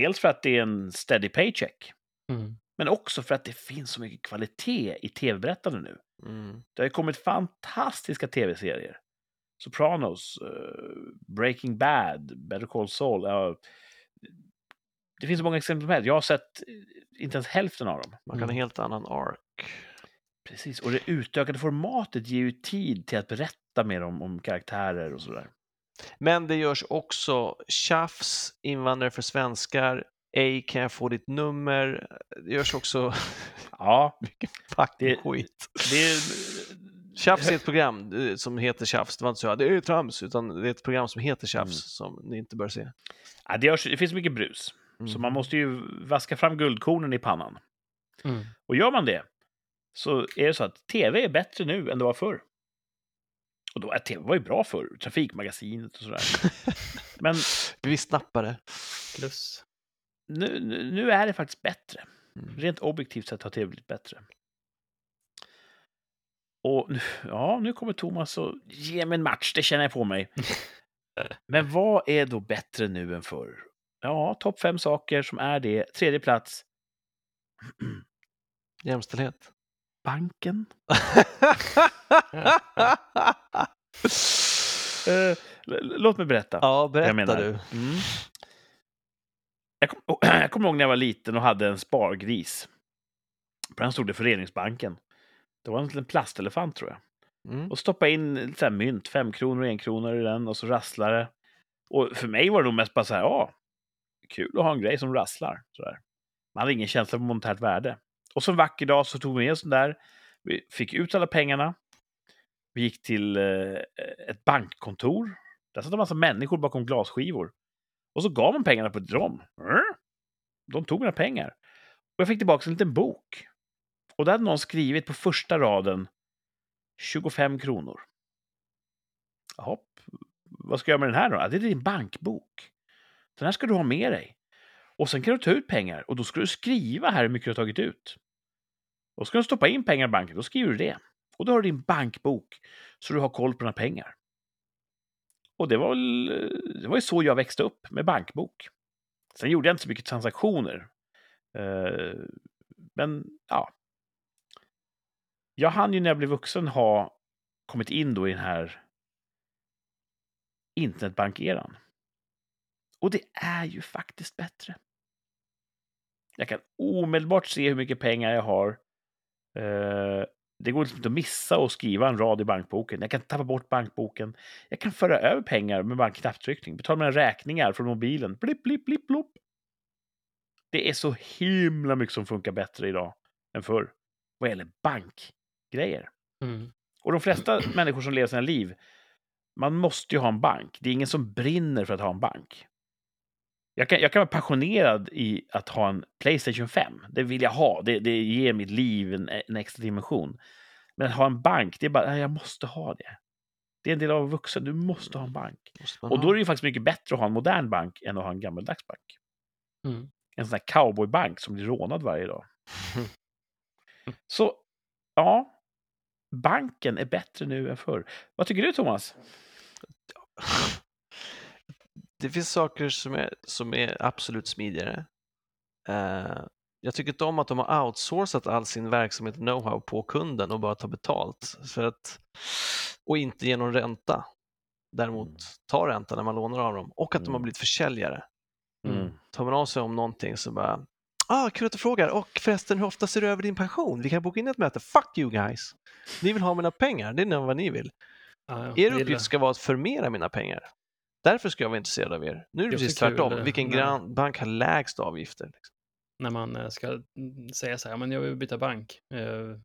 [SPEAKER 1] Dels för att det är en steady paycheck,
[SPEAKER 3] Mm.
[SPEAKER 1] men också för att det finns så mycket kvalitet i tv-berättande nu.
[SPEAKER 2] Mm.
[SPEAKER 1] Det har ju kommit fantastiska tv-serier. Sopranos, eh, Breaking Bad, Better Call Saul. ja, det finns så många exempel med. Jag har sett eh, inte ens hälften av dem.
[SPEAKER 2] Man kan ha en
[SPEAKER 3] Mm.
[SPEAKER 2] helt annan ark.
[SPEAKER 1] Precis, och det utökade formatet ger ju tid till att berätta mer om, om karaktärer och sådär.
[SPEAKER 2] Men det görs också tjafs, invandrare för svenskar, ej kan jag få ditt nummer. Det görs också
[SPEAKER 1] Ja,
[SPEAKER 2] mycket fucking
[SPEAKER 1] Det-
[SPEAKER 2] skit.
[SPEAKER 1] det är...
[SPEAKER 2] Tjafs är ett program eh, som heter Tjafs. Det var inte så att det är trams, utan det är ett program som heter Tjafs
[SPEAKER 1] Mm.
[SPEAKER 2] som ni inte bör se.
[SPEAKER 1] Ja, det, görs, det finns mycket brus, så
[SPEAKER 2] Mm.
[SPEAKER 1] man måste ju vaska fram guldkornen i pannan.
[SPEAKER 3] Mm.
[SPEAKER 1] Och gör man det så är det så att tv är bättre nu än det var förr. Och då, ja, tv var ju bra förr, Trafikmagasinet och sådär. Men
[SPEAKER 2] Vi snappar det.
[SPEAKER 3] Plus.
[SPEAKER 1] nu, nu nu är det faktiskt bättre.
[SPEAKER 2] Mm.
[SPEAKER 1] Rent objektivt sett har tv blivit bättre. Och nu- ja, nu kommer Thomas och ge mig en match, det känner jag på mig. Men vad är då bättre nu än förr? Ja, topp fem saker som är det. Tredje plats,
[SPEAKER 2] Jämställdhet.
[SPEAKER 1] Banken. Eh, låt mig berätta.
[SPEAKER 2] ja, berätta
[SPEAKER 1] jag menar.
[SPEAKER 2] du.
[SPEAKER 1] Mm. Jag, kom, jag kommer ihåg när jag var liten och hade en spargris. På den stod det Föreningsbanken. Det var en liten plastelefant tror jag.
[SPEAKER 2] Mm.
[SPEAKER 1] Och stoppa in så här mynt, fem kronor och en kronor i den och så rasslar det. Och för mig var det nog mest bara så här, ja, kul att ha en grej som rasslar. Så där. Man hade ingen känsla för monetärt värde. Och så en vacker dag så tog vi en sån där, vi fick ut alla pengarna. Vi gick till eh, ett bankkontor. Där satt en massa människor bakom glasskivor. Och så gav man pengarna på dem. Hm? De tog mina pengar. Och jag fick tillbaka en liten bok. Och där hade någon skrivit på första raden 25 kronor. Jaha, vad ska jag göra med den här då? Det är din bankbok. Den här ska du ha med dig. Och sen kan du ta ut pengar och då ska du skriva här hur mycket du har tagit ut. Och ska du stoppa in pengar i banken, då skriver du det. Och då har du din bankbok så du har koll på dina pengar. Och det var, väl, det var ju så jag växte upp, med bankbok. Sen gjorde jag inte så mycket transaktioner. Eh, Men ja. Jag hann ju när jag blev vuxen ha kommit in då i den här internetbankeran. Och det är ju faktiskt bättre. Jag kan omedelbart se hur mycket pengar jag har. Eh, Det går liksom inte att missa att skriva en rad i bankboken. Jag kan tappa bort bankboken. Jag kan föra över pengar med bara en knapptryckning. Betala mina räkningar från mobilen. Blipp, blipp, blipp, blopp. Det är så himla mycket som funkar bättre idag än förr. Vad gäller bankgrejer.
[SPEAKER 3] Mm.
[SPEAKER 1] Och de flesta människor som lever sina liv, man måste ju ha en bank. Det är ingen som brinner för att ha en bank. Jag kan, jag kan vara passionerad i att ha en Playstation 5. Det vill jag ha. Det, det ger mitt liv en, en extra dimension. Men att ha en bank, det är bara, nej, jag måste ha det. Det är en del av vuxen. Du måste ha en bank. Och då är det ju faktiskt mycket bättre att ha en modern bank än att ha en gammaldags bank.
[SPEAKER 3] Mm.
[SPEAKER 1] En sån här cowboybank som blir rånad varje dag. Så, ja. Banken är bättre nu än förr. Vad tycker du, Thomas?
[SPEAKER 2] Det finns saker som är, som är absolut smidigare. Eh, jag tycker inte om att de har outsourcat all sin verksamhet och know-how på kunden och bara tar betalt för att, och inte ger någon ränta. Däremot
[SPEAKER 1] Mm.
[SPEAKER 2] tar ränta när man lånar av dem och att de har
[SPEAKER 1] Mm.
[SPEAKER 2] blivit försäljare.
[SPEAKER 1] Mm.
[SPEAKER 2] Tar man av sig om någonting så bara, Ah, kul att du frågar. Och förresten, hur ofta ser du över din pension? Vi kan boka in ett möte. Fuck you guys! Ni vill ha mina pengar, det är vad ni vill.
[SPEAKER 3] Ja, ja,
[SPEAKER 2] Er uppgift ska vara att förmera mina pengar. Därför ska jag vara intresserad av er. Nu är det
[SPEAKER 3] Det är
[SPEAKER 2] precis
[SPEAKER 3] kul,
[SPEAKER 2] tvärtom.
[SPEAKER 3] eh,
[SPEAKER 2] Vilken
[SPEAKER 3] när-
[SPEAKER 2] bank har lägst avgifter? Liksom.
[SPEAKER 3] när man eh, ska mm, säga så här, "Ja, men jag vill byta bank. Eh,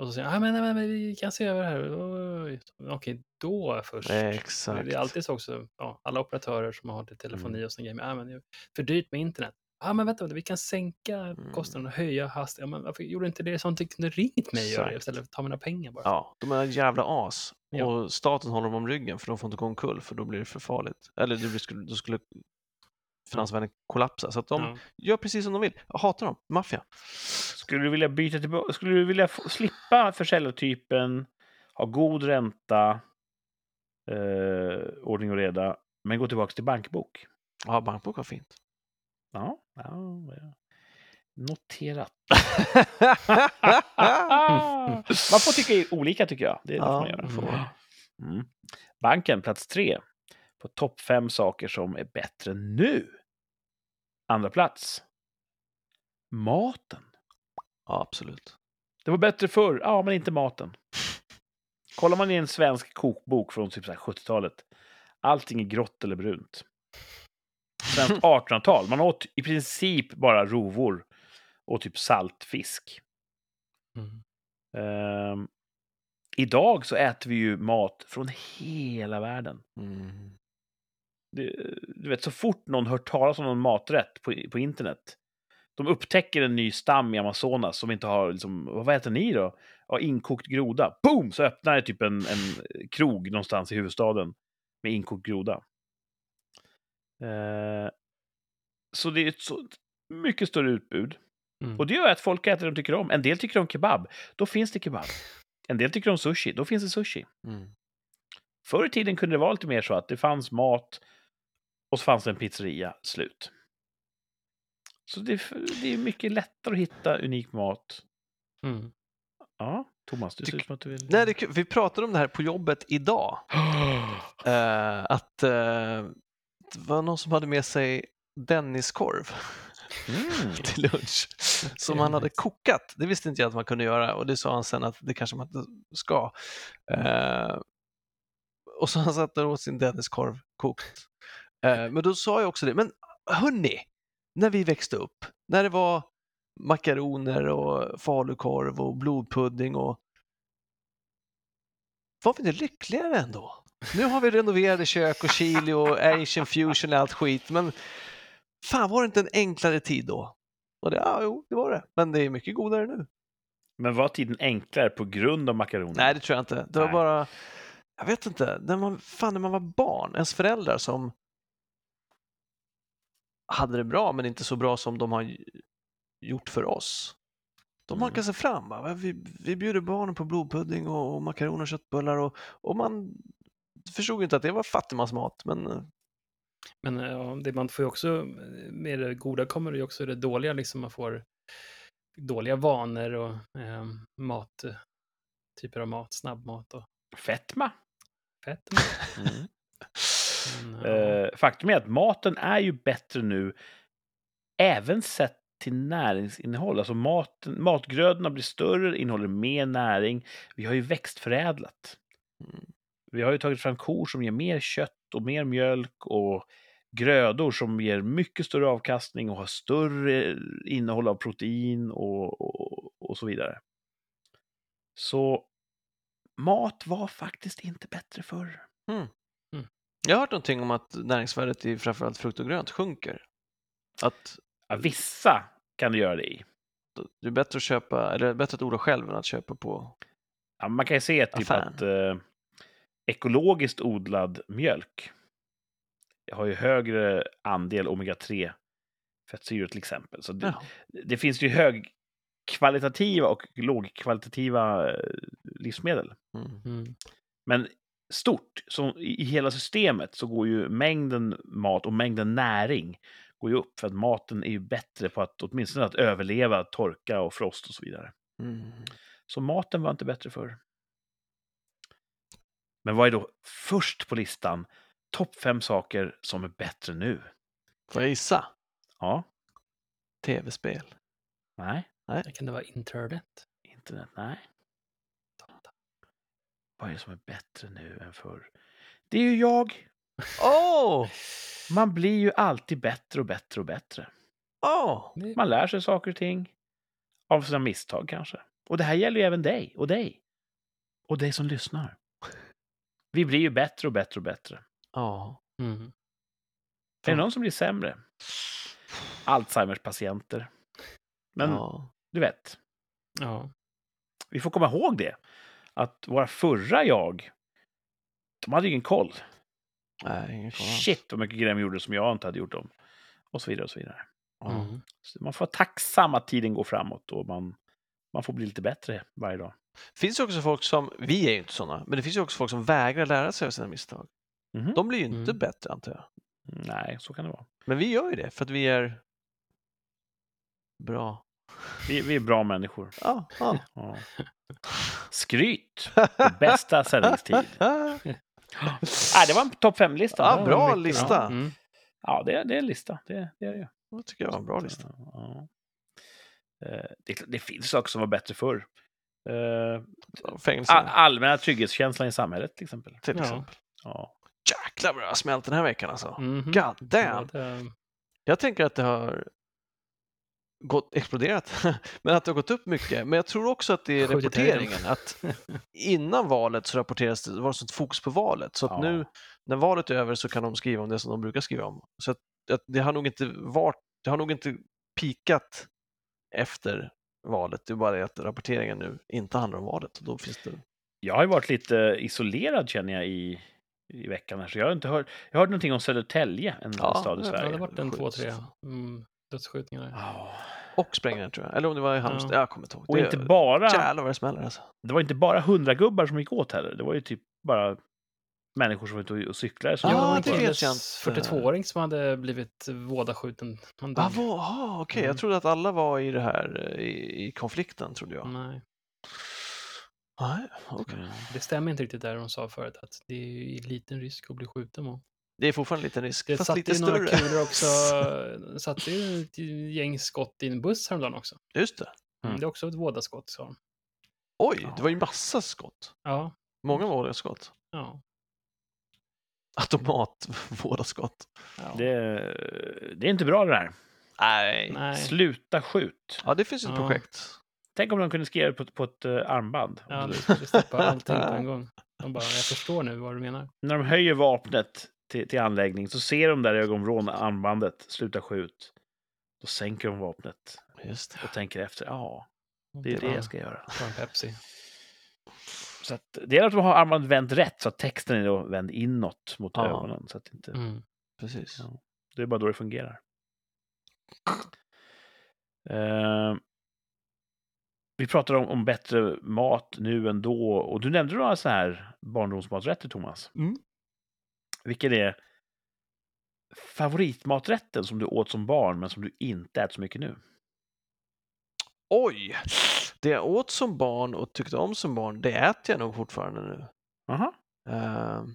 [SPEAKER 3] Och så säger jag, ah, men, nej, men, vi kan se över det här. Oj, Okej, då först.
[SPEAKER 2] Exakt.
[SPEAKER 3] Det är alltid så också, ja, alla operatörer som har till telefoni
[SPEAKER 2] Mm.
[SPEAKER 3] och såna grejer, ah, men det är för dyrt med internet. Ja, ah, men vänta, vi kan sänka
[SPEAKER 2] Mm.
[SPEAKER 3] kostnaden och höja hastigheten. Ja, men varför gjorde inte det sånt? Kunde ringt mig och göra istället för att ta mina pengar bara.
[SPEAKER 2] Ja, de är en jävla as.
[SPEAKER 3] Ja.
[SPEAKER 2] Och staten håller dem om ryggen för de får inte gå omkull för då blir det för farligt. Eller det blir, skulle, då skulle finansvärlden kollapsa. Så att de
[SPEAKER 3] Ja.
[SPEAKER 2] gör precis som de vill. Jag hatar dem. Maffia.
[SPEAKER 1] Skulle du vilja byta tillbaka? Skulle du vilja få, slippa försäljartypen, ha god ränta, eh, ordning och reda, men gå tillbaka till bankbok?
[SPEAKER 2] Ja, bankbok var fint.
[SPEAKER 1] Ja, ja, ja. Noterat. man får tycka olika tycker jag. Det, det får
[SPEAKER 2] Ja,
[SPEAKER 1] man
[SPEAKER 2] man.
[SPEAKER 1] Mm. Banken, plats tre. På topp fem saker som är bättre nu. Andra plats. Maten.
[SPEAKER 2] ja, absolut.
[SPEAKER 1] Det var bättre förr. Ja, men inte maten. Kollar man i en svensk kokbok från typ så här 70-talet. Allting är grått eller brunt. Svenskt 1800-tal. Man åt i princip bara rovor och typ saltfisk.
[SPEAKER 3] Mm.
[SPEAKER 1] Ehm, idag så äter vi ju mat från hela världen.
[SPEAKER 2] Mm.
[SPEAKER 1] Det, du vet, så fort någon hört talas om någon maträtt på, på internet. De upptäcker en ny stam i Amazonas som inte har, liksom, vad äter ni då? Ja, inkokt groda. Boom! Så öppnar det typ en, en krog någonstans i huvudstaden med inkokt groda. Eh, så det är ett så mycket större utbud.
[SPEAKER 3] Mm.
[SPEAKER 1] Och det gör att folk äter det de tycker om. En del tycker om kebab. Då finns det kebab. En del tycker om sushi. Då finns det sushi.
[SPEAKER 2] Mm.
[SPEAKER 1] Förr i tiden kunde det vara lite mer så att det fanns mat och så fanns det en pizzeria, slut. Så det, är- det är mycket lättare att hitta unik mat.
[SPEAKER 3] Mm.
[SPEAKER 1] Ja, Thomas, du ser ut som att du vill...
[SPEAKER 2] Nej, det är kul. Vi pratade om det här på jobbet idag. Eh, att eh, det var någon som hade med sig Denniskorv
[SPEAKER 1] Mm.
[SPEAKER 2] till lunch som han hade kokat. Det visste inte jag att man kunde göra och det sa han sen att det kanske man inte ska. Eh, och så han satt där och åt sin Denniskorv kokt. Eh, men då sa jag också det, men hörni, när vi växte upp, när det var makaroner och falukorv och blodpudding och var vi inte lyckligare ändå? Nu har vi renoverade kök och chili och asian fusion och allt skit, men fan var det inte en enklare tid då? Och det, ja, jo, det var det, men det är mycket godare nu.
[SPEAKER 1] Men var tiden enklare på grund av makaroner?
[SPEAKER 2] Nej, det tror jag inte. Det var
[SPEAKER 1] Nej.
[SPEAKER 2] bara, jag vet inte, när man, fan när man var barn, ens föräldrar som hade det bra men inte så bra som de har gjort för oss. De
[SPEAKER 1] Mm.
[SPEAKER 2] hankade sig fram. Vi, vi bjuder barnen på blodpudding och, och makaroner och köttbullar och, och man förstod inte att det var fattigmansmat. Men eh,
[SPEAKER 3] Men eh, ja, det man får ju också, eh, med det goda kommer det ju också det dåliga, liksom man får dåliga vanor och eh, mat, typer av mat, snabbmat och
[SPEAKER 1] Fetma?
[SPEAKER 3] fett.
[SPEAKER 1] Mm.
[SPEAKER 3] Men, ja.
[SPEAKER 1] Eh, faktum är att maten är ju bättre nu, även sett till näringsinnehåll. Alltså maten, matgrödorna blir större, innehåller mer näring. Vi har ju växtförädlat.
[SPEAKER 2] Mm.
[SPEAKER 1] Vi har ju tagit fram kor som ger mer kött och mer mjölk och grödor som ger mycket större avkastning och har större innehåll av protein och, och, och så vidare. Så mat var faktiskt inte bättre förr.
[SPEAKER 2] jag har hört någonting om att näringsvärdet i framförallt frukt och grönt sjunker. Att
[SPEAKER 1] Ja, vissa kan du göra det i.
[SPEAKER 2] det är bättre att köpa, eller bättre att odla själv än att köpa på...
[SPEAKER 1] Ja, man kan ju se typ
[SPEAKER 2] Affären.
[SPEAKER 1] att eh, ekologiskt odlad mjölk har ju högre andel omega-3 fettsyror till exempel. Så det,
[SPEAKER 2] Ja.
[SPEAKER 1] det finns ju högkvalitativa och lågkvalitativa eh, livsmedel.
[SPEAKER 2] Mm.
[SPEAKER 1] Men stort, så i i hela systemet så går ju mängden mat och mängden näring går ju upp för att maten är ju bättre på att åtminstone att överleva torka och frost och så vidare.
[SPEAKER 2] Mm.
[SPEAKER 1] Så maten var inte bättre förr. Men vad är då först på listan? Topp fem saker som är bättre nu.
[SPEAKER 2] Får jag gissa?
[SPEAKER 1] Ja,
[SPEAKER 2] Tv-spel.
[SPEAKER 1] Nej.
[SPEAKER 3] Kan det vara internet?
[SPEAKER 1] Internet? Nej. Vad är det som är bättre nu än förr? Det är ju jag.
[SPEAKER 2] Åh!
[SPEAKER 1] Man blir ju alltid bättre och bättre och bättre.
[SPEAKER 3] Det-
[SPEAKER 1] Man lär sig saker och ting. Av sina misstag kanske. Och det här gäller ju även dig och dig. Och dig som lyssnar. Vi blir ju bättre och bättre och bättre.
[SPEAKER 2] Ja.
[SPEAKER 3] Mm.
[SPEAKER 1] Är det någon som blir sämre? Alzheimers patienter. Men
[SPEAKER 2] ja.
[SPEAKER 1] du vet,
[SPEAKER 3] Ja.
[SPEAKER 1] vi får komma ihåg det. Att våra förra jag, de hade ingen koll.
[SPEAKER 2] Nej, ingen koll.
[SPEAKER 1] Shit vad mycket grejer de gjorde som jag inte hade gjort dem. Och så vidare och så vidare.
[SPEAKER 3] Mm.
[SPEAKER 1] Så man får vara tacksam att tiden går framåt och man, man får bli lite bättre varje dag.
[SPEAKER 2] Finns ju också folk som, vi är ju inte sådana, men det finns ju också folk som vägrar lära sig av sina misstag.
[SPEAKER 1] Mhm.
[SPEAKER 2] De blir ju inte
[SPEAKER 3] Mm.
[SPEAKER 2] bättre antar jag.
[SPEAKER 1] Nej, så kan det vara.
[SPEAKER 2] Men vi gör ju det för att vi är bra.
[SPEAKER 1] Vi, vi är bra människor.
[SPEAKER 2] Ja, ja.
[SPEAKER 1] Ja. Skryt! Bästa sändningstid. Nej, det var en topp fem-lista.
[SPEAKER 2] Ja,
[SPEAKER 1] Det
[SPEAKER 2] bra
[SPEAKER 1] mycket
[SPEAKER 2] lista.
[SPEAKER 3] Mm.
[SPEAKER 1] Ja, det, är- det är en lista. Det, det är det ju.
[SPEAKER 2] Det tycker jag var en bra lista.
[SPEAKER 1] Ja. Eh, Det, det finns saker som var bättre förr. Eh,
[SPEAKER 2] Fängelse
[SPEAKER 1] all, allmänna trygghetskänslan i samhället till exempel.
[SPEAKER 2] till
[SPEAKER 3] Ja.
[SPEAKER 2] exempel.
[SPEAKER 1] Ja.
[SPEAKER 2] Jäklar vad det har smält den här veckan alltså.
[SPEAKER 3] Mhm.
[SPEAKER 2] God
[SPEAKER 3] Ja,
[SPEAKER 2] damn!
[SPEAKER 3] det-
[SPEAKER 2] Jag tänker att det har gått, exploderat, men att det har gått upp mycket. Men jag tror också att det är rapporteringen. Att innan valet så rapporterades det, det var sånt fokus på valet. Så att
[SPEAKER 1] Ja.
[SPEAKER 2] nu när valet är över så kan de skriva om det som de brukar skriva om. Så att, att det har nog inte varit, det har nog inte pikat efter valet. Det är bara det att rapporteringen nu inte handlar om valet. Och då finns det...
[SPEAKER 1] Jag har ju varit lite isolerad känner jag i, i veckan. Här, så jag har inte hört, jag har hört någonting om Södertälje, en
[SPEAKER 2] Ja,
[SPEAKER 1] stad i
[SPEAKER 2] ja,
[SPEAKER 3] Ja, det
[SPEAKER 1] Sverige.
[SPEAKER 3] har varit en två, tre mm, dödsskjutningar.
[SPEAKER 1] Ja.
[SPEAKER 2] Och sprängningar tror jag. Eller om det var i Halmstad.
[SPEAKER 3] Ja.
[SPEAKER 2] Jag kommer inte ihåg.
[SPEAKER 1] Och
[SPEAKER 2] Det-
[SPEAKER 1] inte bara,
[SPEAKER 2] Jävlar vad det smäller alltså.
[SPEAKER 1] det var inte bara hundra gubbar som gick åt heller. Det var ju typ bara människor som var ute och- cyklade. Som
[SPEAKER 2] Ja,
[SPEAKER 3] det
[SPEAKER 2] det vet jag inte.
[SPEAKER 3] 42-åring som hade blivit vådaskjuten. Han
[SPEAKER 2] Ah,
[SPEAKER 3] dog.
[SPEAKER 2] ah, Okej, jag
[SPEAKER 3] Mm.
[SPEAKER 2] trodde att alla var i det här eh, i, i konflikten, trodde jag.
[SPEAKER 3] Nej,
[SPEAKER 2] Nej, okej.
[SPEAKER 1] Mm.
[SPEAKER 3] det stämmer inte riktigt där de sa förut att det är liten risk att bli skjuten. Och
[SPEAKER 2] Det är fortfarande en liten risk,
[SPEAKER 3] det
[SPEAKER 2] fast
[SPEAKER 3] satt
[SPEAKER 2] lite
[SPEAKER 3] ju några
[SPEAKER 2] större.
[SPEAKER 3] kulor också. Det satt ju ett gäng skott i en buss häromdagen också.
[SPEAKER 2] Just det.
[SPEAKER 1] Mm.
[SPEAKER 3] Det är också ett vådaskott, sa de.
[SPEAKER 2] Oj,
[SPEAKER 1] Ja.
[SPEAKER 2] det var ju massa skott.
[SPEAKER 3] Ja,
[SPEAKER 2] Många vådaskott.
[SPEAKER 3] ja.
[SPEAKER 2] Automatvådaskott.
[SPEAKER 3] ja.
[SPEAKER 1] Det, det är inte bra det där.
[SPEAKER 2] Nej.
[SPEAKER 3] Nej.
[SPEAKER 1] Sluta skjut.
[SPEAKER 2] Ja, det finns ett
[SPEAKER 3] Ja.
[SPEAKER 2] projekt.
[SPEAKER 1] Tänk om de kunde skriva det på, på ett eh, armband.
[SPEAKER 3] Ja, det skulle stoppa allting på en gång. De bara, jag förstår nu vad du menar.
[SPEAKER 1] När de höjer vapnet till, till anläggning så ser de där i ögonvrån armbandet, sluta skjut. Då sänker de vapnet
[SPEAKER 2] Just det.
[SPEAKER 1] och tänker efter. Ja, det är det jag ska göra.
[SPEAKER 3] Ta en Pepsi.
[SPEAKER 1] Så att, det är att de har armbandet vänt rätt så att texten är då vänd inåt mot
[SPEAKER 2] Ja.
[SPEAKER 1] ögonen. Så att inte,
[SPEAKER 3] Mm.
[SPEAKER 2] Precis.
[SPEAKER 1] Ja. Det är bara då det fungerar. Eh, vi pratar om, om bättre mat nu än då. Och du nämnde några så här barndomsmaträtter, Thomas.
[SPEAKER 2] Mm.
[SPEAKER 1] Vilken är favoritmaträtten som du åt som barn men som du inte äter så mycket nu?
[SPEAKER 2] Oj! Det jag åt som barn och tyckte om som barn, det äter jag nog fortfarande nu.
[SPEAKER 1] Aha.
[SPEAKER 2] Ehm,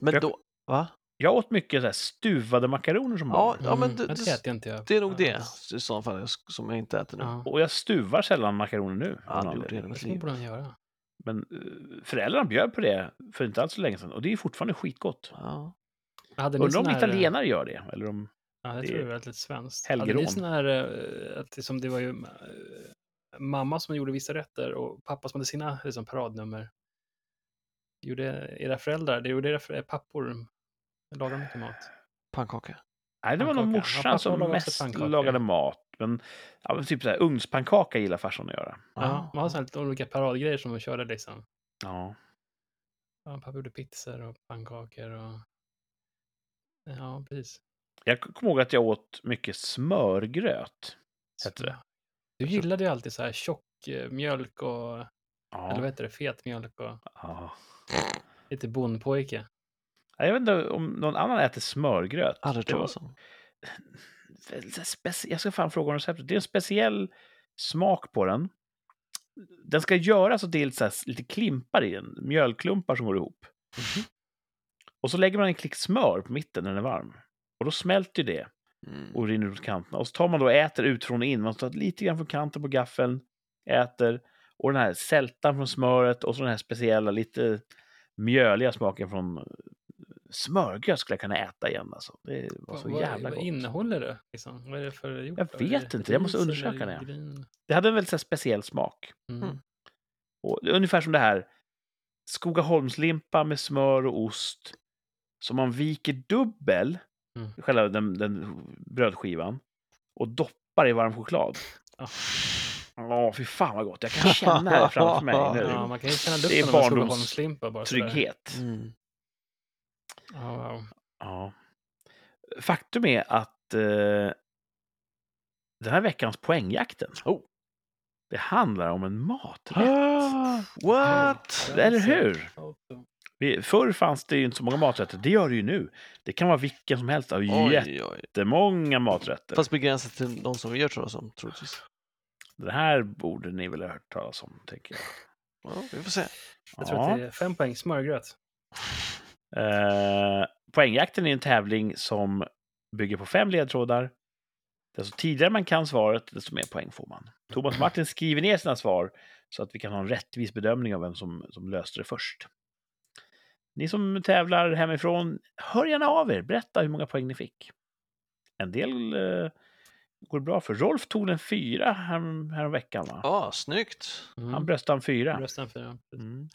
[SPEAKER 2] men
[SPEAKER 1] Jag-
[SPEAKER 2] då... Va?
[SPEAKER 1] Jag åt mycket så här stuvade makaroner som
[SPEAKER 2] Ja,
[SPEAKER 1] barn.
[SPEAKER 2] ja men
[SPEAKER 3] Mm,
[SPEAKER 2] det,
[SPEAKER 3] det
[SPEAKER 2] det,
[SPEAKER 3] äter inte jag.
[SPEAKER 2] det är nog det i så fall som jag inte äter nu.
[SPEAKER 3] Ja.
[SPEAKER 1] Och jag stuvar sällan makaroner nu.
[SPEAKER 2] gjort det
[SPEAKER 1] anledning.
[SPEAKER 2] hela mitt
[SPEAKER 3] Det
[SPEAKER 2] liv.
[SPEAKER 3] borde göra.
[SPEAKER 1] Men eh, föräldrarna bjöd på det för inte alls så länge sedan. Och det är fortfarande skitgott.
[SPEAKER 2] Ja.
[SPEAKER 1] Undrar om italienare gör det. Eller om...
[SPEAKER 3] Ja, det
[SPEAKER 1] det
[SPEAKER 3] tror jag är väldigt svenskt.
[SPEAKER 1] helgerån.
[SPEAKER 3] Hade ni sån här, eh, att liksom det var ju eh, mamma som gjorde vissa rätter och pappa som hade sina liksom, paradnummer. Gjorde era föräldrar, det gjorde era för- pappor, lagade mycket mat.
[SPEAKER 2] Pannkaka.
[SPEAKER 1] Nej, det var nog.
[SPEAKER 3] Ja,
[SPEAKER 1] morsan
[SPEAKER 3] pappa
[SPEAKER 1] som
[SPEAKER 3] lagade
[SPEAKER 1] mest
[SPEAKER 3] pannkaka.
[SPEAKER 1] lagade mat. Men ja, men typ så här, ugnspannkaka gillar farsan att göra.
[SPEAKER 3] Ja, man har här lite olika paradgrejer som de körde liksom.
[SPEAKER 1] Ja.
[SPEAKER 3] Ja, pappa gjorde pizzor och pannkakor och... Ja, precis.
[SPEAKER 1] Jag kommer ihåg att jag åt mycket smörgröt. Hette det.
[SPEAKER 3] Du gillade ju alltid så här tjock eh, mjölk och, eller vad
[SPEAKER 1] Ja.
[SPEAKER 3] heter det, fet mjölk och
[SPEAKER 1] ja.
[SPEAKER 3] lite bondpojke.
[SPEAKER 1] Jag vet inte om någon annan äter smörgröt.
[SPEAKER 2] Aldrig
[SPEAKER 1] Det var-
[SPEAKER 2] talas om.
[SPEAKER 1] Jag ska fan fråga om receptet. Det är en speciell smak på den. Den ska göras så det är lite klimpar i den. Mjölkklumpar som går ihop.
[SPEAKER 2] Mhm.
[SPEAKER 1] Och så lägger man en klick smör på mitten när den är varm. Och då smälter ju det.
[SPEAKER 2] Mm.
[SPEAKER 1] och rinner ut kanterna. Och så tar man då och äter ut från och in. Man tar lite grann från kanten på gaffeln, äter. Och den här sältan från smöret och så den här speciella, lite mjöliga smaken från eh, smörgås skulle jag kunna äta igen. Alltså. Det var så
[SPEAKER 3] vad,
[SPEAKER 1] jävla
[SPEAKER 3] vad
[SPEAKER 1] gott.
[SPEAKER 3] innehåller det? Liksom? Vad är det för gjort?
[SPEAKER 1] Jag vet inte, jag måste undersöka det. Det hade en väldigt så här speciell smak.
[SPEAKER 3] Mm.
[SPEAKER 2] Mm.
[SPEAKER 1] Och ungefär som det här Skogaholmslimpa med smör och ost som man viker dubbel,
[SPEAKER 3] Mm.
[SPEAKER 1] själva den, den brödskivan, och doppar i varm choklad.
[SPEAKER 3] Ja.
[SPEAKER 1] Åh, fy fan vad gott. Jag kan känna det framför mig nu.
[SPEAKER 3] Ja, man kan ju känna
[SPEAKER 1] Det är
[SPEAKER 3] lukten av en
[SPEAKER 1] barndoms-
[SPEAKER 3] Skogaholmslimpa bara sådär.
[SPEAKER 1] Trygghet.
[SPEAKER 2] Mm.
[SPEAKER 3] Ja, wow.
[SPEAKER 1] Ja. Faktum är att eh, den här veckans poängjakten,
[SPEAKER 2] Oh.
[SPEAKER 1] det handlar om en maträtt.
[SPEAKER 2] Ah, what?
[SPEAKER 1] Eller hur? Förr fanns det ju inte så många maträtter, det gör det ju nu. Det kan vara vilken som helst av
[SPEAKER 2] Oj, oj.
[SPEAKER 1] jättemånga maträtter.
[SPEAKER 2] Fast begränsat till de som vi gör tror jag som, troligtvis.
[SPEAKER 1] Det här borde ni väl ha hört talas om, tänker jag.
[SPEAKER 2] Ja, vi får se.
[SPEAKER 3] Jag tror
[SPEAKER 1] Ja.
[SPEAKER 3] att det är fem poäng smörgröt.
[SPEAKER 1] Eh, poängjakten är en tävling som bygger på fem ledtrådar. Desto tidigare man kan svaret, desto mer poäng får man. Thomas Martin skriver ner sina svar så att vi kan ha en rättvis bedömning av vem som, som löste det först. Ni som tävlar hemifrån, hör gärna av er. Berätta hur många poäng ni fick. En del eh, går bra för. Rolf tog en fyra härom, häromveckan, va?
[SPEAKER 2] Ja, snyggt.
[SPEAKER 3] Mm.
[SPEAKER 1] Han bröstade en fyra.
[SPEAKER 3] Rösten för ja.
[SPEAKER 1] Mm.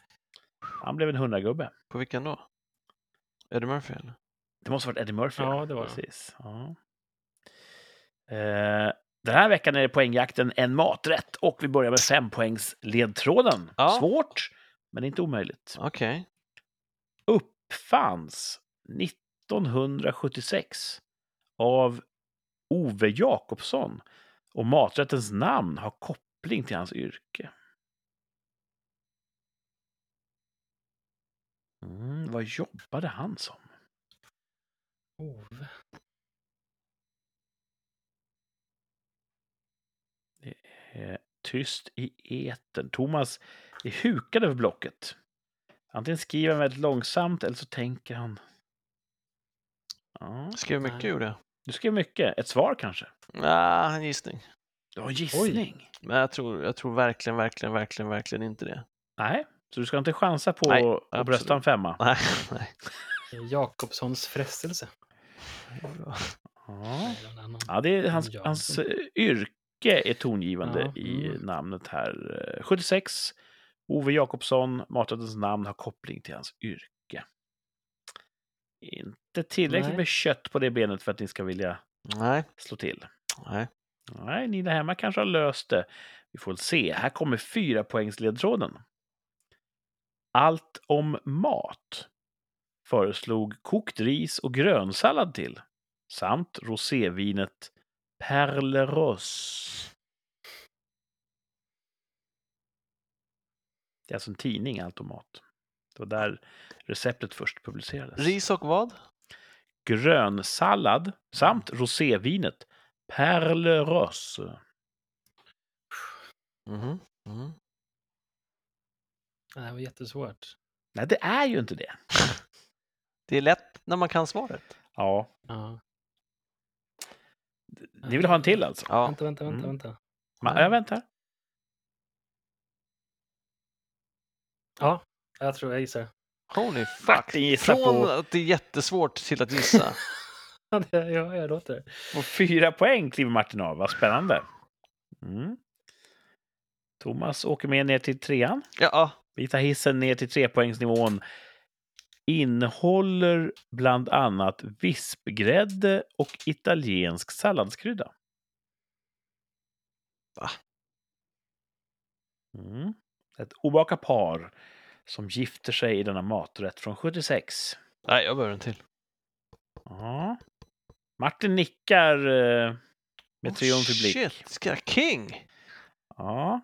[SPEAKER 1] Han blev en hundragubbe.
[SPEAKER 2] På vilken då? Eddie Murphy eller?
[SPEAKER 1] Det måste ha varit Eddie Murphy.
[SPEAKER 3] Ja, det var det.
[SPEAKER 1] Precis. Ja. Eh, den här veckan är det poängjakten en maträtt och vi börjar med fem poängs ledtråden.
[SPEAKER 2] Ja.
[SPEAKER 1] Svårt, men inte omöjligt.
[SPEAKER 2] Okej.
[SPEAKER 1] Uppfanns 1976 av Ove Jakobsson och maträttens namn har koppling till hans yrke. Mm, vad jobbade han som?
[SPEAKER 3] Ove.
[SPEAKER 1] Eh, tyst i etern. Thomas är hukad över blocket. Antingen skriver han väldigt långsamt eller så tänker han. Ja,
[SPEAKER 2] Skrev mycket
[SPEAKER 3] Nej.
[SPEAKER 2] gjorde jag.
[SPEAKER 1] du skrev mycket. Ett svar kanske?
[SPEAKER 2] Ah, en gissning.
[SPEAKER 1] Du har en gissning?
[SPEAKER 2] Men jag tror, jag tror verkligen, verkligen, verkligen, verkligen inte det.
[SPEAKER 1] Nej, så du ska inte chansa på
[SPEAKER 2] Nej,
[SPEAKER 1] att
[SPEAKER 2] absolut.
[SPEAKER 1] brösta en femma?
[SPEAKER 2] Nej, nej.
[SPEAKER 3] Jakobssons frestelse.
[SPEAKER 1] Ja.
[SPEAKER 3] Nej.
[SPEAKER 1] Ja, det är hans, hans eh, yrke är tongivande
[SPEAKER 3] Ja,
[SPEAKER 1] i
[SPEAKER 3] mm.
[SPEAKER 1] namnet här. Eh, 76. Ove Jakobsson, maträttens namn har koppling till hans yrke. Inte tillräckligt
[SPEAKER 3] Nej.
[SPEAKER 1] med kött på det benet för att ni ska vilja
[SPEAKER 2] Nej,
[SPEAKER 1] slå till.
[SPEAKER 2] nej.
[SPEAKER 1] Nej, ni där hemma kanske har löst det. Vi får väl se. Här kommer fyra poängsledtråden. Allt om mat föreslog kokt ris och grönsallad till samt rosévinet Perle Rose. Det är alltså en tidning, Allt om mat. Det var där receptet först publicerades.
[SPEAKER 2] Ris och vad?
[SPEAKER 1] grönsallad samt rosévinet Perle Rose.
[SPEAKER 2] Mhm. Mhm.
[SPEAKER 3] Det här var jättesvårt.
[SPEAKER 1] Nej, det är ju inte det.
[SPEAKER 2] Det är lätt när man kan svaret.
[SPEAKER 1] Ja,
[SPEAKER 3] Ja.
[SPEAKER 1] ni vill ha en till alltså?
[SPEAKER 2] Ja.
[SPEAKER 3] Vänta, vänta, vänta.
[SPEAKER 1] Mm.
[SPEAKER 3] vänta.
[SPEAKER 1] Ma- Jag väntar.
[SPEAKER 3] Ja, jag tror jag gissar.
[SPEAKER 2] Holy fuck.
[SPEAKER 1] Gissar
[SPEAKER 2] Från
[SPEAKER 1] på-
[SPEAKER 2] att det är jättesvårt till att gissa.
[SPEAKER 3] Ja, det- ja, jag låter det.
[SPEAKER 1] Och fyra poäng kliver Martin av. Vad spännande. Mm. Thomas åker med ner till trean.
[SPEAKER 2] ja,
[SPEAKER 1] Vi tar hissen ner till trepoängsnivån. Innehåller bland annat vispgrädde och italiensk salladskrydda.
[SPEAKER 2] Va?
[SPEAKER 1] Mm. Ett obakat par som gifter sig i denna maträtt från 76.
[SPEAKER 2] nej, jag behöver en till.
[SPEAKER 1] Ja. Martin nickar eh, med
[SPEAKER 2] Oh,
[SPEAKER 1] triumf i blick.
[SPEAKER 2] Shit, ska king?
[SPEAKER 1] Ja.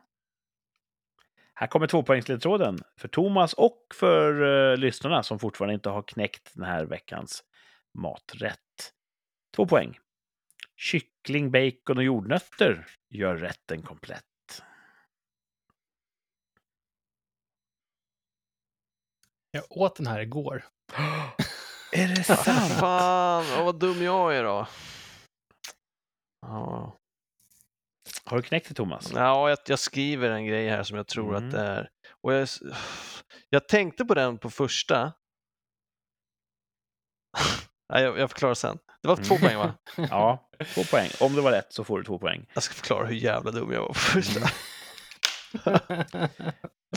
[SPEAKER 1] Här kommer tvåpoängsledtråden för Thomas och för uh, lyssnarna som fortfarande inte har knäckt den här veckans maträtt. Två poäng. Kyckling, bacon och jordnötter gör rätten komplett.
[SPEAKER 3] Jag åt den här igår.
[SPEAKER 1] Är det
[SPEAKER 2] Fan, åh, vad dum jag är då. Ja,
[SPEAKER 1] Har du knäckt det, Thomas?
[SPEAKER 2] ja jag, jag skriver en grej här som jag tror
[SPEAKER 1] Mm.
[SPEAKER 2] att det är. Och jag, jag tänkte på den på första. Nej, jag, jag förklarar sen. Det var två poäng va?
[SPEAKER 1] Ja, två poäng. Om det var rätt så får du två poäng.
[SPEAKER 2] Jag ska förklara hur jävla dum jag var på första.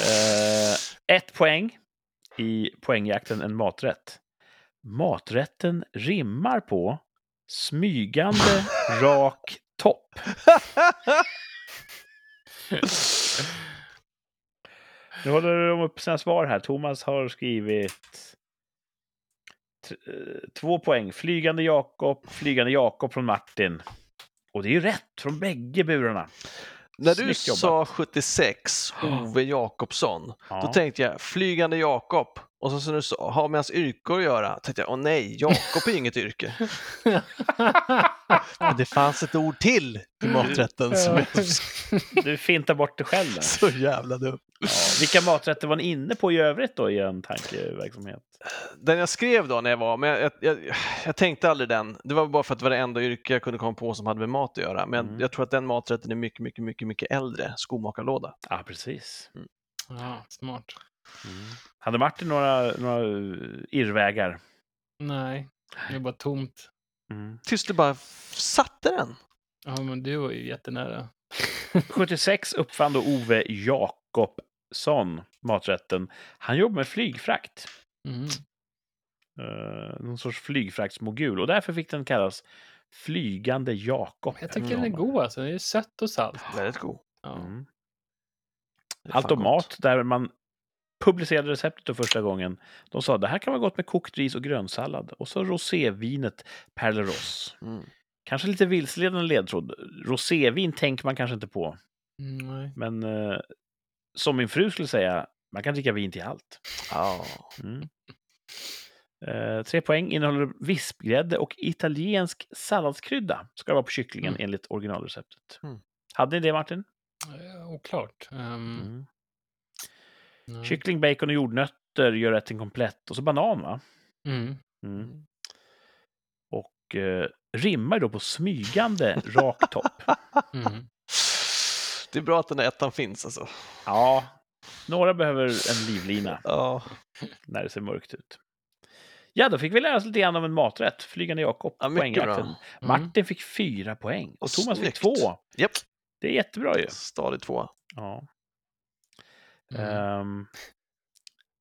[SPEAKER 1] Eh, ett poäng i poängjakten en maträtt. Maträtten rimmar på smygande rak topp. Nu håller de upp sina svar här. Thomas har skrivit eh, två poäng. Flygande Jakob, Flygande Jakob från Martin. Och det är ju rätt från bägge burarna.
[SPEAKER 2] När du sa 76, Ove Jakobsson,
[SPEAKER 1] Ja.
[SPEAKER 2] då tänkte jag flygande Jakob. Och så som du sa, har med hans yrke att göra, tänkte jag, åh nej, Jakob är ju inget yrke. Men det fanns ett ord till i maträtten som är
[SPEAKER 1] Du fintar bort det själv. Där.
[SPEAKER 2] så jävla dum.
[SPEAKER 1] Ja. Vilka maträtter var ni inne på i övrigt då i er tankeverksamhet?
[SPEAKER 2] Den jag skrev då när jag var, men jag, jag, jag tänkte aldrig den. Det var bara för att det var det enda yrke jag kunde komma på som hade med mat att göra. Men
[SPEAKER 1] Mm.
[SPEAKER 2] jag tror att den maträtten är mycket, mycket, mycket, mycket äldre. Skomakarlåda.
[SPEAKER 1] Ja, precis.
[SPEAKER 3] ja, smart.
[SPEAKER 1] Hade Martin några, några irrvägar?
[SPEAKER 3] Nej, det är bara tomt.
[SPEAKER 1] Mm.
[SPEAKER 2] Tills du bara satte den.
[SPEAKER 3] Ja, men du var ju jättenära.
[SPEAKER 1] 76 uppfann då Ove Jakobsson maträtten. Han jobbar med flygfrakt.
[SPEAKER 3] Mm.
[SPEAKER 1] Uh, någon sorts flygfraktsmogul. Och därför fick den kallas Flygande Jakob.
[SPEAKER 3] Jag tycker den är god alltså. Den är sött och salt.
[SPEAKER 2] Väldigt god.
[SPEAKER 3] Ja.
[SPEAKER 1] Mm. Allt om mat, där man publicerade receptet då första gången. De sa det här kan vara gott med kokt ris och grönsallad. Och så rosévinet Perleros.
[SPEAKER 2] Mm.
[SPEAKER 1] Kanske lite vilseledande ledtråd. Rosévin tänker man kanske inte på.
[SPEAKER 3] Mm, nej.
[SPEAKER 1] Men eh, som min fru skulle säga, man kan dricka vin till allt.
[SPEAKER 2] Ja.
[SPEAKER 1] Mm. Eh, tre poäng innehåller vispgrädde och italiensk salladskrydda. Ska det vara på kycklingen
[SPEAKER 3] Mm.
[SPEAKER 1] enligt originalreceptet.
[SPEAKER 2] Mm.
[SPEAKER 1] Hade ni det Martin?
[SPEAKER 3] Eh, Oklart. Um,
[SPEAKER 1] Mm. Kyckling, bacon och jordnötter gör rätten komplett. Och så banan va?
[SPEAKER 3] Mm.
[SPEAKER 1] Mm. Och eh, rimmar då på smygande rak topp.
[SPEAKER 3] Mm.
[SPEAKER 2] Det är bra att den där ettan finns alltså.
[SPEAKER 1] Ja, några behöver en livlina
[SPEAKER 2] Ja.
[SPEAKER 1] när det ser mörkt ut. Ja, då fick vi lära oss lite grann om en maträtt. Flygande Jakob,
[SPEAKER 2] Ja,
[SPEAKER 1] poängjakten.
[SPEAKER 2] bra.
[SPEAKER 1] Martin fick fyra poäng och Thomas
[SPEAKER 2] Snyggt.
[SPEAKER 1] fick två.
[SPEAKER 2] Japp.
[SPEAKER 1] Det är jättebra ju.
[SPEAKER 2] Stadig tvåa.
[SPEAKER 1] Ja.
[SPEAKER 3] Mm.
[SPEAKER 1] Ehm,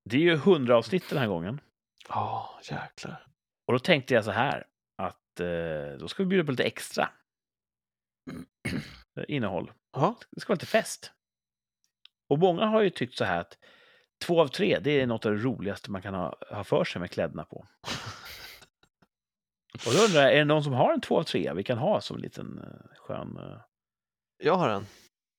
[SPEAKER 1] det är ju hundra avsnitt den här gången.
[SPEAKER 2] Ja, jäklar.
[SPEAKER 1] Och då tänkte jag så här att eh, då ska vi bjuda på lite extra eh, innehåll.
[SPEAKER 2] Ja.
[SPEAKER 1] Det ska vara lite fest. Och många har ju tyckt så här att två av tre, det är något av det roligaste man kan ha, ha för sig med kläderna på. Och då undrar jag, är det någon som har en två av tre vi kan ha som en liten eh, skön... eh,
[SPEAKER 2] Jag har en.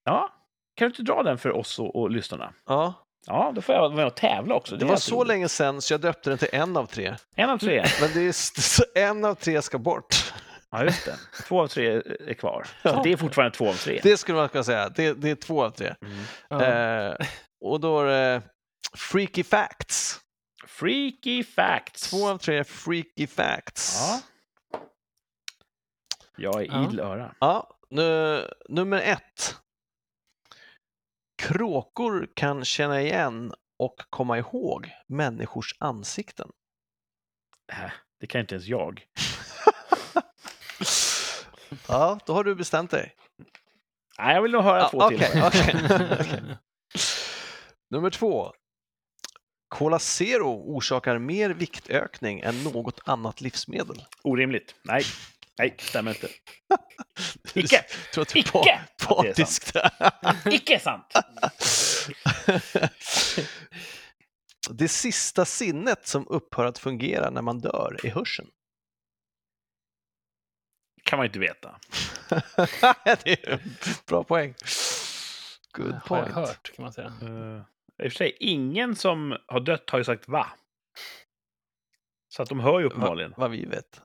[SPEAKER 1] Ja, kan du inte dra den för oss och, och lyssnarna?
[SPEAKER 2] Ja.
[SPEAKER 1] Ja, då får jag vara med och tävla också.
[SPEAKER 2] Det
[SPEAKER 1] är
[SPEAKER 2] var så
[SPEAKER 1] roligt.
[SPEAKER 2] länge sedan så jag döpte den till en av tre.
[SPEAKER 1] En av tre.
[SPEAKER 2] Men det är en av tre ska bort.
[SPEAKER 1] Ja, just det. Två av tre är kvar. Så
[SPEAKER 2] Ja.
[SPEAKER 1] det är fortfarande två av tre.
[SPEAKER 2] Det skulle man kunna säga. Det, det är två av tre.
[SPEAKER 1] Mm.
[SPEAKER 3] Ja.
[SPEAKER 2] Eh, och då är det Freaky Facts.
[SPEAKER 1] Freaky facts.
[SPEAKER 2] Två av tre Freaky Facts.
[SPEAKER 1] Ja. Jag är idel öra.
[SPEAKER 2] Ja, nu, nummer ett. Kråkor kan känna igen och komma ihåg människors ansikten.
[SPEAKER 1] Äh, Det kan inte ens jag.
[SPEAKER 2] Ja, då har du bestämt dig.
[SPEAKER 1] Nej, jag vill nog höra
[SPEAKER 2] Ja,
[SPEAKER 1] två till.
[SPEAKER 2] okej, okej. Okej. Nummer två. Cola Zero orsakar mer viktökning än något annat livsmedel.
[SPEAKER 1] Orimligt. Nej, nej, stämmer inte. Icke!
[SPEAKER 2] Tror att du är
[SPEAKER 1] Icke! det är
[SPEAKER 2] partisk
[SPEAKER 1] Icke sant!
[SPEAKER 2] Det sista sinnet som upphör att fungera när man dör är hörseln.
[SPEAKER 1] kan man ju inte veta.
[SPEAKER 2] det är en bra poäng. Good
[SPEAKER 3] Har jag
[SPEAKER 2] point.
[SPEAKER 3] hört, kan man säga.
[SPEAKER 1] Uh, I och för sig, ingen som har dött har ju sagt va. Så att de hör ju uppenbarligen.
[SPEAKER 2] Va, vad vi vet.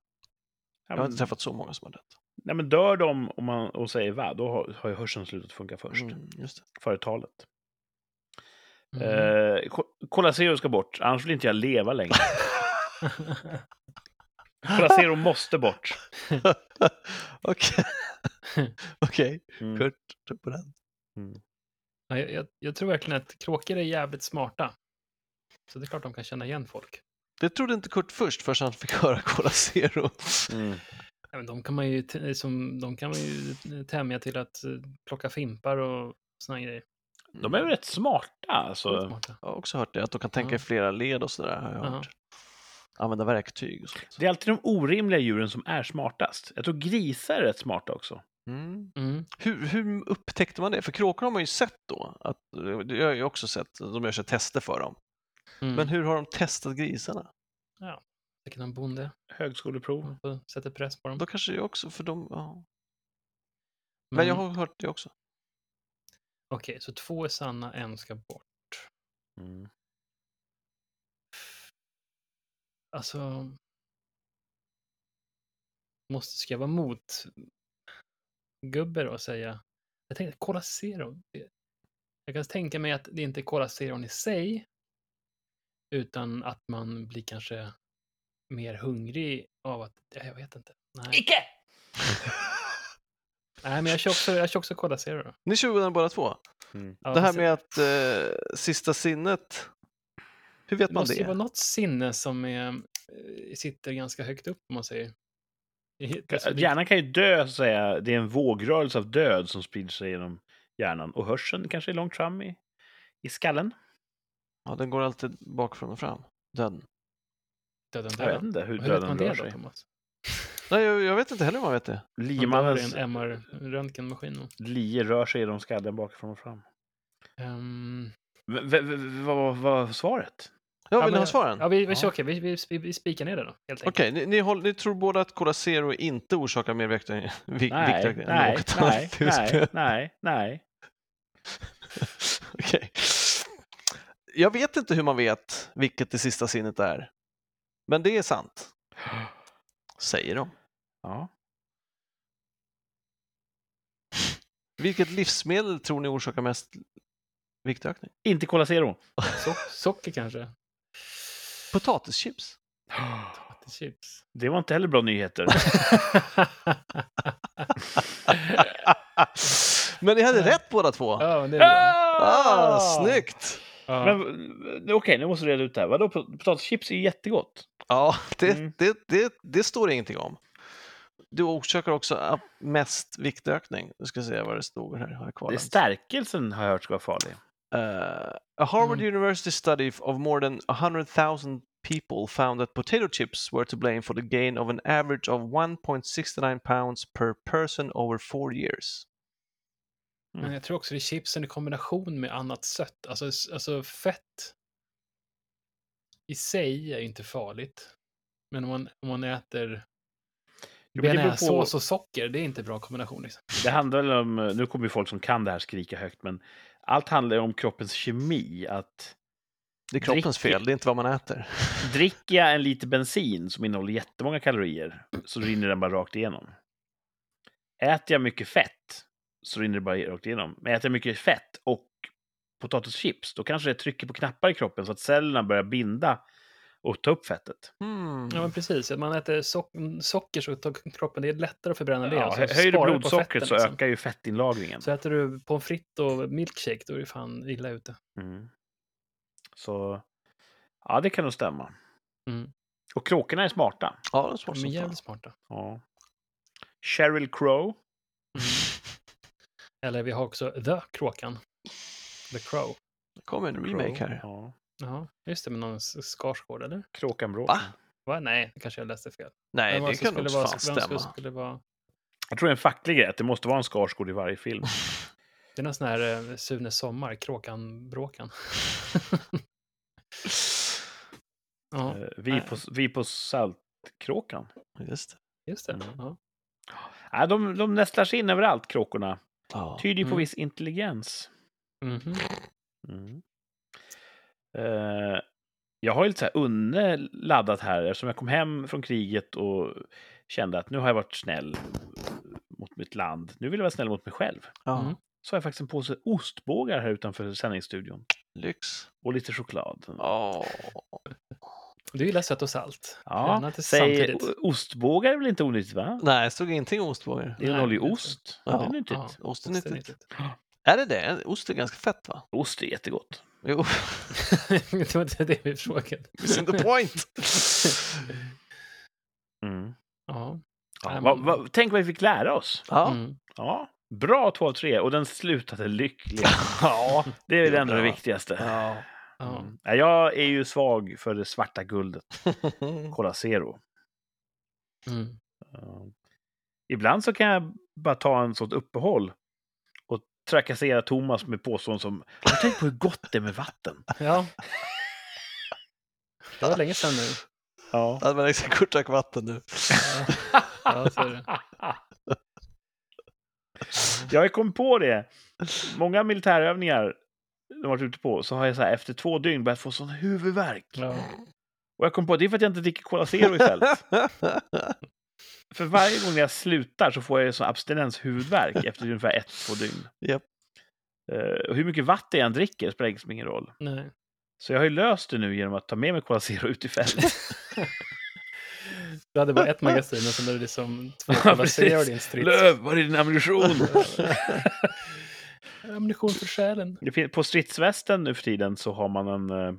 [SPEAKER 1] Ja,
[SPEAKER 2] Jag har inte träffat så många som har dött.
[SPEAKER 1] nej, men dör de om man, och säger va, då har, har ju hörseln slutat funka först.
[SPEAKER 2] Mm, just det.
[SPEAKER 1] Före talet.
[SPEAKER 3] Mm.
[SPEAKER 1] Zero ska bort, annars vill inte jag leva längre. Cola Zero måste bort.
[SPEAKER 2] Okej. Okej,
[SPEAKER 1] Mm.
[SPEAKER 2] Kurt, på den.
[SPEAKER 3] Ja, jag, jag, jag tror verkligen att kråkor är jävligt smarta. Så det är klart de kan känna igen folk.
[SPEAKER 2] Det trodde inte Kurt först, förrän han fick höra Cola Zero.
[SPEAKER 1] Mm.
[SPEAKER 3] Ja, men de kan man ju, t- som, de kan man ju tämja till att eh, plocka fimpar och såna grejer.
[SPEAKER 1] De är väl rätt smarta alltså.
[SPEAKER 3] Smarta.
[SPEAKER 2] Jag har också hört det, att de kan tänka i flera led och sådär. Har jag
[SPEAKER 3] Ja.
[SPEAKER 2] hört. Använda verktyg och sånt.
[SPEAKER 1] Det är alltid de orimliga djuren som är smartast. Jag tror grisar är rätt smarta också.
[SPEAKER 2] Mm.
[SPEAKER 3] Mm.
[SPEAKER 2] Hur, hur upptäckte man det? För kråkor har man ju sett då. Att, det har jag ju också sett, de gör sig tester för dem.
[SPEAKER 3] Mm.
[SPEAKER 2] Men hur har de testat grisarna?
[SPEAKER 3] Säkert någon bonde
[SPEAKER 1] Högskoleprov.
[SPEAKER 3] och sätter press på dem.
[SPEAKER 2] Då kanske det också, för de... Ja. Men jag har hört det också.
[SPEAKER 3] Okej, så två är sanna, en ska bort.
[SPEAKER 1] Mm.
[SPEAKER 3] Alltså... Måste, ska jag vara mot gubbe då och säga... Jag tänkte Cola Zero. Jag kan tänka mig att det inte är Cola Zero i sig. Utan att man blir kanske mer hungrig av att... ja, Jag vet inte. Nej,
[SPEAKER 1] Icke!
[SPEAKER 3] Nej men jag kör också, jag kör också Cola Zero.
[SPEAKER 2] Ni kör den båda två?
[SPEAKER 1] Mm.
[SPEAKER 3] Ja,
[SPEAKER 2] det här med att eh, sista sinnet, hur vet
[SPEAKER 3] Det
[SPEAKER 2] man
[SPEAKER 3] måste ju
[SPEAKER 2] det?
[SPEAKER 3] vara något sinne som är, eh, sitter ganska högt upp om man säger. Det- det-
[SPEAKER 1] Hjärnan kan ju dö, så att säga. Det är en vågrörelse av död som sprider sig genom hjärnan. Och hörseln kanske är långt fram i, i skallen.
[SPEAKER 2] Ja, den går alltid bakifrån och fram. Döden.
[SPEAKER 3] Döden
[SPEAKER 1] Jag vet
[SPEAKER 3] döden.
[SPEAKER 1] inte hur
[SPEAKER 3] Hur vet
[SPEAKER 1] döden
[SPEAKER 3] man
[SPEAKER 1] rör
[SPEAKER 3] det då,
[SPEAKER 1] sig.
[SPEAKER 3] Thomas?
[SPEAKER 2] Nej, jag, jag vet inte heller om man vet det.
[SPEAKER 3] Man dör i
[SPEAKER 1] Liemannens
[SPEAKER 3] en MR-röntgenmaskin. och-
[SPEAKER 1] lie rör sig genom skallen bakifrån och fram.
[SPEAKER 3] Ehm,
[SPEAKER 1] V- v- v- Vad var svaret?
[SPEAKER 2] Ja, vill
[SPEAKER 3] men-
[SPEAKER 2] ni ha svaren?
[SPEAKER 3] Ja, vi, vi,
[SPEAKER 1] Ja.
[SPEAKER 3] okej, vi, vi, vi, vi spikar ner det då, helt enkelt.
[SPEAKER 2] Okej, ni, ni, ni tror båda att Cola Zero inte orsakar mer viktökning? Vik,
[SPEAKER 1] Nej,
[SPEAKER 2] viktökning än
[SPEAKER 1] nej,
[SPEAKER 2] något
[SPEAKER 1] nej,
[SPEAKER 2] annat
[SPEAKER 1] nej,
[SPEAKER 2] husspel?
[SPEAKER 1] nej, nej.
[SPEAKER 2] Okej. Jag vet inte hur man vet vilket det sista sinnet är. Men det är sant, säger de.
[SPEAKER 1] Ja.
[SPEAKER 2] Vilket livsmedel tror ni orsakar mest viktökning?
[SPEAKER 1] Inte Cola Zero.
[SPEAKER 3] So socker kanske?
[SPEAKER 2] Potatischips.
[SPEAKER 3] Chips.
[SPEAKER 1] Det var inte heller bra nyheter.
[SPEAKER 2] Men ni hade rätt båda två.
[SPEAKER 3] ja, det är bra.
[SPEAKER 2] Ah, snyggt!
[SPEAKER 3] Ja.
[SPEAKER 1] Men, Okej, nu måste du reda ut det här. Vadå, pot- potatischips är jättegott.
[SPEAKER 2] Ja, det,
[SPEAKER 1] Mm.
[SPEAKER 2] det, det, det står det ingenting om. Du orsakar också mest viktökning. Nu ska se vad det stod här. Har jag kvar
[SPEAKER 1] Det stärkelsen har jag hört ska vara farlig.
[SPEAKER 2] Uh, a Harvard
[SPEAKER 3] Mm.
[SPEAKER 2] University study of more than 100,000 people found that potato chips were to blame for the gain of an average of 1.69 pounds per person over four years.
[SPEAKER 3] Men jag tror också det är chipsen i kombination med annat sött. Alltså, alltså fett i sig är ju inte farligt. Men om man, om man äter
[SPEAKER 1] Jo, på-
[SPEAKER 3] bearnaisesås och socker, det är inte bra kombination. Liksom.
[SPEAKER 1] Det handlar väl om, nu kommer ju folk som kan det här skrika högt, men allt handlar ju om kroppens kemi. Att
[SPEAKER 2] Det är kroppens
[SPEAKER 1] Dricker-
[SPEAKER 2] fel, det är inte vad man äter.
[SPEAKER 1] dricker jag en liter bensin som innehåller jättemånga kalorier så rinner den bara rakt igenom. Äter jag mycket fett så rinner det bara rakt igenom. Men äter jag mycket fett och potatischips, då kanske det trycker på knappar i kroppen så att cellerna börjar binda och ta upp fettet.
[SPEAKER 2] Hmm.
[SPEAKER 3] Ja, men precis. Att man äter sock socker så tar kroppen, det är lättare att förbränna det.
[SPEAKER 1] Ja,
[SPEAKER 3] och så
[SPEAKER 1] hö- höjer du blodsockret så
[SPEAKER 3] liksom.
[SPEAKER 1] ökar ju fettinlagringen.
[SPEAKER 3] Så äter du pommes frites och milkshake, då är du fan illa ute.
[SPEAKER 1] Mm. Så ja, det kan nog stämma.
[SPEAKER 3] Mm.
[SPEAKER 1] Och kråkorna är smarta.
[SPEAKER 2] Ja, det är svårt
[SPEAKER 3] De är jävligt smarta.
[SPEAKER 1] Ja. Sheryl Crow.
[SPEAKER 3] Eller vi har också The Kråkan. The Crow.
[SPEAKER 2] Det kommer en remake här.
[SPEAKER 1] Ja.
[SPEAKER 3] Ja, just det, med någon Skarsgård, eller?
[SPEAKER 1] Kråkan
[SPEAKER 2] Va?
[SPEAKER 3] Va? Nej, kanske jag läste fel.
[SPEAKER 2] Nej, det kan nog
[SPEAKER 3] vara-
[SPEAKER 2] fan stämma.
[SPEAKER 3] Skulle vara...
[SPEAKER 1] Jag tror det är en facklig grej, att det måste vara en Skarsgård i varje film.
[SPEAKER 3] Det är någon sån här eh, Sune Sommar, Kråkan-bråkan. ja,
[SPEAKER 1] Eh, vi,
[SPEAKER 3] nej.
[SPEAKER 1] på, vi på Saltkråkan.
[SPEAKER 2] Just det.
[SPEAKER 3] just det.
[SPEAKER 1] Mm.
[SPEAKER 3] Ja.
[SPEAKER 1] Ja, de, de nästlar sig in överallt, kråkorna.
[SPEAKER 2] Ja.
[SPEAKER 1] Tyder ju på
[SPEAKER 3] Mm.
[SPEAKER 1] viss intelligens.
[SPEAKER 3] Mhm.
[SPEAKER 1] Mm. Eh, jag har ju lite så här unne laddat här eftersom jag kom hem från kriget och kände att nu har jag varit snäll mot mitt land. Nu vill jag vara snäll mot mig själv.
[SPEAKER 2] Ja.
[SPEAKER 3] Mm.
[SPEAKER 1] Så har jag faktiskt en påse ostbågar här utanför sändningsstudion.
[SPEAKER 2] Lyx.
[SPEAKER 1] Och lite choklad.
[SPEAKER 2] Åh.
[SPEAKER 3] Du gillar sött och salt.
[SPEAKER 1] Ja, säg, ostbågar är väl inte onyttigt va?
[SPEAKER 2] Nej, det stod ingenting om ostbågar.
[SPEAKER 1] Det innehåller ju ost.
[SPEAKER 2] Ja,
[SPEAKER 1] Ja, det är nyttigt.
[SPEAKER 3] Ja,
[SPEAKER 2] Ost är
[SPEAKER 3] ost är
[SPEAKER 2] nyttigt. Är det det? Ost är ganska fett va?
[SPEAKER 1] Ost är jättegott.
[SPEAKER 2] Jo,
[SPEAKER 3] det var inte det vi frågade.
[SPEAKER 2] missing the point.
[SPEAKER 1] Mm.
[SPEAKER 3] Ja.
[SPEAKER 1] Ja, vad-
[SPEAKER 3] men-
[SPEAKER 1] vad- tänk vad vi fick lära oss.
[SPEAKER 2] Ja.
[SPEAKER 3] Mm.
[SPEAKER 1] Ja, bra 2 av 3 och den slutade lyckligt.
[SPEAKER 2] ja.
[SPEAKER 1] Det är väl
[SPEAKER 2] Det är
[SPEAKER 1] ändå det viktigaste.
[SPEAKER 2] ja.
[SPEAKER 3] Ja.
[SPEAKER 1] Mm. Ja, Jag är ju svag för det svarta guldet, Cola Zero.
[SPEAKER 3] Mm.
[SPEAKER 1] Ja. Ibland så kan jag bara ta en sånt uppehåll och trakassera Thomas med påståenden som Har du tänkt på hur gott det är med vatten?
[SPEAKER 3] ja. Det var länge sedan nu.
[SPEAKER 1] Ja.
[SPEAKER 2] Att man liksom kort drack vatten nu.
[SPEAKER 3] Ja, så är det.
[SPEAKER 1] Jag har kommit på det. Många militärövningar har varit ute på så har jag så här, efter två dygn börjat få sån huvudvärk.
[SPEAKER 3] Ja.
[SPEAKER 1] Och jag kom på det är för att jag inte dricker Cola Zero istället. För varje gång jag slutar så får jag sån abstinenshuvudvärk efter ungefär ett, två dygn.
[SPEAKER 2] Japp.
[SPEAKER 1] Eh, och hur mycket vatten jag än dricker spelar liksom ingen roll.
[SPEAKER 3] Nej.
[SPEAKER 1] Så jag har ju löst det nu genom att ta med mig Cola Zero ut i fält.
[SPEAKER 3] Du hade bara ett magasin och sen är det liksom två Cola. Zero i din strids.
[SPEAKER 1] Löv, var är din ammunition?
[SPEAKER 3] Ammunition för själen.
[SPEAKER 1] På stridsvästen nu för tiden så har man en, eh,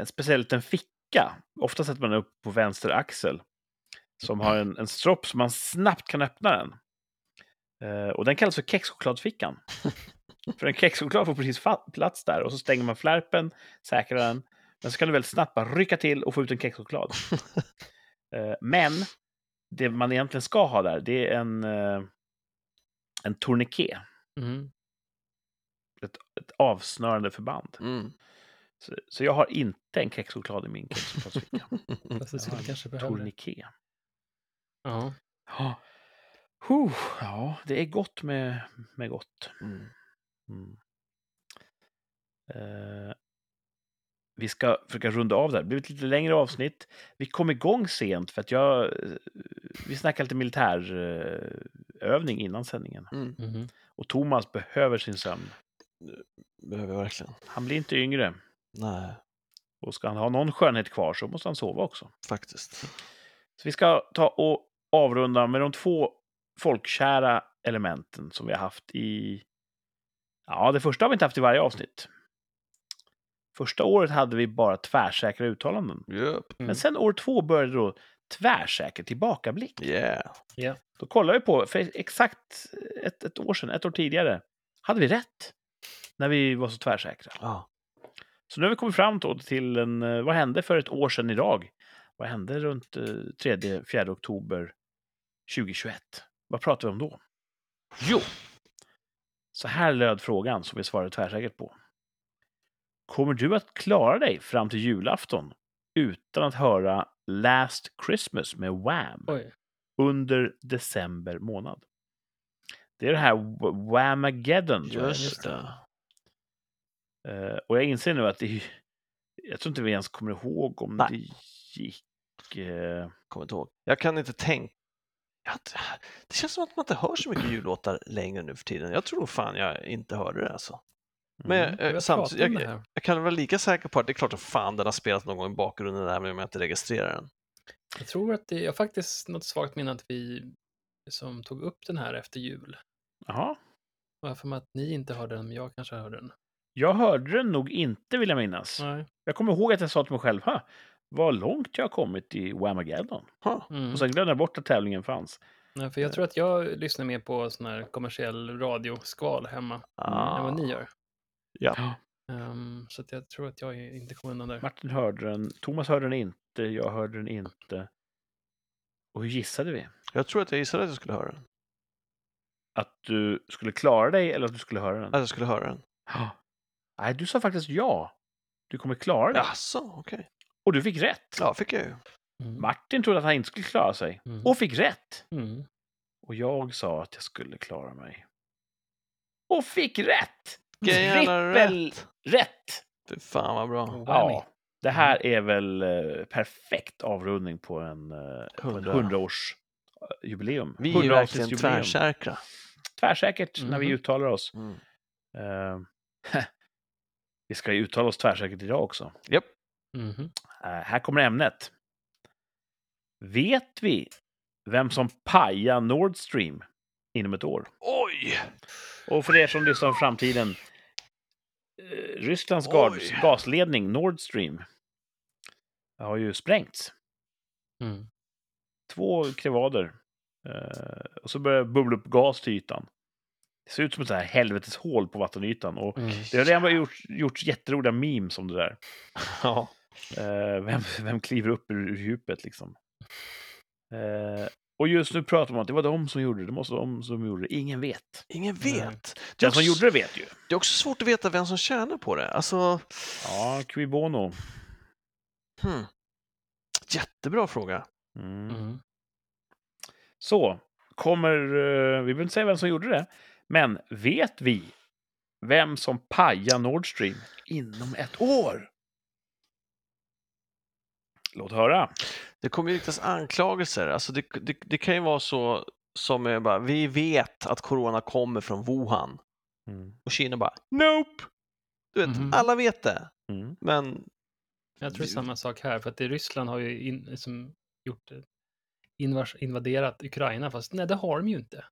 [SPEAKER 1] en speciell liten ficka. Ofta sätter man upp på vänster axel. Som har en, en stropp så man snabbt kan öppna den. Eh, och den kallas för kexchokladfickan. för en kexchoklad får precis plats där och så stänger man flärpen, säkrar den. Men så kan du väldigt snabbt bara rycka till och få ut en kexchoklad. Eh, men det man egentligen ska ha där, det är en, eh, en tourniquet.
[SPEAKER 3] Mm.
[SPEAKER 1] Ett, ett avsnörande förband.
[SPEAKER 2] Mm.
[SPEAKER 1] Så, så jag har inte en kexchoklad i min kexchokladsficka.
[SPEAKER 3] Fast det kanske behöva det.
[SPEAKER 1] tourniquet.
[SPEAKER 3] Ja.
[SPEAKER 1] Ja. Huh, ja, det är gott med, med gott.
[SPEAKER 2] Mm.
[SPEAKER 1] Mm. Eh, vi ska försöka runda av där. Det blir ett lite längre avsnitt. Vi kom igång sent för att jag... eh, Vi snackade lite militärövning innan sändningen.
[SPEAKER 2] Mm.
[SPEAKER 3] Mhm.
[SPEAKER 1] Och Thomas behöver sin sömn.
[SPEAKER 2] Behöver jag verkligen.
[SPEAKER 1] Han blir inte yngre.
[SPEAKER 2] Nej,
[SPEAKER 1] Och ska han ha någon skönhet kvar så måste han sova också.
[SPEAKER 2] faktiskt.
[SPEAKER 1] Så vi ska ta och avrunda med de två folkkära elementen som vi har haft i... Ja, det första har vi inte haft i varje avsnitt. Första året hade vi bara tvärsäkra uttalanden.
[SPEAKER 2] Yep.
[SPEAKER 1] Men
[SPEAKER 3] Mm.
[SPEAKER 1] sen år två började då tvärsäker tillbakablick.
[SPEAKER 2] Yeah.
[SPEAKER 1] Då kollade vi på, för exakt ett, ett år sedan, ett år tidigare, hade vi rätt. När vi var så tvärsäkra.
[SPEAKER 2] Ja.
[SPEAKER 1] Så nu har vi kommit fram till en, eh, vad hände för ett år sedan idag? Vad hände runt eh, 3-4 oktober 2021? Vad pratar vi om då? Jo, så här löd frågan som vi svarade tvärsäkert på. Kommer du att klara dig fram till julafton utan att höra Last Christmas med Wham
[SPEAKER 3] Oj.
[SPEAKER 1] under december månad? Det är det här Wh- Whamageddon.
[SPEAKER 2] Just det.
[SPEAKER 1] Eh, och jag inser nu att det jag tror inte vi ens kommer ihåg om
[SPEAKER 2] Nej.
[SPEAKER 1] det gick. eh,
[SPEAKER 2] Kommer inte ihåg. Jag kan inte tänka. Det känns som att man inte hör så mycket jullåtar längre nu för tiden. Jag tror fan jag inte hörde det alltså. Men
[SPEAKER 1] mm.
[SPEAKER 2] eh,
[SPEAKER 3] Jag
[SPEAKER 2] samtidigt,
[SPEAKER 3] pratar om det
[SPEAKER 2] jag,
[SPEAKER 3] här.
[SPEAKER 2] jag kan vara lika säker på att det är klart att fan den har spelat någon gång i bakgrunden där, men om jag inte registrerar den.
[SPEAKER 3] Jag tror att det, jag har faktiskt något svagt minne att vi som tog upp den här efter jul.
[SPEAKER 1] Jaha.
[SPEAKER 3] Jag har för mig att ni inte hörde den, men jag kanske hörde den.
[SPEAKER 1] Jag hörde den nog inte vill jag minnas.
[SPEAKER 3] Nej.
[SPEAKER 1] Jag kommer ihåg att jag sa till mig själv, "Ha, vad långt jag har kommit i Whamageddon.
[SPEAKER 3] Mm.
[SPEAKER 1] Och sen glömde jag bort att tävlingen fanns.
[SPEAKER 3] Nej, för jag tror att jag lyssnar mer på sån här kommersiell radioskval hemma än vad ni gör.
[SPEAKER 2] Ja.
[SPEAKER 3] Ehm, så att jag tror att jag inte kommer undan där.
[SPEAKER 1] Martin hörde den, Thomas hörde den inte, jag hörde den inte. Och hur gissade vi?
[SPEAKER 2] Jag tror att jag gissade att jag skulle höra den.
[SPEAKER 1] Att du skulle klara dig eller att du skulle höra den?
[SPEAKER 2] Att jag skulle höra den.
[SPEAKER 1] Ja. Nej, du sa faktiskt ja. Du kommer klara dig.
[SPEAKER 2] Jaså, okej.
[SPEAKER 1] Och du fick rätt.
[SPEAKER 2] Ja, fick jag ju.
[SPEAKER 3] Mm.
[SPEAKER 1] Martin trodde att han inte skulle klara sig.
[SPEAKER 3] Mm.
[SPEAKER 1] Och fick rätt.
[SPEAKER 3] Mm.
[SPEAKER 1] Och jag sa att jag skulle klara mig. Och fick rätt! Trippel
[SPEAKER 2] rätt. Fy fan vad bra.
[SPEAKER 3] Whammy.
[SPEAKER 1] Ja, det här är väl eh, perfekt avrundning på en, eh, på en
[SPEAKER 2] Hundra.
[SPEAKER 1] 100-års eh, jubileum.
[SPEAKER 2] Vi är ju
[SPEAKER 1] 100
[SPEAKER 2] verkligen
[SPEAKER 1] avsnittsjubileum.
[SPEAKER 2] tvärsäkra.
[SPEAKER 1] Tvärsäkert när vi
[SPEAKER 3] Mhm.
[SPEAKER 1] uttalar oss.
[SPEAKER 2] Mm.
[SPEAKER 1] Vi ska ju uttala oss tvärsäkert idag också.
[SPEAKER 2] Japp.
[SPEAKER 3] Mhm.
[SPEAKER 1] Eh, här kommer ämnet. Vet vi vem som pajar Nord Stream inom ett år?
[SPEAKER 2] Oj!
[SPEAKER 1] Och för er som lyssnar om framtiden. Eh, Rysslands gas,
[SPEAKER 2] Oj.
[SPEAKER 1] gasledning Nord Stream har ju sprängts.
[SPEAKER 3] Mm.
[SPEAKER 1] Två krevader. Eh, och så börjar bubbla upp gas till ytan. Det ser ut som ett så här helveteshål på vattenytan. Och
[SPEAKER 3] Mm.
[SPEAKER 1] det har redan gjorts, gjorts jätteroliga memes om det där.
[SPEAKER 2] Ja.
[SPEAKER 1] Eh, vem, vem kliver upp ur, ur djupet liksom? Eh, och just nu pratar man om att det var de som gjorde det. Det måste vara de som gjorde det. Ingen vet.
[SPEAKER 2] Ingen vet. Är,
[SPEAKER 1] Den som
[SPEAKER 2] också,
[SPEAKER 1] gjorde det vet ju.
[SPEAKER 2] det är också svårt att veta vem som tjänar på det. Alltså,
[SPEAKER 1] Ja, qui bono.
[SPEAKER 2] hmm. Jättebra fråga.
[SPEAKER 1] Mm.
[SPEAKER 3] Mm.
[SPEAKER 1] Så, kommer... eh, vi behöver inte säga vem som gjorde det. Men vet vi vem som pajar Nord Stream inom ett år? Låt höra.
[SPEAKER 2] Det kommer ju riktas anklagelser. Alltså det, det, det kan ju vara så som är bara, vi vet att corona kommer från Wuhan.
[SPEAKER 1] Mm.
[SPEAKER 2] Och Kina bara, nope! Du vet,
[SPEAKER 3] Mhm.
[SPEAKER 2] alla vet det.
[SPEAKER 1] Mm.
[SPEAKER 2] Men
[SPEAKER 3] Jag tror det är samma sak här, för att det, Ryssland har ju in, liksom gjort det, invas, invaderat Ukraina, fast nej, det har de ju inte.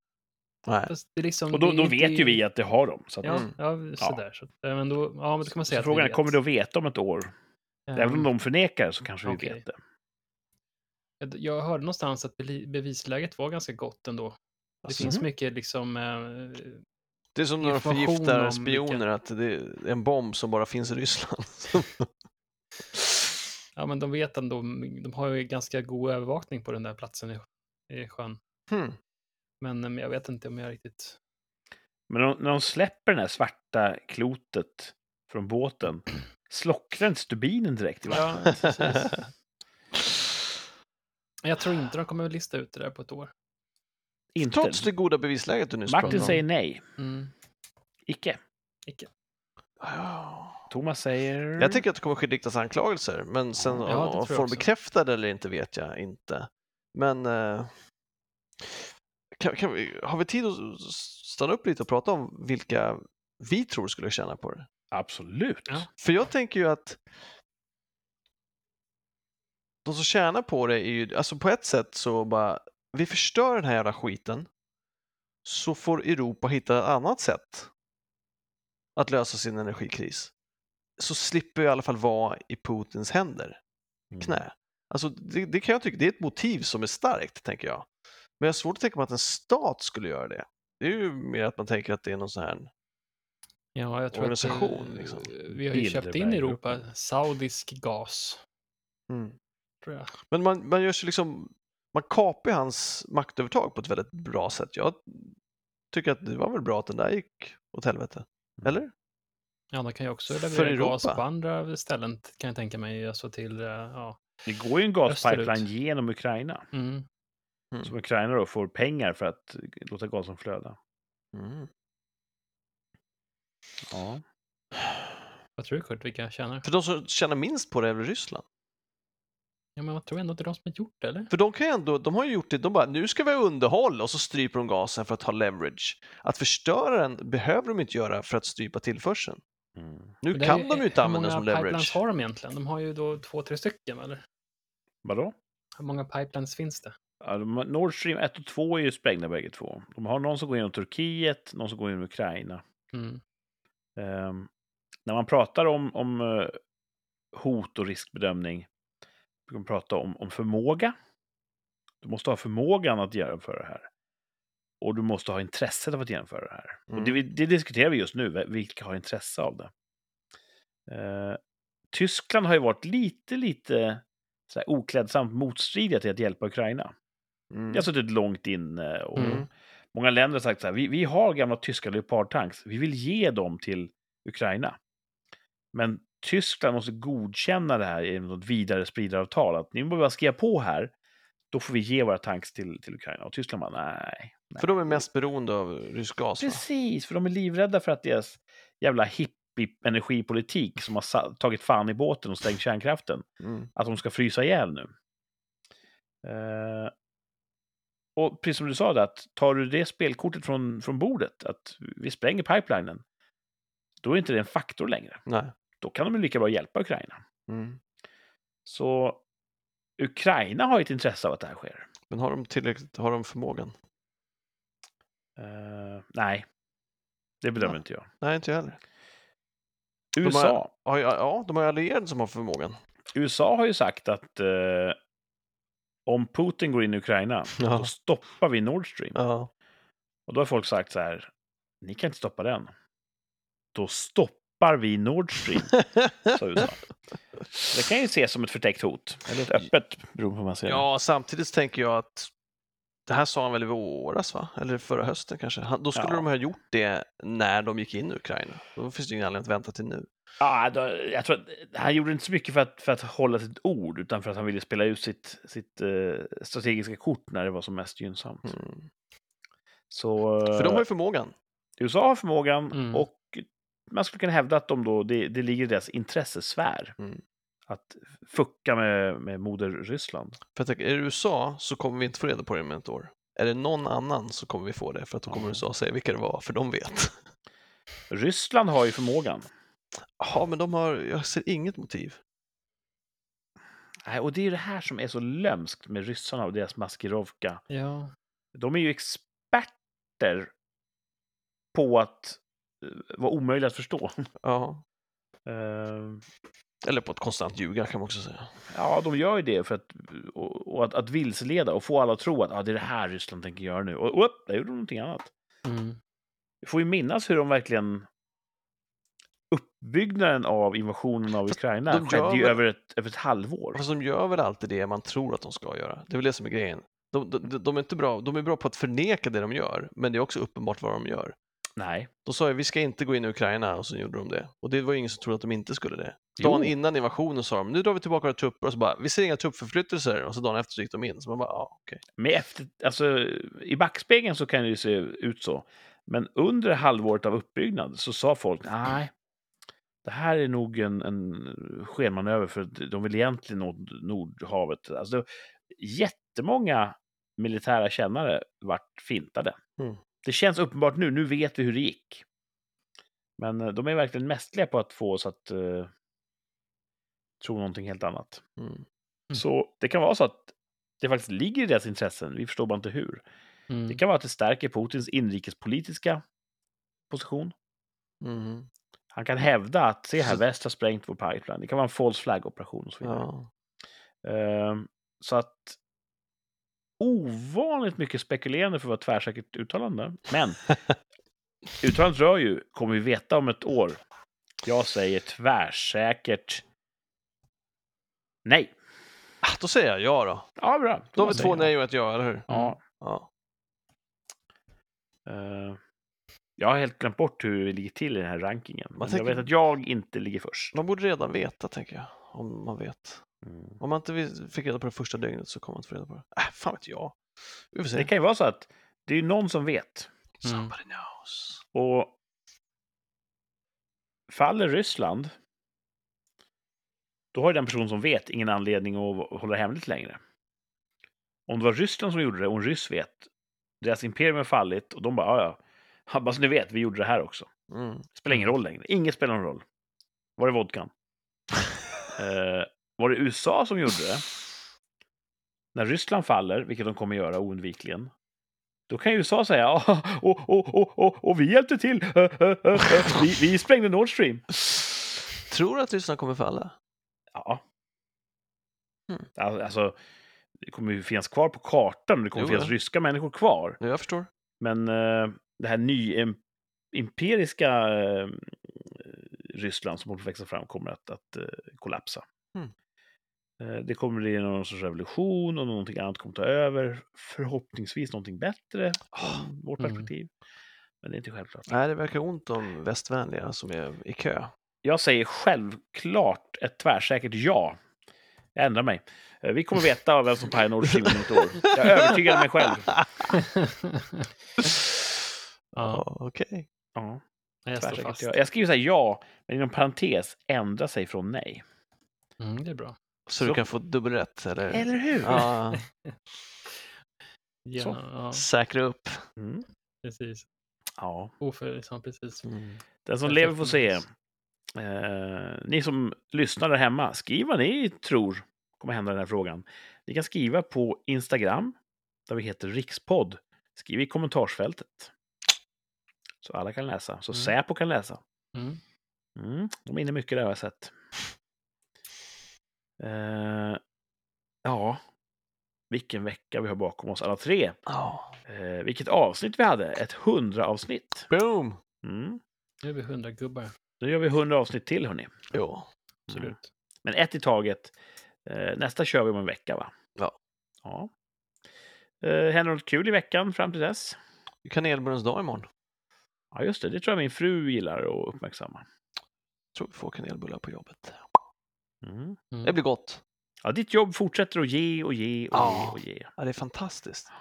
[SPEAKER 2] Nej.
[SPEAKER 3] Liksom,
[SPEAKER 1] Och då, då vet ju vi att det har de. Så, att,
[SPEAKER 3] Ja,
[SPEAKER 2] Mm.
[SPEAKER 3] ja sådär. Så, att, men då, ja, men då kan man säga
[SPEAKER 1] så
[SPEAKER 3] att
[SPEAKER 1] frågan
[SPEAKER 3] vi
[SPEAKER 1] är, kommer du att veta om ett år? Även om
[SPEAKER 3] Ehm,
[SPEAKER 1] de förnekar så kanske vi
[SPEAKER 3] okej.
[SPEAKER 1] vet det.
[SPEAKER 3] jag, jag hörde någonstans att bevisläget var ganska gott ändå. Det
[SPEAKER 2] Alltså,
[SPEAKER 3] finns
[SPEAKER 1] Mhm.
[SPEAKER 3] mycket liksom... Eh,
[SPEAKER 2] Det är som när de förgiftar spioner,
[SPEAKER 3] vilka-
[SPEAKER 2] att det är en bomb som bara finns i Ryssland.
[SPEAKER 3] ja, men de vet ändå, de har ju ganska god övervakning på den där platsen i, i sjön.
[SPEAKER 2] hmm.
[SPEAKER 3] Men eh, jag vet inte om jag riktigt...
[SPEAKER 1] Men de, när de släpper det här svarta klotet från båten, slocknar inte stubinen direkt i vattnet?
[SPEAKER 3] Ja, precis. Jag tror inte de kommer att lista ut det där på ett år.
[SPEAKER 1] Inte.
[SPEAKER 2] Trots det goda bevisläget du nyss pratade
[SPEAKER 1] Martin
[SPEAKER 2] om.
[SPEAKER 1] säger nej.
[SPEAKER 3] Mm.
[SPEAKER 1] Icke.
[SPEAKER 2] Ja.
[SPEAKER 1] Thomas säger...
[SPEAKER 2] Jag tycker att det kommer att riktas anklagelser, men sen
[SPEAKER 3] Ja,
[SPEAKER 2] om- får de
[SPEAKER 3] också.
[SPEAKER 2] bekräftade eller inte vet jag inte. Men eh, kan, kan vi, har vi tid att stanna upp lite och prata om vilka vi tror skulle tjäna på det?
[SPEAKER 1] Absolut.
[SPEAKER 3] Ja.
[SPEAKER 2] För jag tänker ju att de som tjänar på det är ju, alltså på ett sätt så bara, vi förstör den här jävla skiten så får Europa hitta ett annat sätt att lösa sin energikris. Så slipper vi i alla fall vara i Putins händer,
[SPEAKER 1] Mm.
[SPEAKER 2] knä. Alltså det, det kan jag tycka, det är ett motiv som är starkt, tänker jag. Men jag har svårt att tänka mig att en stat skulle göra det. Det är ju mer att man tänker att det är någon sån här
[SPEAKER 3] Ja, jag tror
[SPEAKER 2] Organisation,
[SPEAKER 3] att eh,
[SPEAKER 2] liksom.
[SPEAKER 3] vi har ju köpt in i. Europa saudisk gas,
[SPEAKER 2] mm.
[SPEAKER 3] tror jag.
[SPEAKER 2] Men man, man gör sig liksom, man kapar hans maktövertag på ett väldigt bra sätt. Jag tycker att det var väl bra att den där gick åt helvete. Eller?
[SPEAKER 3] Ja, de kan ju också
[SPEAKER 2] För
[SPEAKER 3] leverera gas på andra ställen, kan jag tänka mig, alltså till, eh, ja.
[SPEAKER 1] Det går ju en gaspipeline
[SPEAKER 3] Österut.
[SPEAKER 1] genom Ukraina.
[SPEAKER 3] Mm.
[SPEAKER 2] Mm.
[SPEAKER 1] Som Ukraina då får pengar för att låta gasen flöda.
[SPEAKER 2] Mm.
[SPEAKER 1] Ja.
[SPEAKER 3] Vad tror du Kurt, vilka tjänar?
[SPEAKER 2] För de som tjänar minst på det är väl Ryssland?
[SPEAKER 3] Ja, men jag tror ändå att det är de som har gjort det, eller?
[SPEAKER 2] För de kan ju ändå, de har ju gjort det, de bara nu ska vi ha underhåll och så stryper de gasen för att ha leverage. Att förstöra den behöver de inte göra för att strypa tillförseln.
[SPEAKER 1] Mm.
[SPEAKER 2] Nu
[SPEAKER 3] det är
[SPEAKER 2] kan de ju inte
[SPEAKER 3] hur
[SPEAKER 2] använda den som
[SPEAKER 3] många pipelines
[SPEAKER 2] leverage.
[SPEAKER 3] har de egentligen? De har ju då två, tre stycken, eller?
[SPEAKER 1] Vadå?
[SPEAKER 3] Hur många pipelines finns det?
[SPEAKER 1] Ja, Nord Stream 1 och 2 är ju sprängda bägge två. De har någon som går genom Turkiet, någon som går genom Ukraina.
[SPEAKER 3] Mm.
[SPEAKER 1] Ehm, när man pratar om, om eh, hot och riskbedömning, brukar man prata om, om förmåga. Du måste ha förmågan att genomföra det här. Och du måste ha intresset av att genomföra det här. Och det,
[SPEAKER 2] Mm.
[SPEAKER 1] det diskuterar vi just nu, vilka har intresse av det. Eh, Tyskland har ju varit lite, lite så oklädsamt motstridiga till att hjälpa Ukraina.
[SPEAKER 2] Mm.
[SPEAKER 1] Det har suttit långt inne och
[SPEAKER 3] Mm.
[SPEAKER 1] många länder har sagt så här, vi, vi har gamla tyska Leopard-tanks, vi vill ge dem till Ukraina. Men Tyskland måste godkänna det här i något vidare spridaravtal, att ni behöver skriva på här, då får vi ge våra tanks till, till Ukraina. Och Tyskland bara, nej. nej.
[SPEAKER 2] För de är mest beroende av rysk gas. Va?
[SPEAKER 1] Precis, för de är livrädda för att deras jävla hippie-energipolitik som har tagit fan i båten och stängt kärnkraften,
[SPEAKER 2] Mm.
[SPEAKER 1] att de ska frysa ihjäl nu. Eh, och precis som du sa, det, att tar du det spelkortet från, från bordet, att vi spränger pipelinen, då är inte det en faktor längre.
[SPEAKER 2] Nej.
[SPEAKER 1] Då kan de lika bra hjälpa Ukraina.
[SPEAKER 2] Mm.
[SPEAKER 1] Så Ukraina har ett intresse av att det här sker.
[SPEAKER 2] Men har de tillräckligt, har de förmågan?
[SPEAKER 1] Eh, nej, det bedömer
[SPEAKER 2] Ja.
[SPEAKER 1] inte jag.
[SPEAKER 2] Nej, inte jag heller. De har-
[SPEAKER 1] USA,
[SPEAKER 2] Ja, de har allierade som har förmågan.
[SPEAKER 1] USA har ju sagt att eh, om Putin går in i Ukraina,
[SPEAKER 2] Ja.
[SPEAKER 1] då stoppar vi Nord Stream.
[SPEAKER 2] Ja.
[SPEAKER 1] Och då har folk sagt så här, ni kan inte stoppa den. Då stoppar vi Nord Stream, sa USA. Det kan ju ses som ett förtäckt hot, eller ett öppet, beroende på hur man ser det.
[SPEAKER 2] ja, samtidigt tänker jag att det här sa han väl i våras, va? Eller förra hösten kanske. Han, då skulle
[SPEAKER 1] Ja.
[SPEAKER 2] de ha gjort det när de gick in i Ukraina. Då finns det ingen anledning att vänta till nu.
[SPEAKER 1] Ja, då, jag tror att han gjorde inte så mycket för att, för att hålla sitt ord, utan för att han ville spela ut sitt, sitt eh, strategiska kort när det var som mest gynnsamt.
[SPEAKER 2] Mm.
[SPEAKER 1] Så
[SPEAKER 2] För de har
[SPEAKER 1] eh,
[SPEAKER 2] ju förmågan.
[SPEAKER 1] USA har förmågan
[SPEAKER 3] Mm.
[SPEAKER 1] och man skulle kunna hävda att de då, det, det ligger i deras intressesfär
[SPEAKER 2] Mm.
[SPEAKER 1] att fucka med, med moder Ryssland.
[SPEAKER 2] För tänker, är det USA så kommer vi inte få reda på det inom ett år. Är det någon annan så kommer vi få det, för att då kommer. USA säga vilka det var, för de vet.
[SPEAKER 1] Ryssland har ju förmågan.
[SPEAKER 2] Ja, men de har, jag ser inget motiv.
[SPEAKER 1] Nej, Och det är ju det här som är så lömskt med ryssarna och deras maskirovka.
[SPEAKER 3] Ja.
[SPEAKER 1] De är ju experter på att eh, vara omöjliga att förstå.
[SPEAKER 2] Ja.
[SPEAKER 1] Eh,
[SPEAKER 2] Eller på ett konstant ljuga kan man också säga.
[SPEAKER 1] Ja, de gör ju det för att, och, och att, att vilseleda och få alla att tro att ah, det är det här Ryssland tänker göra nu. Och upp, där gjorde de någonting annat.
[SPEAKER 3] Mm.
[SPEAKER 1] Vi får ju minnas hur de verkligen uppbyggnaden av invasionen av
[SPEAKER 2] Fast
[SPEAKER 1] Ukraina
[SPEAKER 2] de
[SPEAKER 1] skedde ju
[SPEAKER 2] väl-
[SPEAKER 1] över ett, över ett halvår.
[SPEAKER 2] Fast de gör väl alltid det man tror att de ska göra. Det är väl det som är grejen. De, de, de är inte bra, de är bra på att förneka det de gör, men det är också uppenbart vad de gör.
[SPEAKER 1] Nej.
[SPEAKER 2] De sa ju vi ska inte gå in i Ukraina och så gjorde de det. Och det var ju ingen som trodde att de inte skulle det. Dagen
[SPEAKER 1] Jo.
[SPEAKER 2] innan invasionen sa de nu drar vi tillbaka våra trupper och så bara vi ser inga truppförflyttelser och så dagen efter så gick de in. Så man bara ja, okej.
[SPEAKER 1] Med efter, alltså, I backspegeln så kan det ju se ut så. Men under halvåret av uppbyggnad så sa folk nej, det här är nog en, en skenmanöver för de vill egentligen åt Nordhavet. Alltså, det- jättemånga militära kännare vart fintade.
[SPEAKER 2] Mm.
[SPEAKER 1] Det känns uppenbart nu, nu vet vi hur det gick. Men eh, de är verkligen mästerliga på att få oss att eh, tro någonting helt annat.
[SPEAKER 2] Mm.
[SPEAKER 1] Så det kan vara så att det faktiskt ligger i deras intressen, vi förstår bara inte hur.
[SPEAKER 3] Mm.
[SPEAKER 1] Det kan vara att det stärker Putins inrikespolitiska position.
[SPEAKER 2] Mhm.
[SPEAKER 1] Han kan hävda att se här, väst har sprängt vår pipeline. Det kan vara en false flag-operation och så vidare.
[SPEAKER 2] Ja.
[SPEAKER 1] Ehm, så att ovanligt mycket spekulerande för att vara ett tvärsäkert uttalande. Men uttalandet rör ju, kommer vi veta om ett år. Jag säger tvärsäkert nej.
[SPEAKER 2] Ah, Då säger jag ja då.
[SPEAKER 1] Ja, bra.
[SPEAKER 2] Då har vi två nej och ett ja, eller hur?
[SPEAKER 1] Ja.
[SPEAKER 2] Ja.
[SPEAKER 1] Eh, jag har helt glömt bort hur vi ligger till i den här rankingen. Men
[SPEAKER 2] tänker-
[SPEAKER 1] Jag vet att jag inte ligger först.
[SPEAKER 2] Man borde redan veta, tänker jag. Om man vet.
[SPEAKER 1] Mm.
[SPEAKER 2] Om man inte fick reda på det första dygnet så kommer man inte få reda på det. Äh, fan vet jag. Vi får se.
[SPEAKER 1] Det kan ju vara så att det är någon som vet.
[SPEAKER 3] Mm.
[SPEAKER 2] Somebody knows.
[SPEAKER 1] Och faller Ryssland, då har ju den person som vet ingen anledning att hålla det hemligt längre. Om det var Ryssland som gjorde det och en ryss vet, deras imperium har fallit och de bara, ja ja, Så ni vet, vi gjorde det här också.
[SPEAKER 2] Mm.
[SPEAKER 1] Spelar ingen roll längre. Inget spelar någon roll. Var det vodkan? eh, var det USA som gjorde det? När Ryssland faller, vilket de kommer göra oundvikligen, då kan ju USA säga och, och, och, och, och vi hjälpte till. Eh, eh, eh, eh, Vi, vi sprängde Nord Stream.
[SPEAKER 2] Tror du att Ryssland kommer falla?
[SPEAKER 1] Ja.
[SPEAKER 2] Mm.
[SPEAKER 1] Al- Alltså, det kommer ju finnas kvar på kartan och det kommer
[SPEAKER 2] Jo,
[SPEAKER 1] finnas
[SPEAKER 2] ja.
[SPEAKER 1] ryska människor kvar.
[SPEAKER 2] Ja, jag förstår.
[SPEAKER 1] Men eh, det här nyimperiska eh, Ryssland som håller på att växa fram kommer att, att eh, kollapsa.
[SPEAKER 2] Mm.
[SPEAKER 1] Det kommer bli någon sorts revolution och någonting annat kommer ta över. Förhoppningsvis någonting bättre från vårt
[SPEAKER 3] Mm.
[SPEAKER 1] perspektiv. Men det är inte självklart.
[SPEAKER 2] Nej, det verkar ont om västvänliga som är i kö.
[SPEAKER 1] Jag säger självklart ett tvärsäkert ja. Jag ändrar mig. Eh, Vi kommer veta vem som pajar Nord Stream om ett år. Jag övertygade mig själv.
[SPEAKER 3] ja,
[SPEAKER 2] okej.
[SPEAKER 1] Ja,
[SPEAKER 3] jag står
[SPEAKER 1] tvärsäkert
[SPEAKER 3] fast.
[SPEAKER 1] ja. Jag skriver så här ja, men inom parentes ändra sig från nej.
[SPEAKER 3] Mm, det är bra.
[SPEAKER 2] Så,
[SPEAKER 1] Så-
[SPEAKER 2] du kan få dubbelrätt, eller?
[SPEAKER 1] Eller hur?
[SPEAKER 2] Ja,
[SPEAKER 3] Ja,
[SPEAKER 1] Så.
[SPEAKER 3] ja
[SPEAKER 2] säkra upp.
[SPEAKER 1] Mm.
[SPEAKER 3] precis.
[SPEAKER 1] Ja,
[SPEAKER 3] Oföljsam, precis.
[SPEAKER 2] Mm.
[SPEAKER 1] den som
[SPEAKER 3] Jag
[SPEAKER 1] lever
[SPEAKER 3] får
[SPEAKER 1] se. Eh, ni som lyssnar där hemma, skriv vad ni tror kommer hända i den här frågan. Ni kan skriva på Instagram, där vi heter Rikspodd. Skriv i kommentarsfältet. Så alla kan läsa. Så
[SPEAKER 2] Mm.
[SPEAKER 1] Säpo kan läsa.
[SPEAKER 3] Mm.
[SPEAKER 1] Mm, de är inne mycket där har jag sett. Eh, ja, vilken vecka vi har bakom oss alla tre.
[SPEAKER 2] Ja.
[SPEAKER 1] Eh, vilket avsnitt vi hade, ett hundra avsnitt.
[SPEAKER 2] Boom!
[SPEAKER 1] Mm.
[SPEAKER 3] Nu är vi hundra gubbar.
[SPEAKER 1] Nu gör vi hundra avsnitt till hörni.
[SPEAKER 2] Jo.
[SPEAKER 3] Absolut.
[SPEAKER 1] Men ett i taget. Eh, nästa kör vi om en vecka va?
[SPEAKER 2] Ja.
[SPEAKER 1] ja. Eh, händer något kul i veckan fram till dess?
[SPEAKER 2] Kanelbullens dag imorgon.
[SPEAKER 1] Ja just det, det tror jag min fru gillar att uppmärksamma.
[SPEAKER 2] Tror vi får kanelbullar på jobbet.
[SPEAKER 1] Mm.
[SPEAKER 3] Mm.
[SPEAKER 2] Det blir gott.
[SPEAKER 1] Ja, ditt jobb fortsätter att ge och ge och
[SPEAKER 2] Ja.
[SPEAKER 1] ge och ge.
[SPEAKER 2] Ja, det är fantastiskt.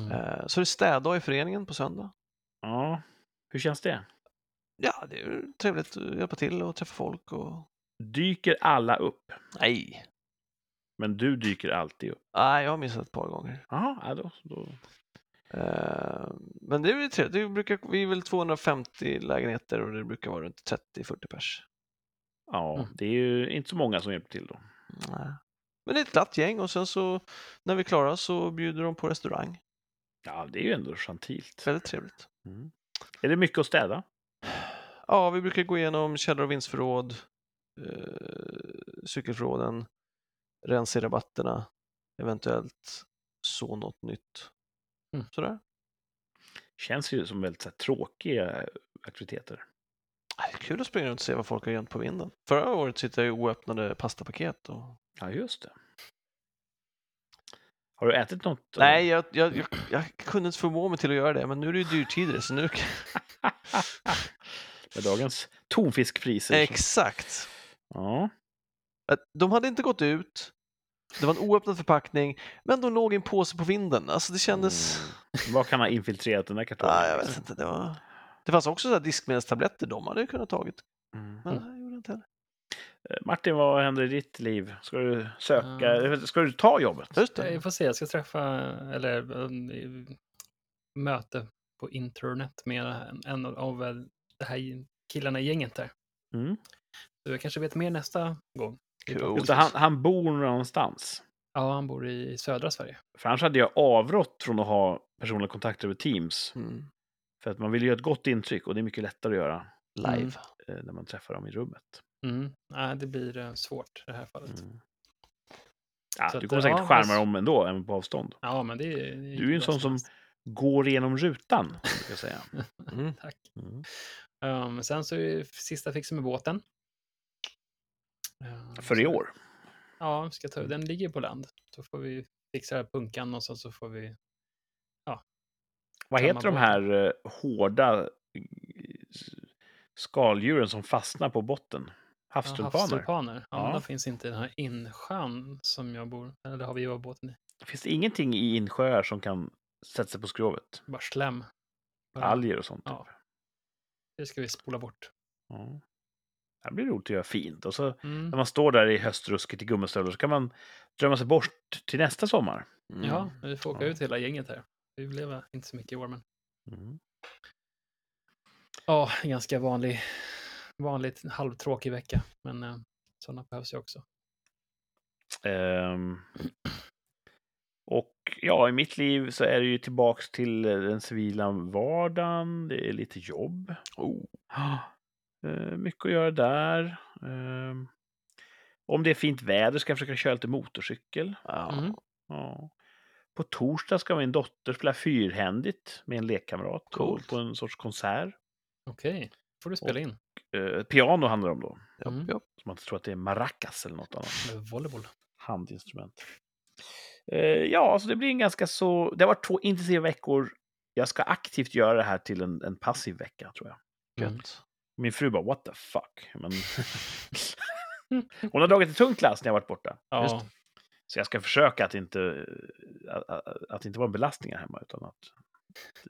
[SPEAKER 3] Mm.
[SPEAKER 2] Eh, Så är det städdag i föreningen på söndag.
[SPEAKER 1] Ja, hur känns det?
[SPEAKER 2] Ja, det är trevligt att hjälpa till och träffa folk och...
[SPEAKER 1] Dyker alla upp?
[SPEAKER 2] Nej.
[SPEAKER 1] Men du dyker alltid upp?
[SPEAKER 2] Nej, jag har missat ett par gånger.
[SPEAKER 1] Jaha, ja, då, då.
[SPEAKER 2] Eh, Men det är väl trevligt. Det brukar, vi är väl 250 lägenheter och det brukar vara runt 30-40 pers.
[SPEAKER 1] Ja,
[SPEAKER 3] Mm.
[SPEAKER 1] det är ju inte så många som hjälper till då.
[SPEAKER 2] Nej. Men det är ett glatt gäng och sen så när vi är klara så bjuder de på restaurang.
[SPEAKER 1] Ja, det är ju ändå gentilt.
[SPEAKER 2] Väldigt trevligt.
[SPEAKER 1] Mm. Är det mycket att städa?
[SPEAKER 2] Ja, vi brukar gå igenom källare och vinstförråd, eh, cykelförråden, rensa i rabatterna, eventuellt så något nytt.
[SPEAKER 3] Mm.
[SPEAKER 2] Sådär.
[SPEAKER 1] Känns ju som väldigt så här, tråkiga aktiviteter.
[SPEAKER 2] Ah, Det är kul att springa runt och se vad folk har gömt på vinden. Förra året sitter jag i oöppnade pastapaket. Och...
[SPEAKER 1] Ja, just det. Har du ätit något?
[SPEAKER 2] Nej, jag, jag, jag, jag kunde inte förmå mig till att göra det, men nu är det ju dyrtider så nu...
[SPEAKER 1] Med dagens tonfiskpriser.
[SPEAKER 2] Exakt.
[SPEAKER 1] Ja.
[SPEAKER 2] De hade inte gått ut, det var en oöppnad förpackning, men de låg i en påse på vinden. Alltså det kändes...
[SPEAKER 1] Mm. Vad kan ha infiltrerat den där kartongen?
[SPEAKER 2] Ja, jag vet inte, det var... Det fanns också så här diskmedelstabletter de hade kunnat tagit,
[SPEAKER 1] Mm.
[SPEAKER 2] men jag gjorde inte heller.
[SPEAKER 1] Eh, Martin, vad händer i ditt liv? Ska du söka?
[SPEAKER 3] Mm.
[SPEAKER 1] Ska du ta jobbet?
[SPEAKER 2] Just
[SPEAKER 3] Jag
[SPEAKER 2] det.
[SPEAKER 3] får se, jag ska träffa, eller um, möte på internet med en av det här killarna i gänget där.
[SPEAKER 1] Mm.
[SPEAKER 3] Så jag kanske vet mer nästa gång.
[SPEAKER 2] Cool.
[SPEAKER 1] Just det, han, han bor någonstans.
[SPEAKER 3] Ja, han bor i södra Sverige.
[SPEAKER 1] För annars hade jag avrått från att ha personliga kontakter över Teams.
[SPEAKER 2] Mm.
[SPEAKER 1] För att man vill ju ett gott intryck och det är mycket lättare att göra
[SPEAKER 2] Live.
[SPEAKER 1] eh, när man träffar dem i rummet.
[SPEAKER 3] Mm. Nej, det blir eh, svårt i det här fallet.
[SPEAKER 1] Mm. Ja, du kommer
[SPEAKER 3] ja,
[SPEAKER 1] säkert
[SPEAKER 3] men-
[SPEAKER 1] skärma dem ändå, även på avstånd.
[SPEAKER 3] Ja, men det är... det är
[SPEAKER 1] Du är ju en sån som går igenom rutan, som jag säga.
[SPEAKER 2] Mm.
[SPEAKER 3] Tack.
[SPEAKER 1] Mm.
[SPEAKER 3] Um, sen så är sista fixen med båten.
[SPEAKER 1] För i år.
[SPEAKER 3] Ja, ska ta, den ligger på land. Så får vi fixa punkan och så, så får vi...
[SPEAKER 1] Vad
[SPEAKER 3] Samma
[SPEAKER 1] heter de här eh, hårda eh, skaldjuren som fastnar på botten?
[SPEAKER 3] Ja,
[SPEAKER 1] Havstulpaner?
[SPEAKER 3] havstulpaner. Ja,
[SPEAKER 1] Ja.
[SPEAKER 3] men de finns inte i den här insjön som jag bor, eller har vi båten i.
[SPEAKER 1] Finns det ingenting i insjöar som kan sätta sig på skrovet?
[SPEAKER 3] Bara slem.
[SPEAKER 1] Alger och sånt?
[SPEAKER 3] Ja.
[SPEAKER 1] typ.
[SPEAKER 3] Det ska vi spola bort.
[SPEAKER 1] Ja. Det blir roligt att göra fint. Och så
[SPEAKER 3] Mm.
[SPEAKER 1] när man står där i höstrusket i gummistövlar så kan man drömma sig bort till nästa sommar.
[SPEAKER 2] Mm.
[SPEAKER 3] Ja, vi får åka
[SPEAKER 1] Ja.
[SPEAKER 3] ut hela gänget här. Vi blev inte så mycket i år, men
[SPEAKER 1] Mm.
[SPEAKER 3] ja, ganska vanlig, vanligt halvtråkig vecka. Men eh, sådana behövs ju också.
[SPEAKER 1] Ehm. Och ja, i mitt liv så är det ju tillbaks till eh, den civila vardagen. Det är lite jobb.
[SPEAKER 2] Oh.
[SPEAKER 1] Eh, mycket att göra där. Ehm. Om det är fint väder ska jag försöka köra lite motorcykel.
[SPEAKER 2] Ja.
[SPEAKER 3] Mm.
[SPEAKER 1] Ja. På torsdag ska min dotter spela fyrhändigt med en lekkamrat på,
[SPEAKER 2] Coolt.
[SPEAKER 1] på en sorts konsert.
[SPEAKER 3] Okej, får du spela in.
[SPEAKER 1] Eh, piano handlar det om då.
[SPEAKER 3] Mm.
[SPEAKER 1] Så man tror att det är maracas eller något annat
[SPEAKER 3] volleyboll.
[SPEAKER 1] handinstrument. Eh, ja, så det blir en ganska så... Det har varit två intensiva veckor. Jag ska aktivt göra det här till en, en passiv vecka, tror jag.
[SPEAKER 3] Mm.
[SPEAKER 2] Gött.
[SPEAKER 1] Min fru bara, what the fuck? Men... Hon har dragit ett tungt lass när jag varit borta.
[SPEAKER 3] Ja,
[SPEAKER 1] Så jag ska försöka att inte, att, att, inte vara en belastning här hemma, utan att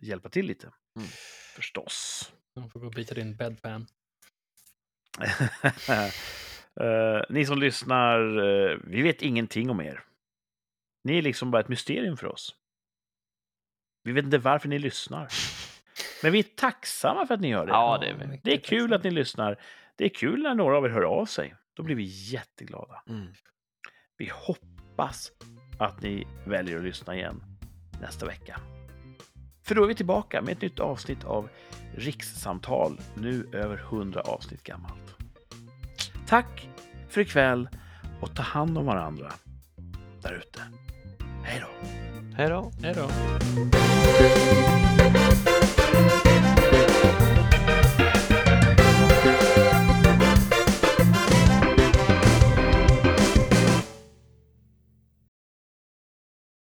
[SPEAKER 1] hjälpa till lite.
[SPEAKER 2] Mm.
[SPEAKER 1] Förstås.
[SPEAKER 3] de får gå och byta din bedpan.
[SPEAKER 1] Eh, ni som lyssnar, eh, vi vet ingenting om er. Ni är liksom bara ett mysterium för oss. Vi vet inte varför ni lyssnar. Men vi är tacksamma för att ni gör det.
[SPEAKER 2] Ja, det är vi.
[SPEAKER 1] Det är kul att ni lyssnar. Det är kul när några av er hör av sig. Då blir vi jätteglada.
[SPEAKER 2] Mm.
[SPEAKER 1] Vi hoppas att ni väljer att lyssna igen nästa vecka. För då är vi tillbaka med ett nytt avsnitt av Rikssamtal, nu över 100 avsnitt gammalt. Tack för ikväll och ta hand om varandra där ute. Hej då!
[SPEAKER 2] Hej då!
[SPEAKER 3] Hej då. Thank you.